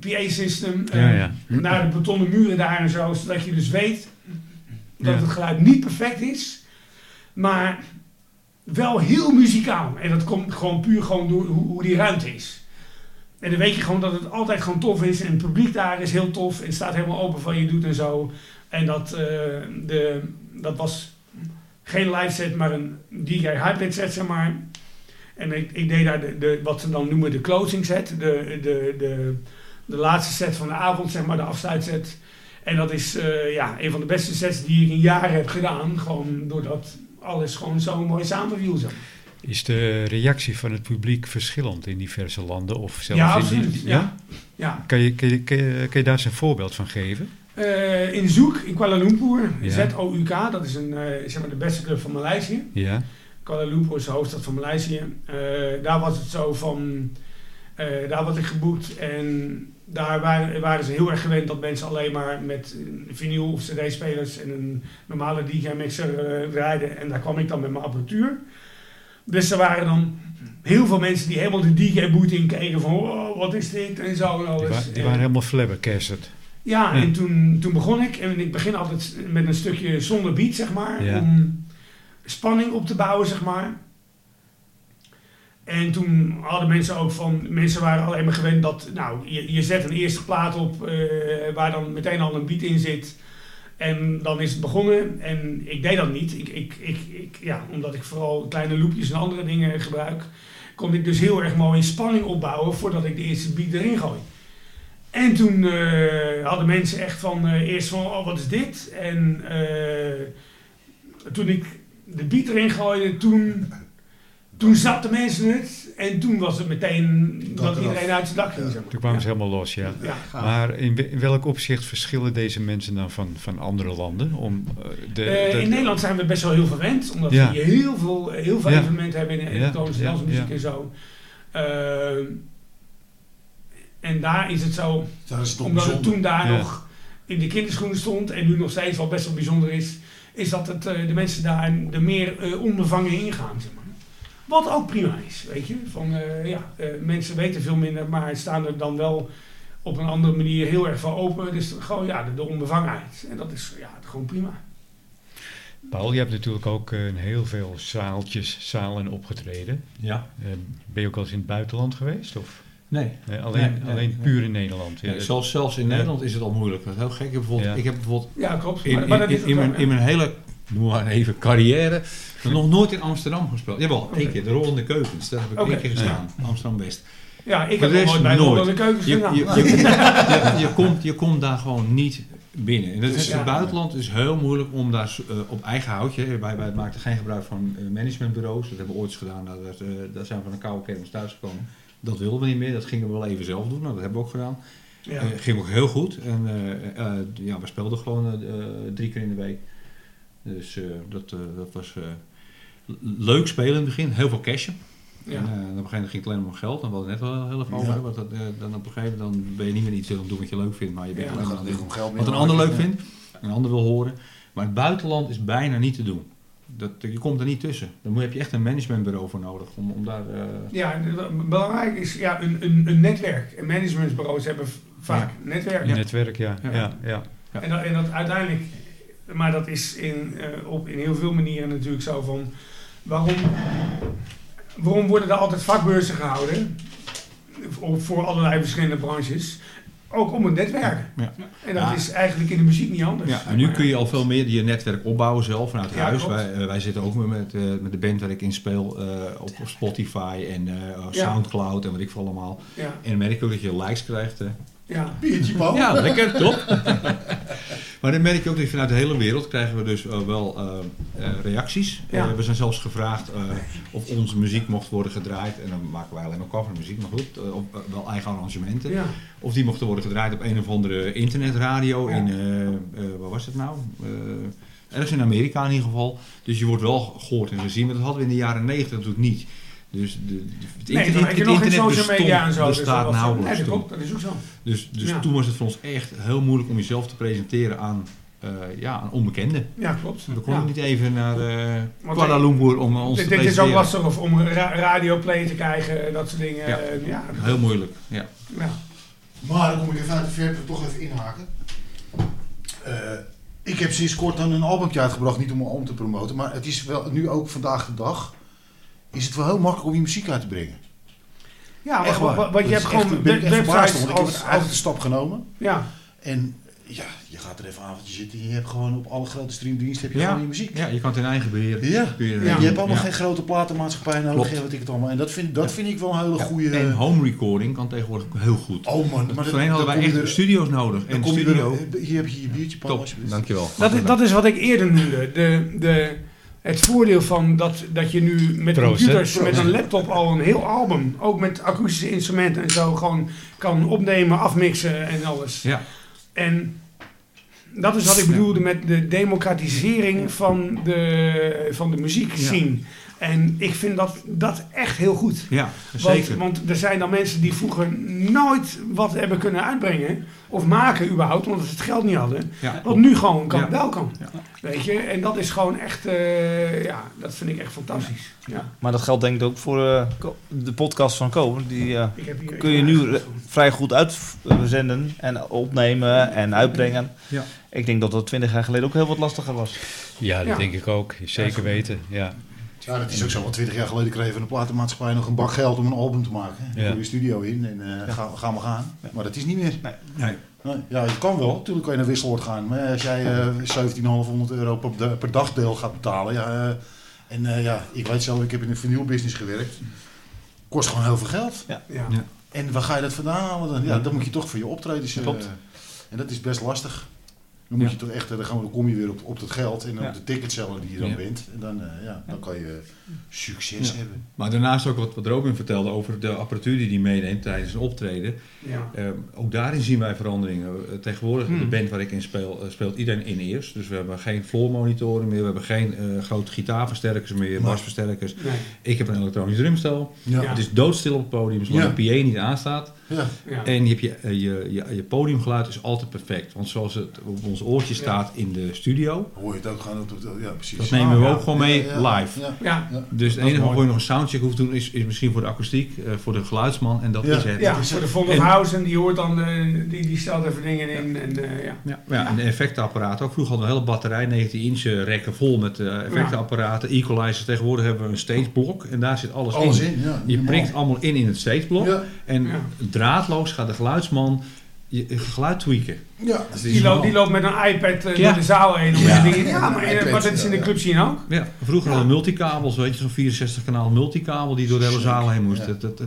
PA-system uh, ja, ja. naar de betonnen muren daar en zo, zodat je dus weet dat het geluid niet perfect is, maar wel heel muzikaal. En dat komt gewoon puur gewoon door hoe, die ruimte is. En dan weet je gewoon dat het altijd gewoon tof is. En het publiek daar is heel tof. En staat helemaal open van je doet en zo. En dat, uh, de, dat was geen live set, maar een DJ hybrid set, zeg maar. En ik, deed daar de, wat ze dan noemen de closing set. De, de, de, de laatste set van de avond, zeg maar, de afsluitset. En dat is uh, ja, een van de beste sets die ik in jaren heb gedaan. Gewoon doordat alles gewoon zo mooi samenwiel zijn. Is de reactie van het publiek verschillend in diverse landen? Of zelfs ja, absoluut. In die, ja? ja? Kan, je, kan, je, kan, je, daar eens een voorbeeld van geven? Uh, in Zoek, in Kuala Lumpur, ja. ZOUK, dat is een, uh, zeg maar de beste club van Maleisië. Ja. Kuala Lumpur is de hoofdstad van Maleisië. Uh, daar was het zo van, daar was ik geboekt en daar waren, waren, ze heel erg gewend dat mensen alleen maar met vinyl of cd-spelers en een normale DJ-mixer uh, rijden. En daar kwam ik dan met mijn apparatuur. Dus er waren dan heel veel mensen die helemaal de DJ-boot in kregen van oh, wat is dit en zo en alles. Die, wa die waren helemaal flabbergasted. Ja, ja, en toen, toen begon ik. En ik begin altijd met een stukje zonder beat, zeg maar. Ja. Om spanning op te bouwen, zeg maar. En toen hadden mensen ook van, mensen waren alleen maar gewend dat, nou, je, je zet een eerste plaat op uh, waar dan meteen al een beat in zit. En dan is het begonnen. En ik deed dat niet. Ik, ik, ik, ik, ja, omdat ik vooral kleine loopjes en andere dingen gebruik, kon ik dus heel erg mooi spanning opbouwen voordat ik de eerste beat erin gooi. En toen uh, hadden mensen echt van, uh, eerst van, oh wat is dit? En toen ik de beat erin gooide, toen toen zapten mensen het en toen was het meteen dat, iedereen uit zijn dak ging. Toen kwamen ze helemaal los, ja. Maar in, welk opzicht verschillen deze mensen dan van, van andere landen? Om, uh, de, in Nederland zijn we best wel heel verwend, omdat we hier heel veel, heel veel evenementen hebben in elektronische dansmuziek en zo. Uh, en daar is het zo, is omdat het toen daar nog in de kinderschoenen stond en nu nog steeds wel best wel bijzonder is, is dat het, uh, de mensen daar er meer onbevangen ingaan. Zeg maar. Wat ook prima is, weet je. Van, uh, ja, uh, mensen weten veel minder, maar staan er dan wel op een andere manier heel erg voor open. Dus gewoon ja, de, de onbevangenheid. En dat is ja, gewoon prima. Paul, je hebt natuurlijk ook uh, heel veel zaaltjes, zalen opgetreden. Ja. ben je ook al eens in het buitenland geweest? Of? Nee. alleen nee, alleen puur in Nederland. Ja, zelfs, zelfs in Nederland is het al moeilijk. Dat is heel gek. Ik heb bijvoorbeeld, ik heb bijvoorbeeld ja, klopt. In, in, in, in, mijn, in mijn hele noem maar even carrière. nog nooit in Amsterdam gespeeld. Jawel, okay. één keer. De Rollende Keukens. Daar heb ik okay. één keer gestaan. Amsterdam-West. Ja, ik heb nooit bij de Rollende Keukens je, je, je, je, komt, je komt daar gewoon niet binnen. En het, is, het buitenland is heel moeilijk om daar uh, op eigen houtje... Wij, wij maakten geen gebruik van uh, managementbureaus. Dat hebben we ooit eens gedaan. Dat, uh, daar zijn we van een koude kermis thuisgekomen. Dat wilden we niet meer. Dat gingen we wel even zelf doen. Nou, dat hebben we ook gedaan. Ja. ging ook heel goed. En ja, we speelden gewoon drie keer in de week. Dus uh, dat, uh, dat was uh, leuk spelen in het begin, heel veel cashen. Ja. En, op een gegeven moment ging het alleen om geld, hadden we net wel heel even over. Ja. Want dat, dan op een gegeven moment dan ben je niet meer iets aan het doen wat je leuk vindt, maar je bent ja, alleen maar om geld wat een ander leuk vindt, een ander wil horen. Maar het buitenland is bijna niet te doen. Dat, je komt er niet tussen. Dan heb je echt een managementbureau voor nodig om, om daar... Ja, belangrijk is ja, een, een, een netwerk. En managementbureaus hebben vaak netwerk. Een netwerk, ja. ja. ja. En, dat, en dat uiteindelijk maar dat is in, uh, op, in heel veel manieren natuurlijk zo van... Waarom, waarom worden er altijd vakbeurzen gehouden? Voor allerlei verschillende branches. Ook om het netwerken. Ja. En dat is eigenlijk in de muziek niet anders. Ja, en nu kun je al veel meer je netwerk opbouwen zelf vanuit huis. Wij, uh, wij zitten ook met, uh, met de band waar ik in speel op, op Spotify en Soundcloud en wat ik voor allemaal. En dan merk ik ook dat je likes krijgt. Ja. Biertje, Paul. Ja, lekker, top. [LAUGHS] maar dan merk je ook dat vanuit de hele wereld krijgen we dus uh, wel uh, uh, reacties. we zijn zelfs gevraagd of onze muziek mocht worden gedraaid. En dan maken wij alleen maar covermuziek, maar goed. Of, wel eigen arrangementen. Ja. Of die mochten worden gedraaid op een of andere internetradio in, waar was het nou? ergens in Amerika in ieder geval. Dus je wordt wel gehoord en gezien. Maar dat hadden we in de jaren negentig natuurlijk niet. Dus de, de, het nee, internet, het internet geen social media en zo. bestaat dus nauwelijks. Nee, dat, dat is ook zo. Dus, dus ja. toen was het voor ons echt heel moeilijk om jezelf te presenteren aan, uh, ja, aan onbekenden. Ja, klopt. We konden ja. niet even naar uh, Kuala Lumpur om ons dit, te Dit is ook lastig om ra radioplay te krijgen, dat soort dingen. Ja, ja. heel moeilijk. Ja. ja. Maar dan kom ik even uit de verf toch even inhaken. ik heb sinds kort dan een albumtje uitgebracht, niet om mijn album te promoten, maar het is wel nu ook vandaag de dag is het wel heel makkelijk om je muziek uit te brengen. Ja, echt waar. Want je hebt gewoon echt, ben websites. ik heb het eigenlijk de stap genomen. Ja. En ja, je gaat er even avondje zitten. Je hebt gewoon op alle grote streamdiensten heb je gewoon je muziek. Ja, je kan het in eigen beheer. Ja. Je, ja. je hebt allemaal geen grote platenmaatschappij nodig. Wat ik het allemaal. En dat vind, dat vind ik wel een hele goede. En home recording kan tegenwoordig heel goed. Oh man, maar Voorheen hadden wij echt studio's nodig. En studio. hier heb je je biertje, Paul. Dankjewel. Dat is, dat is wat ik eerder noemde. De, de, het voordeel van dat, dat je nu met computers, met een laptop al een heel album, ook met akoestische instrumenten en zo, gewoon kan opnemen, afmixen en alles. Ja. En dat is wat ik bedoelde met de democratisering van de, van de muziek zien. En ik vind dat, dat echt heel goed. Ja, zeker. Want, er zijn dan mensen die vroeger nooit wat hebben kunnen uitbrengen. Of maken überhaupt, omdat ze het geld niet hadden. Wat nu gewoon kan, wel kan. Weet je, en dat is gewoon echt, uh, ja, dat vind ik echt fantastisch. Ja. Maar dat geldt denk ik ook voor uh, de podcast van Ko. Die uh, kun je nu vrij goed uitzenden en opnemen en uitbrengen. Ja. Ik denk dat dat twintig jaar geleden ook heel wat lastiger was. Ja, dat denk ik ook. Zeker weten, ja. Ja, dat is ook zo. Want twintig jaar geleden kreeg van de platenmaatschappij nog een bak geld om een album te maken. Ja. Gooi je studio in en uh, ja. ga, ga maar gaan. Maar dat is niet meer. Nee. nee. nee. Ja, het kan wel. Natuurlijk kan je naar Wisseloord gaan. Maar als jij uh, eh, 17,500 euro per, per dagdeel gaat betalen. Ja, uh, en uh, ja, ik weet zelf, ik heb in de vernieuwbusiness gewerkt. Kost gewoon heel veel geld. Ja. ja. En waar ga je dat vandaan halen dan? Ja, dan moet je toch voor je optredens... Klopt. en dat is best lastig. Dan moet je toch echt, dan, gaan we, dan kom je weer op, op het geld en op de ticketseller die je dan bent. En dan, uh, ja, dan kan je succes hebben. Maar daarnaast ook wat, wat Robin vertelde over de apparatuur die hij meeneemt tijdens een optreden. Ja. Uh, ook daarin zien wij veranderingen. Uh, tegenwoordig, hmm. de band waar ik in speel, uh, speelt iedereen in eerst. Dus we hebben geen floor monitoren meer, we hebben geen grote gitaarversterkers meer, basversterkers. Nee. Ik heb een elektronisch drumstel. Ja. Het is doodstil op het podium, zolang de PA niet aanstaat. Ja. En je, hebt je, je, je, je, podiumgeluid is altijd perfect. Want zoals het op ons oortje staat in de studio. Hoor je het ook gaan op de, ja, precies. Dat nemen we ook gewoon mee live. Ja. Dus het enige waarvoor je nog een soundcheck hoeft te doen is, is misschien voor de akoestiek, uh, voor de geluidsman en dat is het. Ja, voor de Von Housen, die hoort dan, uh, die, die stelt even dingen in. En, uh, ja. Ja, ja, en de effectenapparaten. Ook vroeger hadden we een hele batterij, 19 inch rekken vol met effectenapparaten, equalizers. Tegenwoordig hebben we een stageblok en daar zit alles, alles in. in je prikt allemaal in in het stageblok. En draadloos gaat de geluidsman je geluid tweaken. Ja, die, loopt, die loopt met een iPad uh, ja. door de zaal heen. Ja, dingen. ja maar, iPad, maar dat is in de club zien ook. Ja, vroeger hadden we multicabels, weet je, zo'n 64 kanaal multicabel die door de hele zaal heen moest. Dat, dat,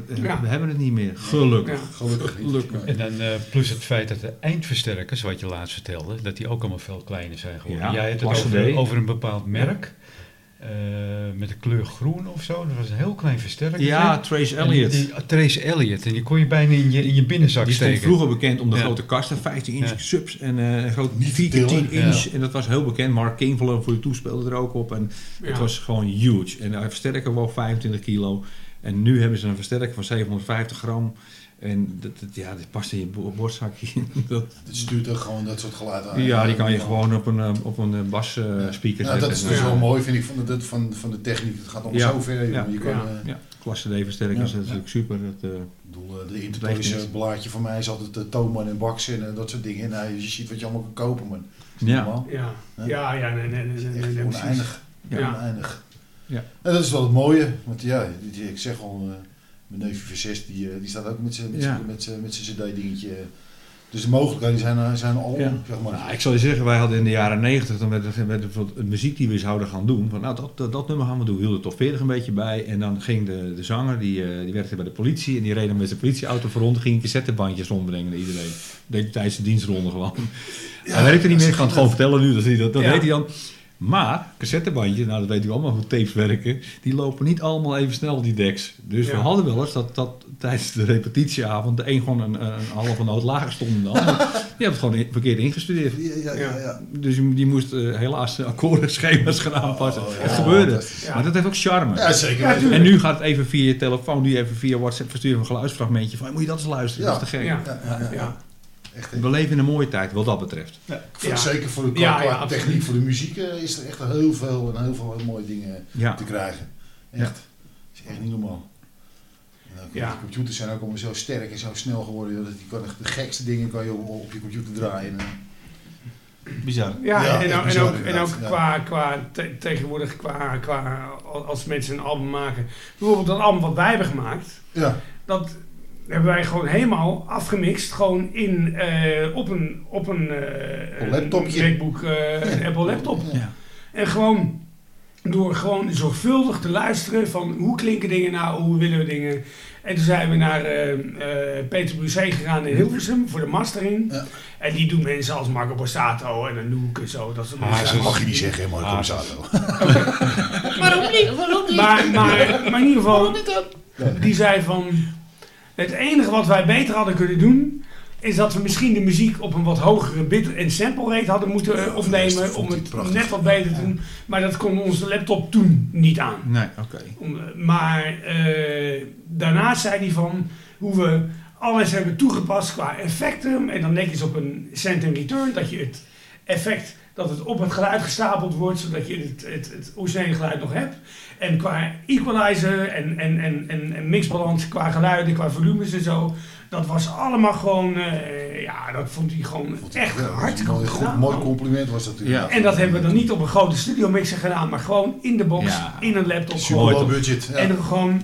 we hebben het niet meer, gelukkig. Gelukkig. gelukkig. En dan uh, plus het feit dat de eindversterkers, wat je laatst vertelde, dat die ook allemaal veel kleiner zijn geworden. Jij hebt het over, over, een bepaald merk. Uh, met de kleur groen of zo. Dat was een heel klein versterker. Ja, Trace Elliot. Die, Trace Elliot. En die kon je bijna in je, in je binnenzak die steken. Die stond vroeger bekend om de grote kasten. 15 inch ja. subs en uh, een groot 4 10 inch. En dat was heel bekend. Mark Kingville voor de toespeelde er ook op. En het was gewoon huge. En de versterker woog 25 kilo. En nu hebben ze een versterker van 750 gram. En dat, dat, ja, dat past in je borstzakje. [LAUGHS] dat, het stuurt ook gewoon dat soort geluiden aan. Ja, die kan je gewoon op een, eh, op een eh, basspeaker ja. zetten. Ja, dat is dus wel mooi, vind ik, van de, van, van de techniek. Het gaat om zo ver. Ja. Je kan, ja. Uh, ja. Klasse dat is natuurlijk super. Dat, uh, bedoel, de Intertoys blaadje van mij is altijd de Thomann en Baxen en dat soort dingen. Nou, je ziet wat je allemaal kan kopen, man. Ja. Ja. ja, ja, nee, nee, nee, nee, nee, oneindig. Ja. Oneindig. Ja. En dat is wel het mooie, want ja, ik zeg al mijn neefje V6 die, eh, die staat ook met zijn met ja. met met cd-dingetje. Dus de mogelijkheden zijn, eh, zijn al, ja. zeg maar. Nou, ik zal je zeggen, wij hadden in de jaren 90 dan met, met de muziek die we zouden gaan doen. Van, nou, dat, dat, nummer gaan we doen. We hielden top 40 een beetje bij. En dan ging de, de zanger, die, uh, die werkte bij de politie. En die reed dan met zijn politieauto voor rond. Ging cassettebandjes rondbrengen naar iedereen. Deed tijdens de dienstronde gewoon. Ja, hij werkte niet meer, ik kan het gewoon vertellen nu. Dat, dat, hij dan. Maar cassettebandjes, nou dat weet u allemaal hoe tapes werken, die lopen niet allemaal even snel die decks. Dus we hadden wel eens dat, dat tijdens de repetitieavond de een gewoon een, een halve noot lager stond dan de ander. [LAUGHS] Die het gewoon verkeerd ingestudeerd. Ja, ja, ja, Dus die moest uh, helaas akkoordenschema's gaan aanpassen. Oh, het gebeurde. Maar dat heeft ook charme. Ja, zeker. en nu gaat het even via je telefoon, nu even via WhatsApp versturen een geluidsfragmentje van moet je dat eens luisteren, dat is te gek. Echt, we leven in een mooie tijd wat dat betreft. Ja, voor, Zeker voor de qua, techniek, voor de muziek uh, is er echt heel veel en heel veel heel mooie dingen te krijgen. Echt. Dat is echt niet normaal. Ja. De computers zijn ook allemaal zo sterk en zo snel geworden. Dat je kan de gekste dingen kan je op, op je computer draaien. Bizar. Ja, ja en, en, ook, en ook qua, qua te, tegenwoordig qua, qua als mensen een album maken. Bijvoorbeeld dat album wat wij hebben gemaakt. Ja. Dat, hebben wij gewoon helemaal afgemixt. Gewoon in, uh, op een, op een, uh, een laptopje. MacBook, uh, een Apple laptop. Ja. En gewoon door gewoon zorgvuldig te luisteren van hoe klinken dingen nou, hoe willen we dingen. En toen zijn we naar Peter Brusé gegaan in Hilversum voor de mastering. Ja. En die doen mensen als Marco Borsato en Anouk en zo. Dat, ah, dat mag je niet zeggen, Marco Borsato. [LAUGHS] Waarom niet? Waarom niet? Maar, maar, maar in ieder geval, die zei van... Het enige wat wij beter hadden kunnen doen, is dat we misschien de muziek op een wat hogere bit- en sample rate hadden moeten opnemen om het net wat beter te doen. Maar dat kon onze laptop toen niet aan. Nee, oké. Maar uh, daarnaast zei hij van hoe we alles hebben toegepast qua effecten. En dan netjes op een send and return dat je het effect dat het op het geluid gestapeld wordt, zodat je het, het, het geluid nog hebt. En qua equalizer en, en, en, en, en mixbalans qua geluiden, qua volumes en zo. Dat was allemaal gewoon, uh, ja, dat vond hij gewoon echt ja, hartstikke mooi, goed Mooi compliment was dat natuurlijk. Ja. En dat hebben we dan niet op een grote studio mixer gedaan, maar gewoon in de box, in een laptop. Super budget. En gewoon,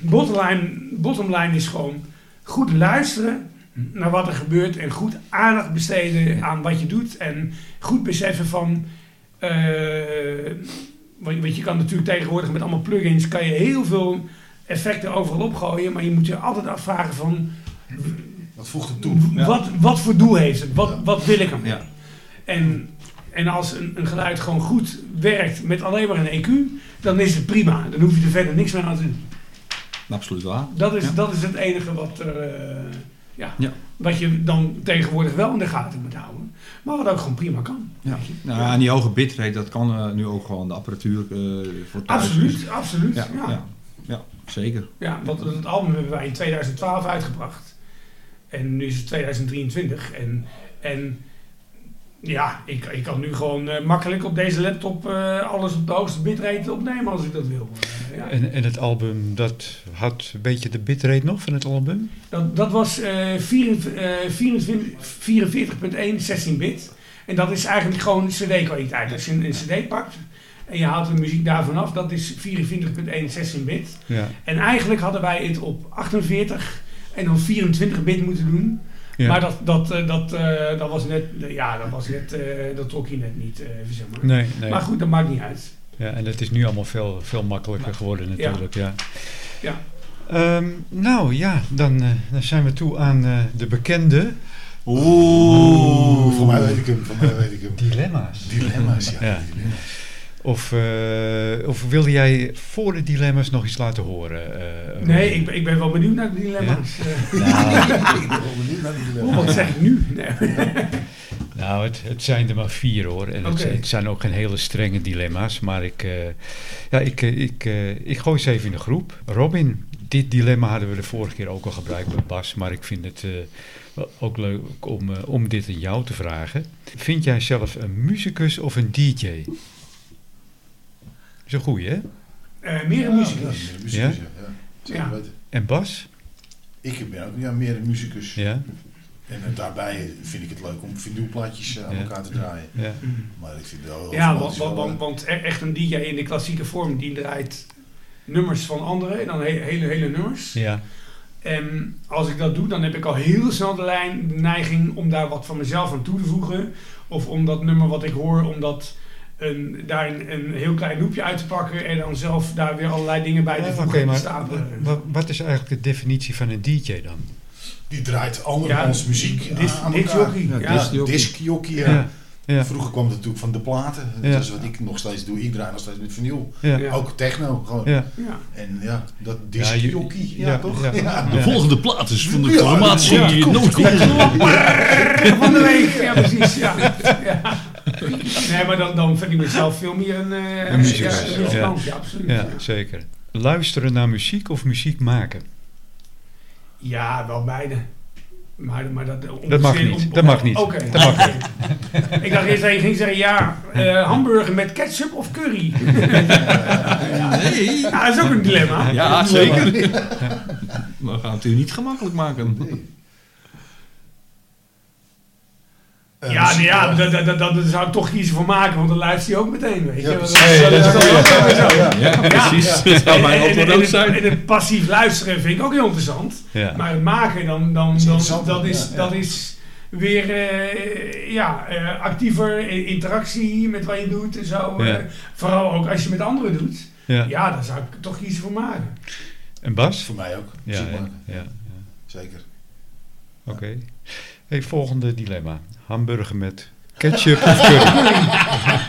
bottomline, bottomline is gewoon goed luisteren naar wat er gebeurt en goed aandacht besteden aan wat je doet. En goed beseffen van, uh, want je kan natuurlijk tegenwoordig met allemaal plugins, kan je heel veel effecten overal opgooien, maar je moet je altijd afvragen van... Wat voegt het toe? Wat, wat voor doel heeft het? Wat, wat wil ik ermee? Ja. En, en als een, een geluid gewoon goed werkt met alleen maar een EQ, dan is het prima. Dan hoef je er verder niks meer aan te doen. Absoluut waar. Dat is, dat is het enige wat, er, uh, ja, ja. wat je dan tegenwoordig wel in de gaten moet houden. Maar wat ook gewoon prima kan. Ja. Nou, En die hoge bitrate, dat kan uh, nu ook gewoon de apparatuur uh, voor thuis. Absoluut, absoluut. Ja, ja. ja. zeker. Ja, want het album hebben wij in 2012 uitgebracht. En nu is het 2023. En, en ja, ik, ik kan nu gewoon uh, makkelijk op deze laptop uh, alles op de hoogste bitrate opnemen als ik dat wil. Uh, ja. en, en het album, dat had een beetje de bitrate nog van het album? Dat, dat was 44.1 16 bit. En dat is eigenlijk gewoon cd-kwaliteit. Als je een, een cd pakt en je haalt de muziek daarvan af, dat is 24.1 16 bit. Ja. En eigenlijk hadden wij het op 48 en dan 24 bit moeten doen. Maar dat, dat, eh, dat, uh, dat was net, ja, dat was net, uh, dat trok je net niet, even zeg maar. Nee, nee. Maar goed, dat maakt niet uit. Ja, en het is nu allemaal veel, veel makkelijker geworden natuurlijk, ja. ja. Um, nou ja, dan, dan zijn we toe aan de bekende... Oeh, voor mij weet ik hem, voor mij weet ik hem. Dilemma's. Dilemma's, ja. ja. Dilemma's. Of, uh, of wilde jij voor de dilemma's nog iets laten horen? Uh, nee, ik, ik ben wel benieuwd naar de dilemma's. Ja? nou, [LAUGHS] ik ben wel benieuwd naar de dilemma's. wat zeg ik nu? Nee. nou, het, het zijn er maar vier hoor. En okay. het, het, zijn ook geen hele strenge dilemma's. Maar ik, uh, ja, ik, ik, ik gooi ze even in de groep. Robin, dit dilemma hadden we de vorige keer ook al gebruikt met Bas. Maar ik vind het ook leuk om, om dit aan jou te vragen. Vind jij zelf een muzikus of een DJ? Is een goeie, hè? Uh, meer een muzikus. Ja, ja. En Bas? Ik ben ook ja, meer een muzikus. Ja. En uh, daarbij vind ik het leuk om vinylplaatjes uh, aan ja. elkaar te draaien. Ja. Maar ik vind wel... Ja, want, want, want, want, e-, echt een DJ in de klassieke vorm, die draait nummers van anderen. En dan hele, hele, hele nummers. Ja. En als ik dat doe, dan heb ik al heel snel de, lijn, de neiging om daar wat van mezelf aan toe te voegen. Of om dat nummer wat ik hoor, om dat een, daar een, een, heel klein loepje uit te pakken en dan zelf daar weer allerlei dingen bij te voegen. Okay, maar wat, wat is eigenlijk de definitie van een DJ dan? Die draait andermans ja, muziek dis, aan elkaar. Ja, ja. Discjockey, ja. Ja. Vroeger kwam het natuurlijk van de platen. Dat is wat ik nog steeds doe. Ik draai nog steeds met vinyl. Ook techno gewoon. En ja, dat discjockey. Ja, toch? De volgende plaat is van de formatie ja, ja. Van de week. Ja, precies. Ja. [LAUGHS] Nee, maar dan, dan vind ik mezelf veel meer een, uh, een muzikus. Ja, ja. ja, absoluut. Ja, zeker. Luisteren naar muziek of muziek maken? Ja, wel beide. Maar, maar dat, dat mag niet. Om, dat mag niet. Oké. Okay. Dat mag niet. [LAUGHS] ik dacht eerst dat je ging zeggen, ja, uh, hamburger met ketchup of curry? [LAUGHS] nee. Ja, dat is ook een dilemma. Ja, zeker. [LAUGHS] we gaan het u niet gemakkelijk maken. Nee. Uh, ja, nee, ja, dat, dat, dat, dat, zou ik toch kiezen voor maken, want dan luister je ook meteen, weet je. Ja, precies. Dat zou mijn antwoord ook zijn. En het passief luisteren vind ik ook heel interessant. Ja. Maar het maken, dan, dan, dan, dat, is, dat is weer uh, ja, uh, actiever interactie met wat je doet en zo. Uh, vooral ook als je met anderen doet. Ja. ja, dan zou ik toch kiezen voor maken. En Bas? Voor mij ook. Ja, ja, Zeker. Oké. Okay. Hey, volgende dilemma. Hamburger met ketchup of curry?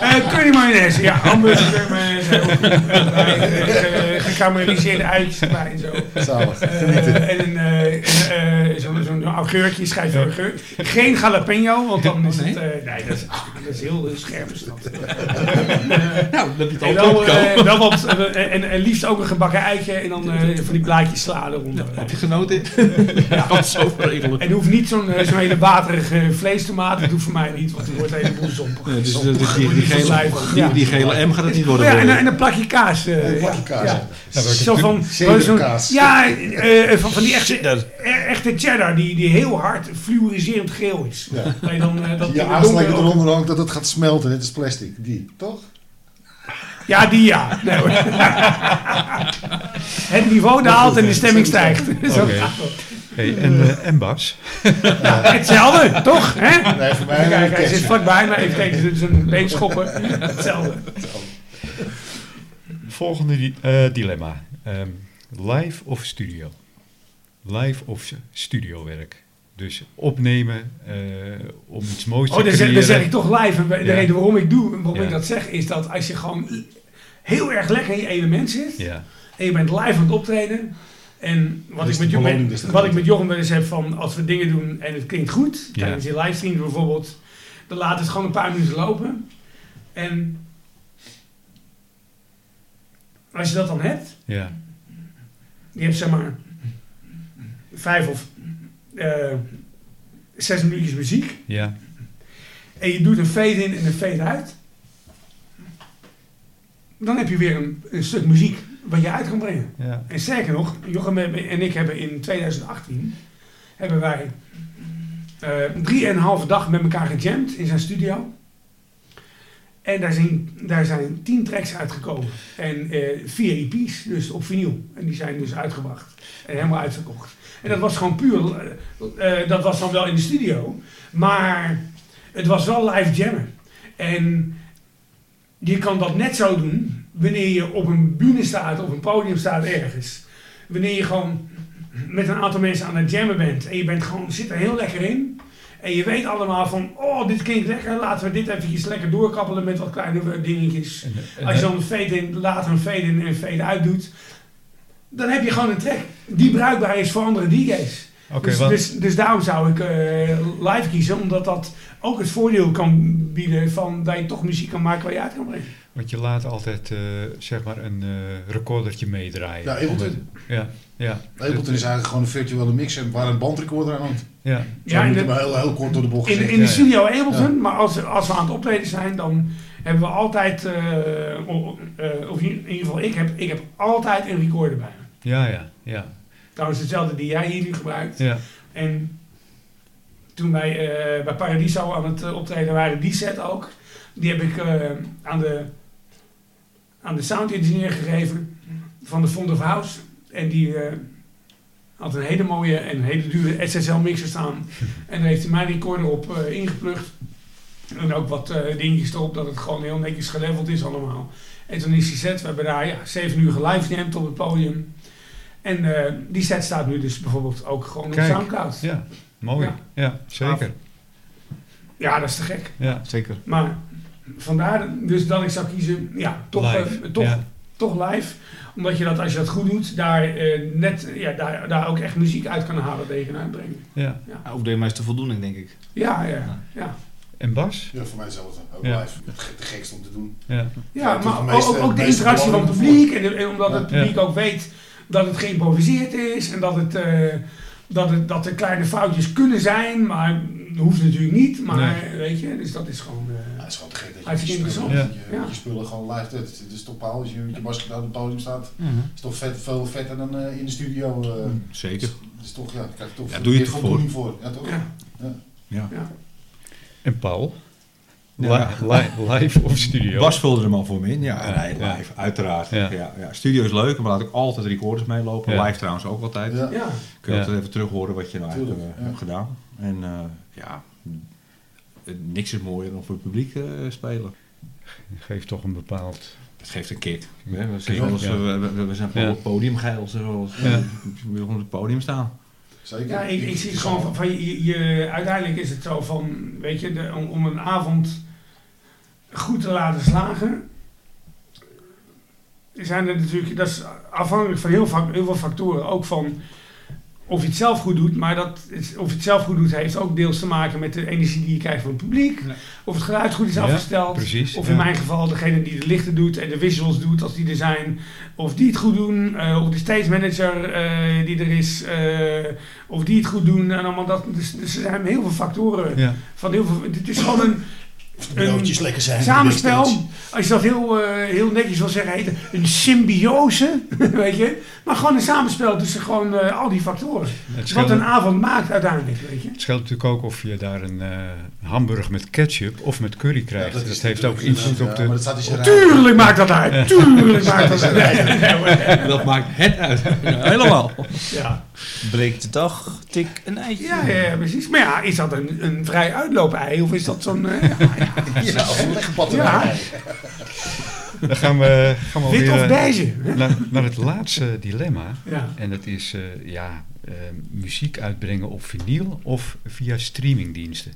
uh, curry mayonaise, ja. Hamburger mayonaise. Uh, gekarameliseerde uitjes erbij en zo. Zalig. en een, zo'n zo augurkje, schijf augurk. Geen jalapeno, want dan is het... nee, dat is, ah, dat is heel scherp. [LAUGHS] nou, dan heb je het al en, dan, wat, en, en, liefst ook een gebakken eitje en dan van die blaadjes sla eronder. heb je genoten? [LAUGHS] ja. Dat is zo. En hoeft niet zo'n zo'n hele waterige vleestomaat. Dat doet voor mij niet, want die wordt helemaal zompig. Ja, dus, dus die, die, gele, die, die, gele M gaat het niet worden. Ja, en, en een plakje kaas. Uh, een plakje kaas. Ja. Ja. Zo van, zo, ja, uh, van, van die echte, echte cheddar die, die heel hard fluoriserend geel is. Ja. dan, uh, dat je aansluiting eronder hangt dat het gaat smelten. Dit is plastic. Die, toch? Ja, die ja. Nee, [LAUGHS] het niveau daalt en de stemming stijgt. Okay. Hey, en, uh, en Bas? [LAUGHS] hetzelfde, toch? Hè? Nee, voor mij Kijk, hij zit vlakbij, maar even tegen zijn been schoppen. [LAUGHS] Hetzelfde. Volgende uh, dilemma. Um, live of studio? Live of studiowerk? Dus opnemen uh, om iets moois oh, te creëren. Oh, dan zeg ik toch live. De ja. reden waarom ik doe, waarom ik dat zeg, is dat als je gewoon heel erg lekker in je element zit... Ja. en je bent live aan het optreden en wat, ik met, Jochem, wat ik met Jochem wel eens heb van als we dingen doen en het klinkt goed, tijdens je livestream bijvoorbeeld, dan laat het gewoon een paar minuten lopen. En als je dat dan hebt, ja. je hebt zeg maar vijf of uh, zes minuutjes muziek. Ja. En je doet een fade in en een fade uit. Dan heb je weer een, een stuk muziek wat je uit kan brengen. Ja. En sterker nog, Jochem en ik hebben in 2018 hebben wij uh, drie en een halve dag met elkaar gejamd in zijn studio. En daar zijn, daar zijn tien tracks uitgekomen. En uh, vier EP's, dus op vinyl. En die zijn dus uitgebracht. En helemaal uitverkocht. En dat was gewoon puur, uh, dat was dan wel in de studio. Maar het was wel live jammen. En je kan dat net zo doen wanneer je op een bühne staat, of een podium staat ergens. Wanneer je gewoon met een aantal mensen aan het jammen bent en je bent gewoon, zit er heel lekker in. En je weet allemaal van, oh, dit klinkt lekker, laten we dit eventjes lekker doorkappelen met wat kleine dingetjes. [LAUGHS] Als je dan een fade in, later een fade in en een fade uit doet, dan heb je gewoon een track die bruikbaar is voor andere DJ's. Okay, dus, dus, dus, daarom zou ik uh, live kiezen, omdat dat ook het voordeel kan bieden van dat je toch muziek kan maken waar je uit kan brengen. Want je laat altijd uh, zeg maar een uh, recordertje meedraaien. Ja, Ableton. Ja, ja. Ableton is eigenlijk gewoon een virtuele mixer waar een bandrecorder aan hangt. Ja, ja moet de, heel, heel kort door de bocht In, in de studio Ableton, maar als, als we aan het optreden zijn, dan hebben we altijd, of in ieder geval ik heb, ik heb altijd een recorder bij me. Ja, ja, ja. Trouwens hetzelfde die jij hier nu gebruikt. Ja. En toen wij uh, bij Paradiso aan het optreden waren, die set ook. Die heb ik uh, aan, de, aan de sound engineer gegeven van de Fond of House. En die had een hele mooie en hele dure SSL mixer staan. [LAUGHS] en daar heeft hij mijn recorder op ingeplucht. En ook wat dingetjes erop, dat het gewoon heel netjes geleveld is allemaal. En toen is die set, we hebben daar ja, 7 uur gelivestreamd op het podium. En uh, die set staat nu dus bijvoorbeeld ook gewoon Kijk, op Soundcloud. Ja, mooi. Ja, ja zeker. Ja, dat is te gek. Ja, zeker. Maar vandaar dus dat ik zou kiezen, ja, toch live. Uh, toch, toch live. Omdat je dat, als je dat goed doet, daar, uh, net, ja, daar, daar ook echt muziek uit kan halen tegen uitbrengen. Ja. ja. Ook de meeste voldoening, denk ik. Ja, ja, ja. En Bas? Ja, voor mij hetzelfde. Ook live. Het gekste om te doen. Ja, ja, maar ook, ook de interactie van het publiek. En, en omdat het publiek ook weet dat het geïmproviseerd is en dat, het, uh, dat, het, dat er kleine foutjes kunnen zijn, maar dat hoeft natuurlijk niet. Maar weet je, dus dat is gewoon. Uh, is gewoon te gek dat je, je, spullen, ja. je, je spullen gewoon live. Het, het is toch paal als je met je basket op het podium staat. Mm -hmm. is toch vet, veel vetter dan uh, in de studio. Uh, Zeker. Dus, is toch, ja, krijg je toch ja, doe je het voor. voor. Ja, toch? Ja. ja. ja. En Paul? live of studio? Bas vulde hem al voor me in. Ja, nee, live, uiteraard. Ja. Ja, Studio is leuk, maar laat ik altijd recorders meelopen. Live trouwens ook altijd. Ja. Kun je altijd even terug horen wat je nou eigenlijk uh, hebt gedaan. En uh, ja, niks is mooier dan voor het publiek uh, spelen. Geeft toch een bepaald... Het geeft een kick. We, we, we, zijn op het podium geil, zoals we willen op het podium staan. Zeker. Ja, ik, ik zie het gewoon van, van je, je, uiteindelijk is het zo van, weet je, de, om, om, een avond goed te laten slagen, zijn er natuurlijk, dat is afhankelijk van heel, heel veel factoren. Ook van of je het zelf goed doet, maar dat of je het zelf goed doet, heeft ook deels te maken met de energie die je krijgt van het publiek. Of het geluid goed is afgesteld. Precies, of in mijn geval degene die de lichten doet en de visuals doet als die er zijn. Of die het goed doen. Uh, of de stage manager uh, die er is. Uh, of die het goed doen. En allemaal dat. Dus, dus er zijn heel veel factoren. Van heel veel, het is gewoon een [LAUGHS] broodjes lekker zijn. Samenspel, als je dat heel, uh, heel netjes wil zeggen, heet een symbiose, [LAUGHS] weet je. Maar gewoon een samenspel tussen gewoon uh, al die factoren. Wat een avond maakt uiteindelijk, weet je. Het scheelt natuurlijk ook of je daar een uh, hamburger met ketchup of met curry krijgt. Ja, dat, dat heeft ook invloed op de... Maar dat staat Tuurlijk maakt dat uit, tuurlijk maakt dat [LAUGHS] uit. dat maakt het uit, helemaal. Ja. Breekt de dag, tik een eitje. Ja, ja, precies. Maar ja, is dat een, een vrij uitloop-ei of is dat zo'n... ja, of [LAUGHS] een legbatterij. Dan gaan we, gaan we Wit of beige? Naar, naar, het laatste dilemma. Ja. En dat is uh, ja, uh, muziek uitbrengen op vinyl of via streamingdiensten.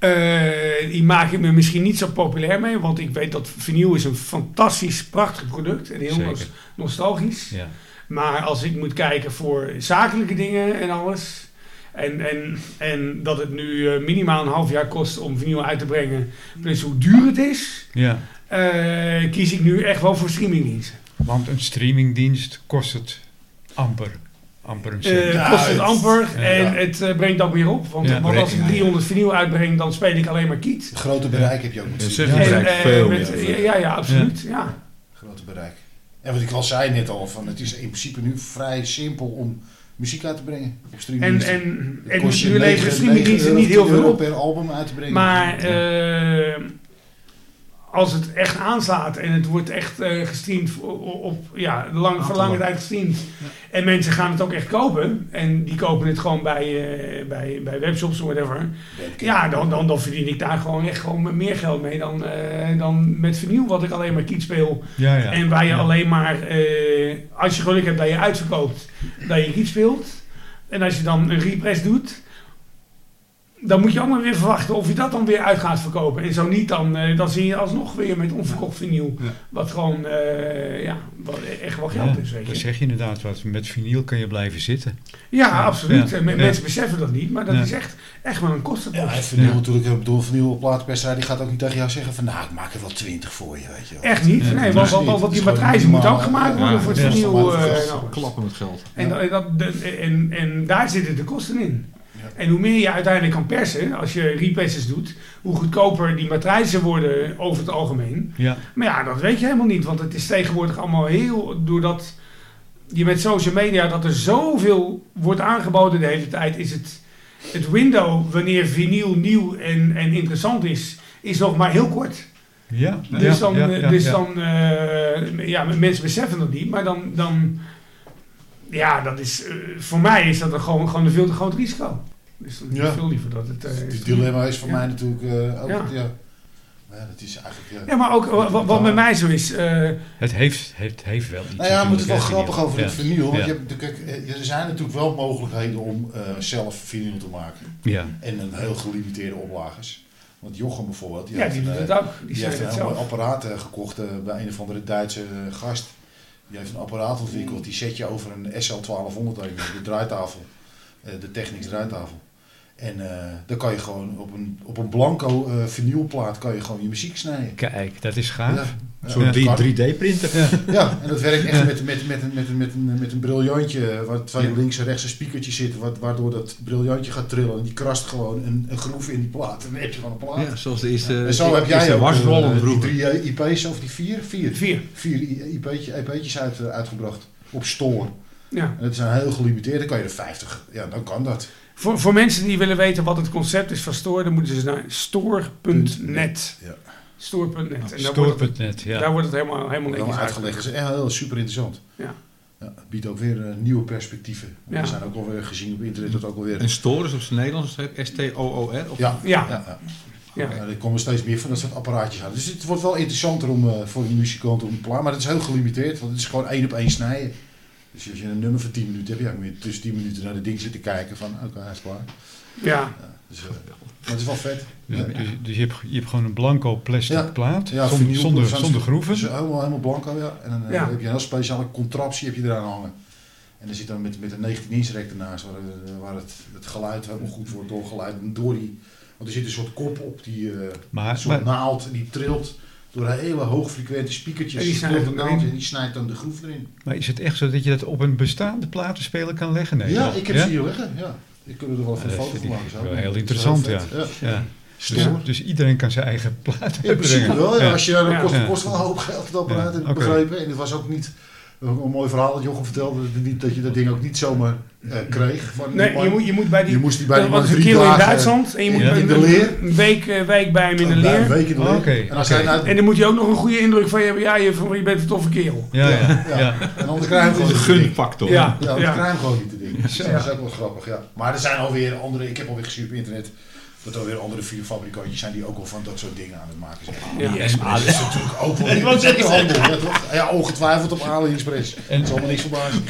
Uh, die maak ik me misschien niet zo populair mee, want ik weet dat vinyl is een fantastisch, prachtig product en heel nostalgisch. Ja. Maar als ik moet kijken voor zakelijke dingen en alles, en, en, en dat het nu uh, minimaal een half jaar kost om vinyl uit te brengen, plus hoe duur het is, ja. Uh, kies ik nu echt wel voor streamingdiensten. Want een streamingdienst kost het amper amper een uh, kost het amper en het uh, brengt ook weer op. Want, want als ik 300 vinyl uitbreng, dan speel ik alleen maar kiet. Grote bereik heb je ook met ja, bereik uh, veel met, ja. ja, absoluut. Ja. Grote bereik. En wat ik al zei net al, van, het is in principe nu vrij simpel om muziek uit te brengen op En, en, en nu leveren streamingdiensten niet heel veel op. per album uit te brengen. Maar als het echt aanslaat en het wordt echt uh, gestreamd op, ja, lang, voor lange tijd gestreamd. En mensen gaan het ook echt kopen. En die kopen het gewoon bij, uh, bij, bij webshops of whatever. Ja, dan, dan, dan verdien ik daar gewoon echt gewoon meer geld mee dan, uh, dan met vernieuw wat ik alleen maar kiet speel. Ja, ja. En waar je alleen maar, als je geluk hebt dat je uitverkoopt, dat je kiet speelt. En als je dan een repress doet, dan moet je allemaal weer verwachten of je dat dan weer uit gaat verkopen. En zo niet, dan, uh, dan zie je alsnog weer met onverkocht vinyl. Wat gewoon uh, ja, wat echt wel geld is. Weet je. Dat zeg je inderdaad wat. Met vinyl kan je blijven zitten. Ja, absoluut. En mensen beseffen dat niet, maar dat is echt, echt wel een kostenpost. Ja, vinyl natuurlijk. Ik bedoel, vinyl die gaat ook niet tegen jou zeggen van nou, ik maak er wel twintig voor je. Weet je wel. Echt niet? nee, want, want, want die matrijzen moeten ook gemaakt worden voor het vinyl. Uh, klappen met geld. En, dat, en, en daar zitten de kosten in. En hoe meer je uiteindelijk kan persen, als je represses doet, hoe goedkoper die matrijzen worden over het algemeen. Ja. Maar ja, dat weet je helemaal niet, want het is tegenwoordig allemaal heel, doordat je met social media, dat er zoveel wordt aangeboden de hele tijd, is het, het window wanneer vinyl nieuw en, en interessant is, is nog maar heel kort. Ja, dus dan, ja, dus dan uh, ja, mensen beseffen dat niet, maar dan, dan ja, dat is, uh, voor mij is dat gewoon, gewoon een veel te groot risico. Dus ja. veel liever dat het... Uh, het dilemma is voor mij natuurlijk uh, ook... Ja. ja. Ja, dat is eigenlijk, ja. ja, maar ook wat, wat met mij zo is. Uh, het, heeft, het heeft wel iets. Nou ja, we moeten het wel grappig over het vinyl. Want je hebt, kijk, er zijn natuurlijk wel mogelijkheden om uh, zelf vinyl te maken. Ja. En een heel gelimiteerde oplages. Want Jochem bijvoorbeeld, die, ja, heeft, die doet het ook. Die, die heeft een apparaat gekocht bij een of andere Duitse gast. Die heeft een apparaat ontwikkeld. Die zet je over een SL1200 de draaitafel. de Technics draaitafel. En uh, dan kan je gewoon op een, op een blanco uh, vinylplaat kan je gewoon je muziek snijden. Kijk, dat is gaaf. Ja. Een soort 3D-printer. Ja. [LAUGHS] ja, en dat werkt echt met, met, met, met, met, met, een, met een briljantje, waar twee links en rechts een speakertje zitten, wat, waardoor dat briljantje gaat trillen. En die krast gewoon een, een groef in die plaat. En dan heb je gewoon een plaat. Ja, zoals de eerste. En zo heb jij ook uh, die drie IP's, of die vier? Vier. Vier, vier IP'tjes, IP'tjes uit, uitgebracht op store. Ja. En dat zijn heel gelimiteerd, dan kan je er 50, ja, dan kan dat. Voor, voor mensen die willen weten wat het concept is van Store, dan moeten ze naar store.net. Ja. Store.net. Store.net, ja. Daar wordt het helemaal, helemaal netjes uitgelegd. Dat is echt heel super interessant. Ja. Ja, het biedt ook weer uh, nieuwe perspectieven. Ja. We zijn ook alweer gezien op internet dat ook alweer. En Store is op zijn Nederlands S-T-O-O-R? Ja. Ja. ja. ja. ja. er komen steeds meer van dat soort apparaatjes uit. Dus het wordt wel interessanter om uh, voor de muzikanten om te plaatsen. Maar het is heel gelimiteerd, want het is gewoon één op één snijden. Dus als je een nummer van 10 minuten hebt, ja, moet je tussen 10 minuten naar de ding zitten kijken van oké, hij is klaar. Ja. ja dus, uh, maar het is wel vet. Dus, dus, dus, je, hebt, je hebt gewoon een blanco plastic plaat, zonder, zonder, zonder groeven. Dus helemaal, helemaal blanco, ja. En dan heb je een heel speciale contraptie heb je eraan hangen. En er zit dan met, met een 19 inch rek ernaast, waar, waar het, het geluid helemaal goed wordt doorgeleid. Door die, want er zit een soort kop op, die, uh, maar, soort maar, naald, die trilt door hele hoogfrequente speakertjes. En die, snijdt en die snijdt dan de groef erin. Maar is het echt zo dat je dat op een bestaande platenspeler kan leggen? Nee, ja, ik heb ze hier liggen. Ja. Ik kan er wel een foto van maken. Heel interessant, ja. ja. Dus, dus, iedereen kan zijn eigen plaat ja, brengen. Wel, ja. Als je, dan kost, kost wel een hoop geld het apparaat, heb ik begrepen. En het was ook niet een mooi verhaal dat Jochem vertelde, dat je dat ding ook niet zomaar uh, kreeg. Van nee, je moet, je moet bij die... Je moest die bij die was een keer in Duitsland en je moet in de leer. Een week, uh, week bij hem in de leer. Een week in de leer. Oh, okay. en, als okay. nou, en dan moet je ook nog een goede indruk van je hebben. Ja, je, je bent een toffe kerel. Ja, ja. ja. ja. En anders krijg je gewoon een gunfactor. Ja, ja, dan krijg je hem gewoon niet te ding. Dat is ook wel grappig, ja. Maar er zijn alweer andere, ik heb alweer gezien op internet dat er weer andere fabrikantjes zijn die ook al van dat soort dingen aan het maken zijn. Ja, dat is natuurlijk ook wel [LAUGHS] een handel. Ja, toch? ja, ongetwijfeld op AliExpress. En zal me niks verbazen.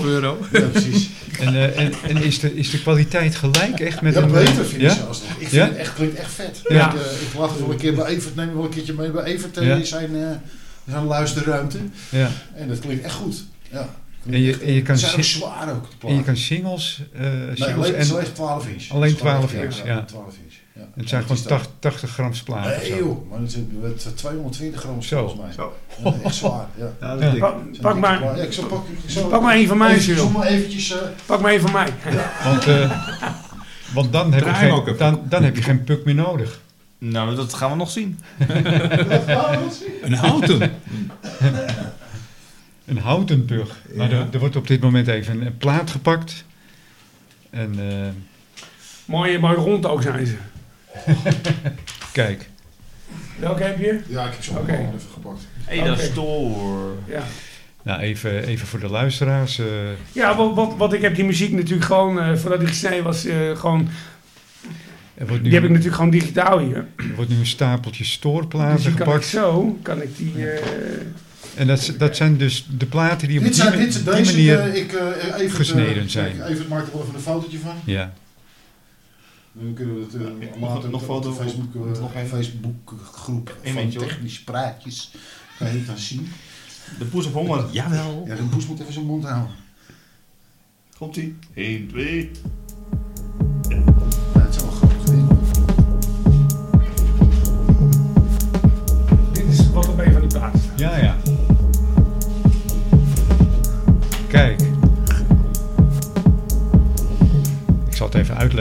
4,5 euro. Ja, precies. [LAUGHS] En, uh, en, en, is, de, is de kwaliteit gelijk echt met ja, een... beter vind ik zelfs nog. Ik vind ja? het echt, klinkt echt vet. Ja. Ik, uh, ik laat het wel een keer bij Evert, neem wel een keertje mee bij Evert uh, zijn, zijn luisterruimte. Ja. En dat klinkt echt goed. Ja. En je, en je kan zijn ook zwaar ook. En je kan singles. Uh, singles nee, alleen, en, alleen 12 inch. Alleen 12 inch, ja. 12 inch. Ja. Het zijn gewoon 80, 80 gram platen. Nee joh, maar het is 220 gram volgens mij. Zo. Ja, echt zwaar. Ja. ja dat ja. Pak, pak maar. Ja, ik zal pak, ik zal pak maar een van mij, Jules. maar eventjes. Uh, pak maar een van mij. Ja. [LAUGHS] Want, uh, want dan, heb je geen, dan, dan heb je geen puk meer nodig. Nou, dat gaan we nog zien. [LAUGHS] een houten. [LAUGHS] een houten pug. Maar er, er, wordt op dit moment even een plaat gepakt. En... Uh, mooi, mooi rond ook zijn ze. [LAUGHS] Kijk. Welke heb je? Ja, ik heb ze ook okay. even gepakt. Hey, dat is door. Ja. Nou, even, even voor de luisteraars. Uh... Ja, want, want, want, ik heb die muziek natuurlijk gewoon, uh, voordat die gesneden was, uh, gewoon... Nu, die heb ik natuurlijk gewoon digitaal hier. Er wordt nu een stapeltje stoorplaten dus gepakt. Kan ik zo, kan ik die... En dat, dat zijn dus de platen die op dit die, zijn, dit die deze, manier ik, even, gesneden zijn. Even maak er wel even een fotootje van. Ja. Dan kunnen we het uh, later nog foto op Facebook, uh, nog een Facebookgroep van technische praatjes. Kan je het dan zien? De poes op honger. Jawel. Ja, de poes moet even zijn mond houden. Komt ie? 1, 2.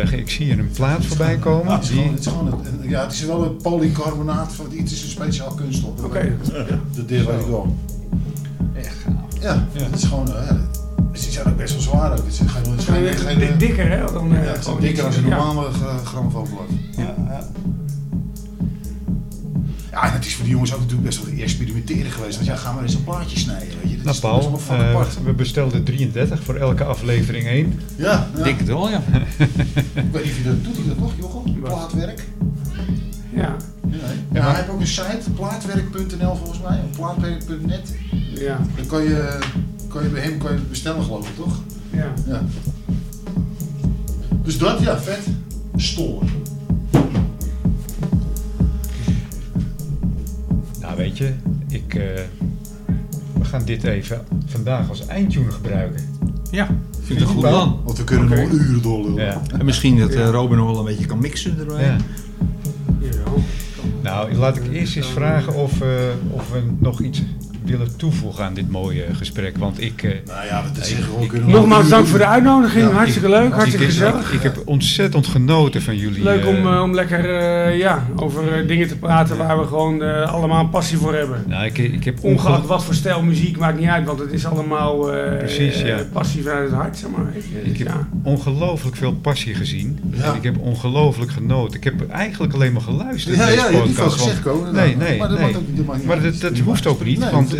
Uitleggen. Ik zie hier een plaat voorbij komen. Ja, het, is gewoon, het, is gewoon een, ja, het is wel een polycarbonaat. Van, het is een speciaal kunststof. Oké. Okay. Dat deel weet ik wel. Echt gaaf. Ja, ja. het is gewoon... Uh, die zijn ook best wel zwaar. Het is geen, het is geen, geen, geen, dikker, hè? Dan, ja, het is dikker dan een normale ja. grammofoonplaat. Ja, ja. Ja, en het is voor die jongens ook natuurlijk best wel experimenteren geweest. Want ja, gaan we eens een plaatje snijden, weet je. Dat nou Paul, uh, we bestelden 33 voor elke aflevering 1. Ja. ja. Denk het wel, ja. ik weet niet of je dat doet, hij dat nog, Jochem? Plaatwerk? Ja. Nee. Ja, hij heeft ook een site, plaatwerk.nl volgens mij, of plaatwerk.net. Ja. Dan kan je, kan je bij hem kan je bestellen, geloof ik, toch? Ja. ja. Dus dat, ja, vet. Storen. Nou, weet je, ik, uh, we gaan dit even vandaag als eindtune gebruiken. Ja, vind ik een goed plan. Want we kunnen okay. nog uren doorlopen. Ja. En misschien dat uh, Robin nog wel een beetje kan mixen erbij. Ja. Nou, laat ik eerst eens vragen of, uh, of we nog iets willen toevoegen aan dit mooie gesprek. Want ik. Uh, nou ja, dat is gewoon Nogmaals dank voor de uitnodiging. Ja, hartstikke leuk, hartstikke ik, gezellig. Ik heb ontzettend genoten van jullie. Leuk om, uh, om lekker uh, ja, over dingen te praten waar we gewoon allemaal een passie voor hebben. Nou, ik, ik heb Ongeacht wat voor stijl muziek, maakt niet uit, want het is allemaal Precies, ja. passie vanuit het hart. Zeg maar. Ik heb ongelooflijk veel passie gezien. En ik heb ongelooflijk genoten. Ik heb eigenlijk alleen maar geluisterd. Ja, ja, je hebt niet veel gezegd komen. Nee, nee. Maar dat, nee. Ook, maar dat, dat hoeft ook niet, want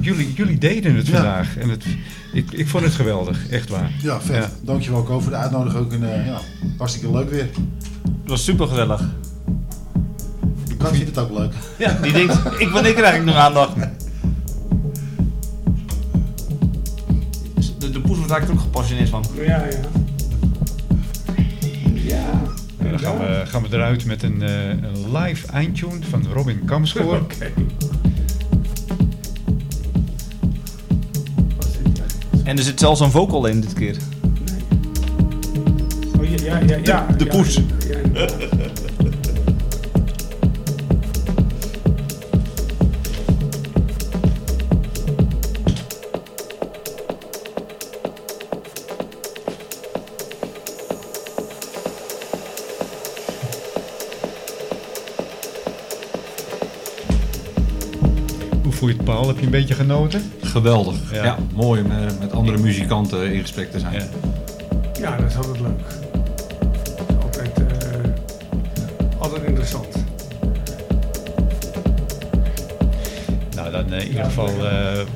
jullie, jullie deden het vandaag. En het, ik, ik vond het geweldig, echt waar. Ja, vet. Ja. Dankjewel Ko voor de uitnodiging. Ook een, uh, ja, hartstikke leuk weer. Het was super gezellig. De kat vindt het ook leuk. Ja, die denkt, ik, wanneer krijg ik nog aandacht? raak ik er ook gepassioneerd van. Ja, ja. Ja. dan gaan we, gaan we eruit met een, uh, een live eindtune van Robin Kamschoor. Okay. En er zit zelfs een vocal in dit keer. Nee. Oh ja, ja, ja. De, de ja, poes. Paul? Heb je een beetje genoten? Geweldig. Ja, mooi om met, met andere muzikanten in gesprek te zijn. Ja, ja dat is altijd leuk. Dat is altijd, uh, altijd interessant. Nou, dan uh, in ieder geval uh,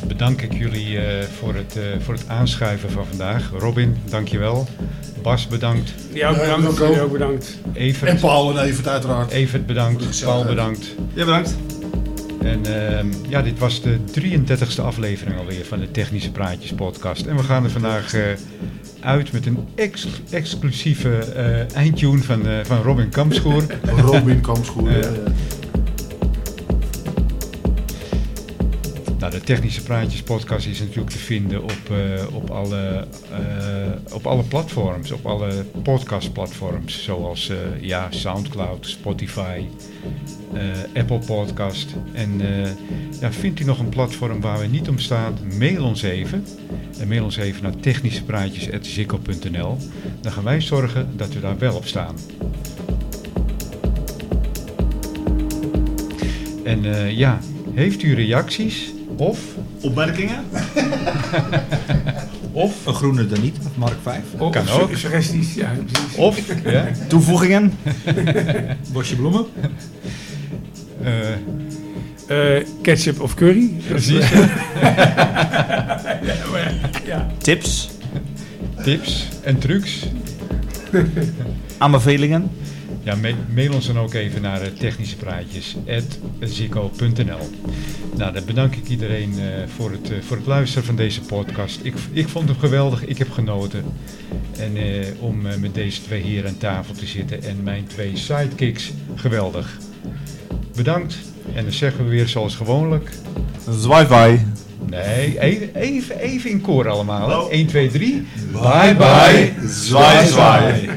bedank ik jullie voor, het, voor het aanschuiven van vandaag. Robin, dankjewel. Bas, bedankt. Ja, ook bedankt. Ja, ook bedankt. Evert. En Paul en Evert uiteraard. Evert bedankt. Paul bedankt. Ja, bedankt. En uh, ja, dit was de 33ste aflevering alweer van de Technische Praatjes podcast. En we gaan er vandaag uh, uit met een ex exclusieve uh, eindtune van, van Robin Kampschoor. Robin Kampschoor, ja. Technische Praatjes podcast is natuurlijk te vinden op, uh, op, alle, uh, op alle platforms, op alle podcastplatforms, zoals uh, ja, Soundcloud, Spotify, Apple Podcast. En ja, vindt u nog een platform waar we niet om staan, mail ons even. En mail ons even naar technischepraatjes.zikko.nl. Dan gaan wij zorgen dat we daar wel op staan. En ja, heeft u reacties? Of? Opmerkingen? [LAUGHS] of? Een groene dan niet, Mark 5. Of, kan ook. Suggesties, ja. Of? Ja. Toevoegingen? [LAUGHS] Bosje bloemen? Uh, [LAUGHS] uh, ketchup of curry. Precies. ja. Tips? Tips en trucs. Aanbevelingen? Ja, mail ons dan ook even naar technischepraatjes.zico.nl Nou, dan bedank ik iedereen uh, voor, het, uh, voor het luisteren van deze podcast. Ik, ik vond hem geweldig, ik heb genoten. En uh, om met deze twee hier aan tafel te zitten en mijn twee sidekicks, geweldig. Bedankt en dan zeggen we weer zoals gewoonlijk... Zwaai Nee, even, even, even in koor allemaal. Oh. 1, 2, 3. Bye bye, zwaai zwaai.